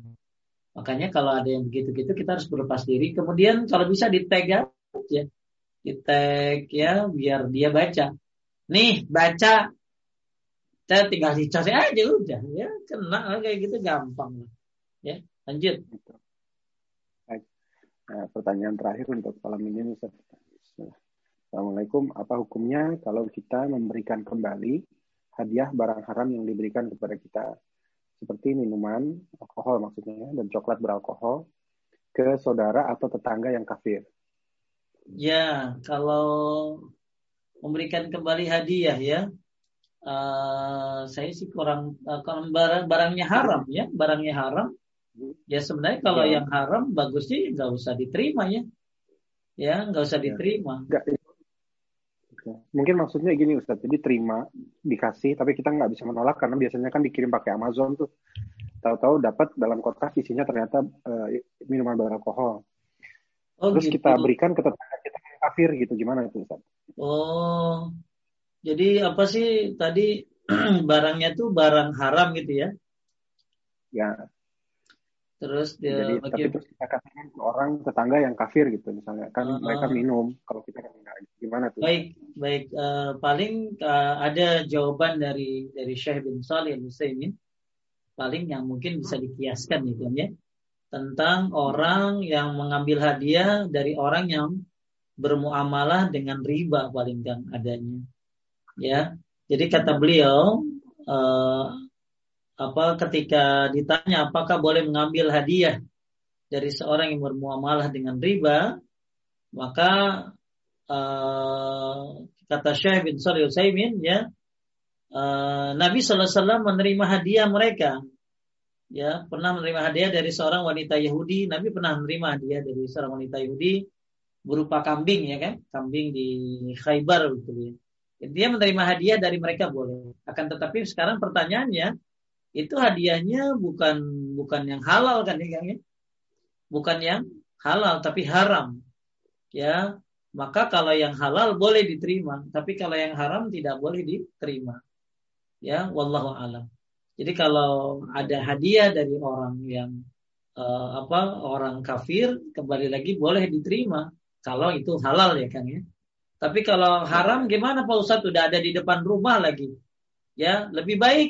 Makanya kalau ada yang begitu-gitu kita harus berlepas diri. Kemudian kalau bisa di tag ya kita ya biar dia baca. Nih baca, saya tinggal dicari aja udah ya kena kayak gitu gampang ya lanjut. Nah, pertanyaan terakhir untuk malam ini Ustaz. Assalamualaikum. Apa hukumnya kalau kita memberikan kembali hadiah barang haram yang diberikan kepada kita seperti minuman alkohol maksudnya dan coklat beralkohol ke saudara atau tetangga yang kafir? Ya, kalau memberikan kembali hadiah ya, uh, saya sih kurang uh, barang barangnya haram ya, barangnya haram. Ya sebenarnya kalau ya. yang haram bagusnya nggak usah diterima ya, ya nggak usah ya. diterima. Nggak, Mungkin maksudnya gini Ustaz, jadi terima, dikasih, tapi kita nggak bisa menolak karena biasanya kan dikirim pakai Amazon tuh. Tahu-tahu dapat dalam kotak isinya ternyata uh, minuman beralkohol. Oh, Terus gitu. kita berikan ke tetangga kita yang kafir gitu. Gimana itu Ustaz? Oh. Jadi apa sih tadi [clears throat] barangnya tuh barang haram gitu ya? Ya. Terus dia Jadi, bagi... tapi terus kita katakan ke orang tetangga yang kafir gitu misalnya kan uh, mereka minum kalau kita kan enggak gimana tuh? Baik, baik uh, paling uh, ada jawaban dari dari Syekh bin Salih ini paling yang mungkin bisa dikiaskan gitu ya tentang orang yang mengambil hadiah dari orang yang bermuamalah dengan riba paling kan adanya. Ya. Jadi kata beliau uh, apa ketika ditanya apakah boleh mengambil hadiah dari seorang yang bermuamalah dengan riba, maka uh, kata Syekh bin Shalih Utsaimin ya uh, Nabi SAW menerima hadiah mereka ya pernah menerima hadiah dari seorang wanita Yahudi. Nabi pernah menerima hadiah dari seorang wanita Yahudi berupa kambing ya kan, kambing di Khaybar gitu ya. Dia menerima hadiah dari mereka boleh. Akan tetapi sekarang pertanyaannya, itu hadiahnya bukan bukan yang halal kan ya, bukan yang halal tapi haram ya. Maka kalau yang halal boleh diterima tapi kalau yang haram tidak boleh diterima ya. Wallahu alam. Jadi kalau ada hadiah dari orang yang uh, apa orang kafir kembali lagi boleh diterima kalau itu halal ya kan ya. Tapi kalau haram gimana Pak Ustadz? Udah ada di depan rumah lagi ya. Lebih baik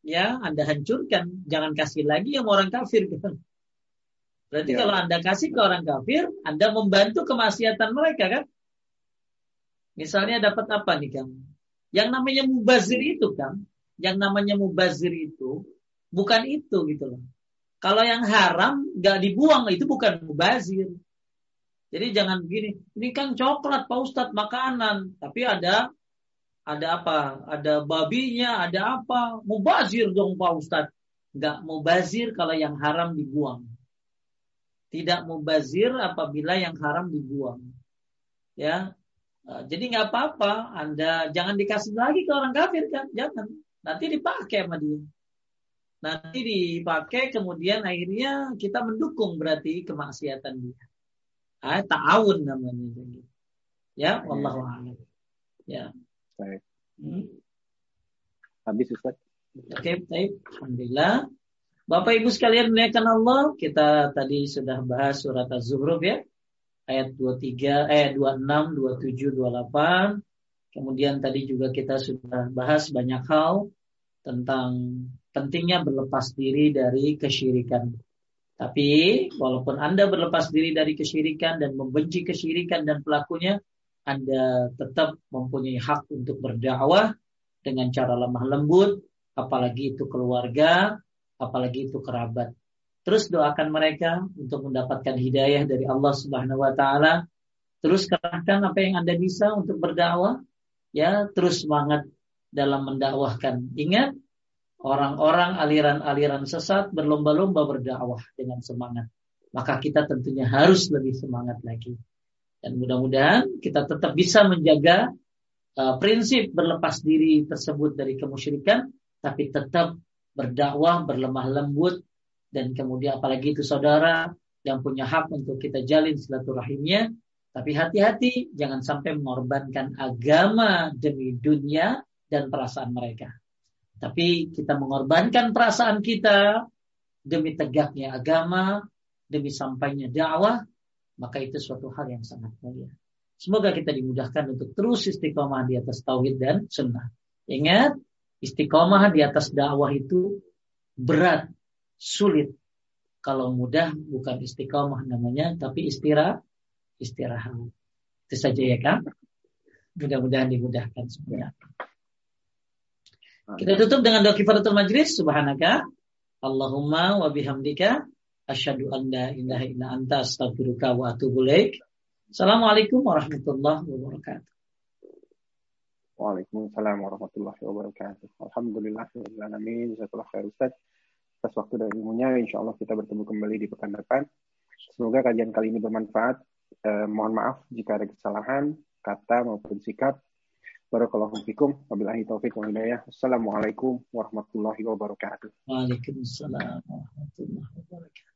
ya Anda hancurkan jangan kasih lagi yang orang kafir gitu Berarti ya. kalau Anda kasih ke orang kafir, Anda membantu kemaksiatan mereka kan? Misalnya dapat apa nih Kang? Yang namanya mubazir itu kan, yang namanya mubazir itu bukan itu gitu loh. Kalau yang haram nggak dibuang itu bukan mubazir. Jadi jangan begini, ini kan coklat Pak Ustadz makanan, tapi ada ada apa? Ada babinya, ada apa? Mubazir dong Pak Ustadz. Nggak mubazir kalau yang haram dibuang tidak mubazir apabila yang haram dibuang. Ya, eh, jadi nggak apa-apa. Anda jangan dikasih lagi ke orang kafir kan, jangan. Nanti dipakai sama dia. Nanti dipakai kemudian akhirnya kita mendukung berarti kemaksiatan dia. Ah, ta'awun namanya. Ya, wallahu a'lam. Ya. Baik. Hmm. Habis Ustaz. Oke, okay, baik. Alhamdulillah. Bapak Ibu sekalian menaikkan Allah, kita tadi sudah bahas surat Az-Zukhruf ya. Ayat 23 eh 26, 27, 28. Kemudian tadi juga kita sudah bahas banyak hal tentang pentingnya berlepas diri dari kesyirikan. Tapi walaupun Anda berlepas diri dari kesyirikan dan membenci kesyirikan dan pelakunya, Anda tetap mempunyai hak untuk berdakwah dengan cara lemah lembut, apalagi itu keluarga, apalagi itu kerabat. Terus doakan mereka untuk mendapatkan hidayah dari Allah Subhanahu wa taala. Terus kerahkan apa yang Anda bisa untuk berdakwah. Ya, terus semangat dalam mendakwahkan. Ingat, orang-orang aliran-aliran sesat berlomba-lomba berdakwah dengan semangat. Maka kita tentunya harus lebih semangat lagi. Dan mudah-mudahan kita tetap bisa menjaga uh, prinsip berlepas diri tersebut dari kemusyrikan, tapi tetap berdakwah, berlemah lembut, dan kemudian apalagi itu saudara yang punya hak untuk kita jalin silaturahimnya. Tapi hati-hati, jangan sampai mengorbankan agama demi dunia dan perasaan mereka. Tapi kita mengorbankan perasaan kita demi tegaknya agama, demi sampainya dakwah, maka itu suatu hal yang sangat mulia. Semoga kita dimudahkan untuk terus istiqomah di atas tauhid dan sunnah. Ingat, Istiqomah di atas dakwah itu berat, sulit. Kalau mudah bukan istiqomah namanya, tapi istirahat, istirahat. Itu saja ya kan? Mudah-mudahan dimudahkan semuanya. Kita tutup dengan doa kifaratul majlis. Subhanaka. Allahumma wa bihamdika. Asyhadu an la ilaha illa anta astaghfiruka wa atubu Assalamualaikum warahmatullahi wabarakatuh. Waalaikumsalam warahmatullahi wabarakatuh. Alhamdulillah, alamin. Jazakallah khair Ustaz. Atas waktu dan ilmunya, insya Allah kita bertemu kembali di pekan depan. Semoga kajian kali ini bermanfaat. Eh, mohon maaf jika ada kesalahan, kata maupun sikap. Barakallahu fikum. Wabillahi taufiq wa hidayah. Assalamualaikum warahmatullahi wabarakatuh. Waalaikumsalam warahmatullahi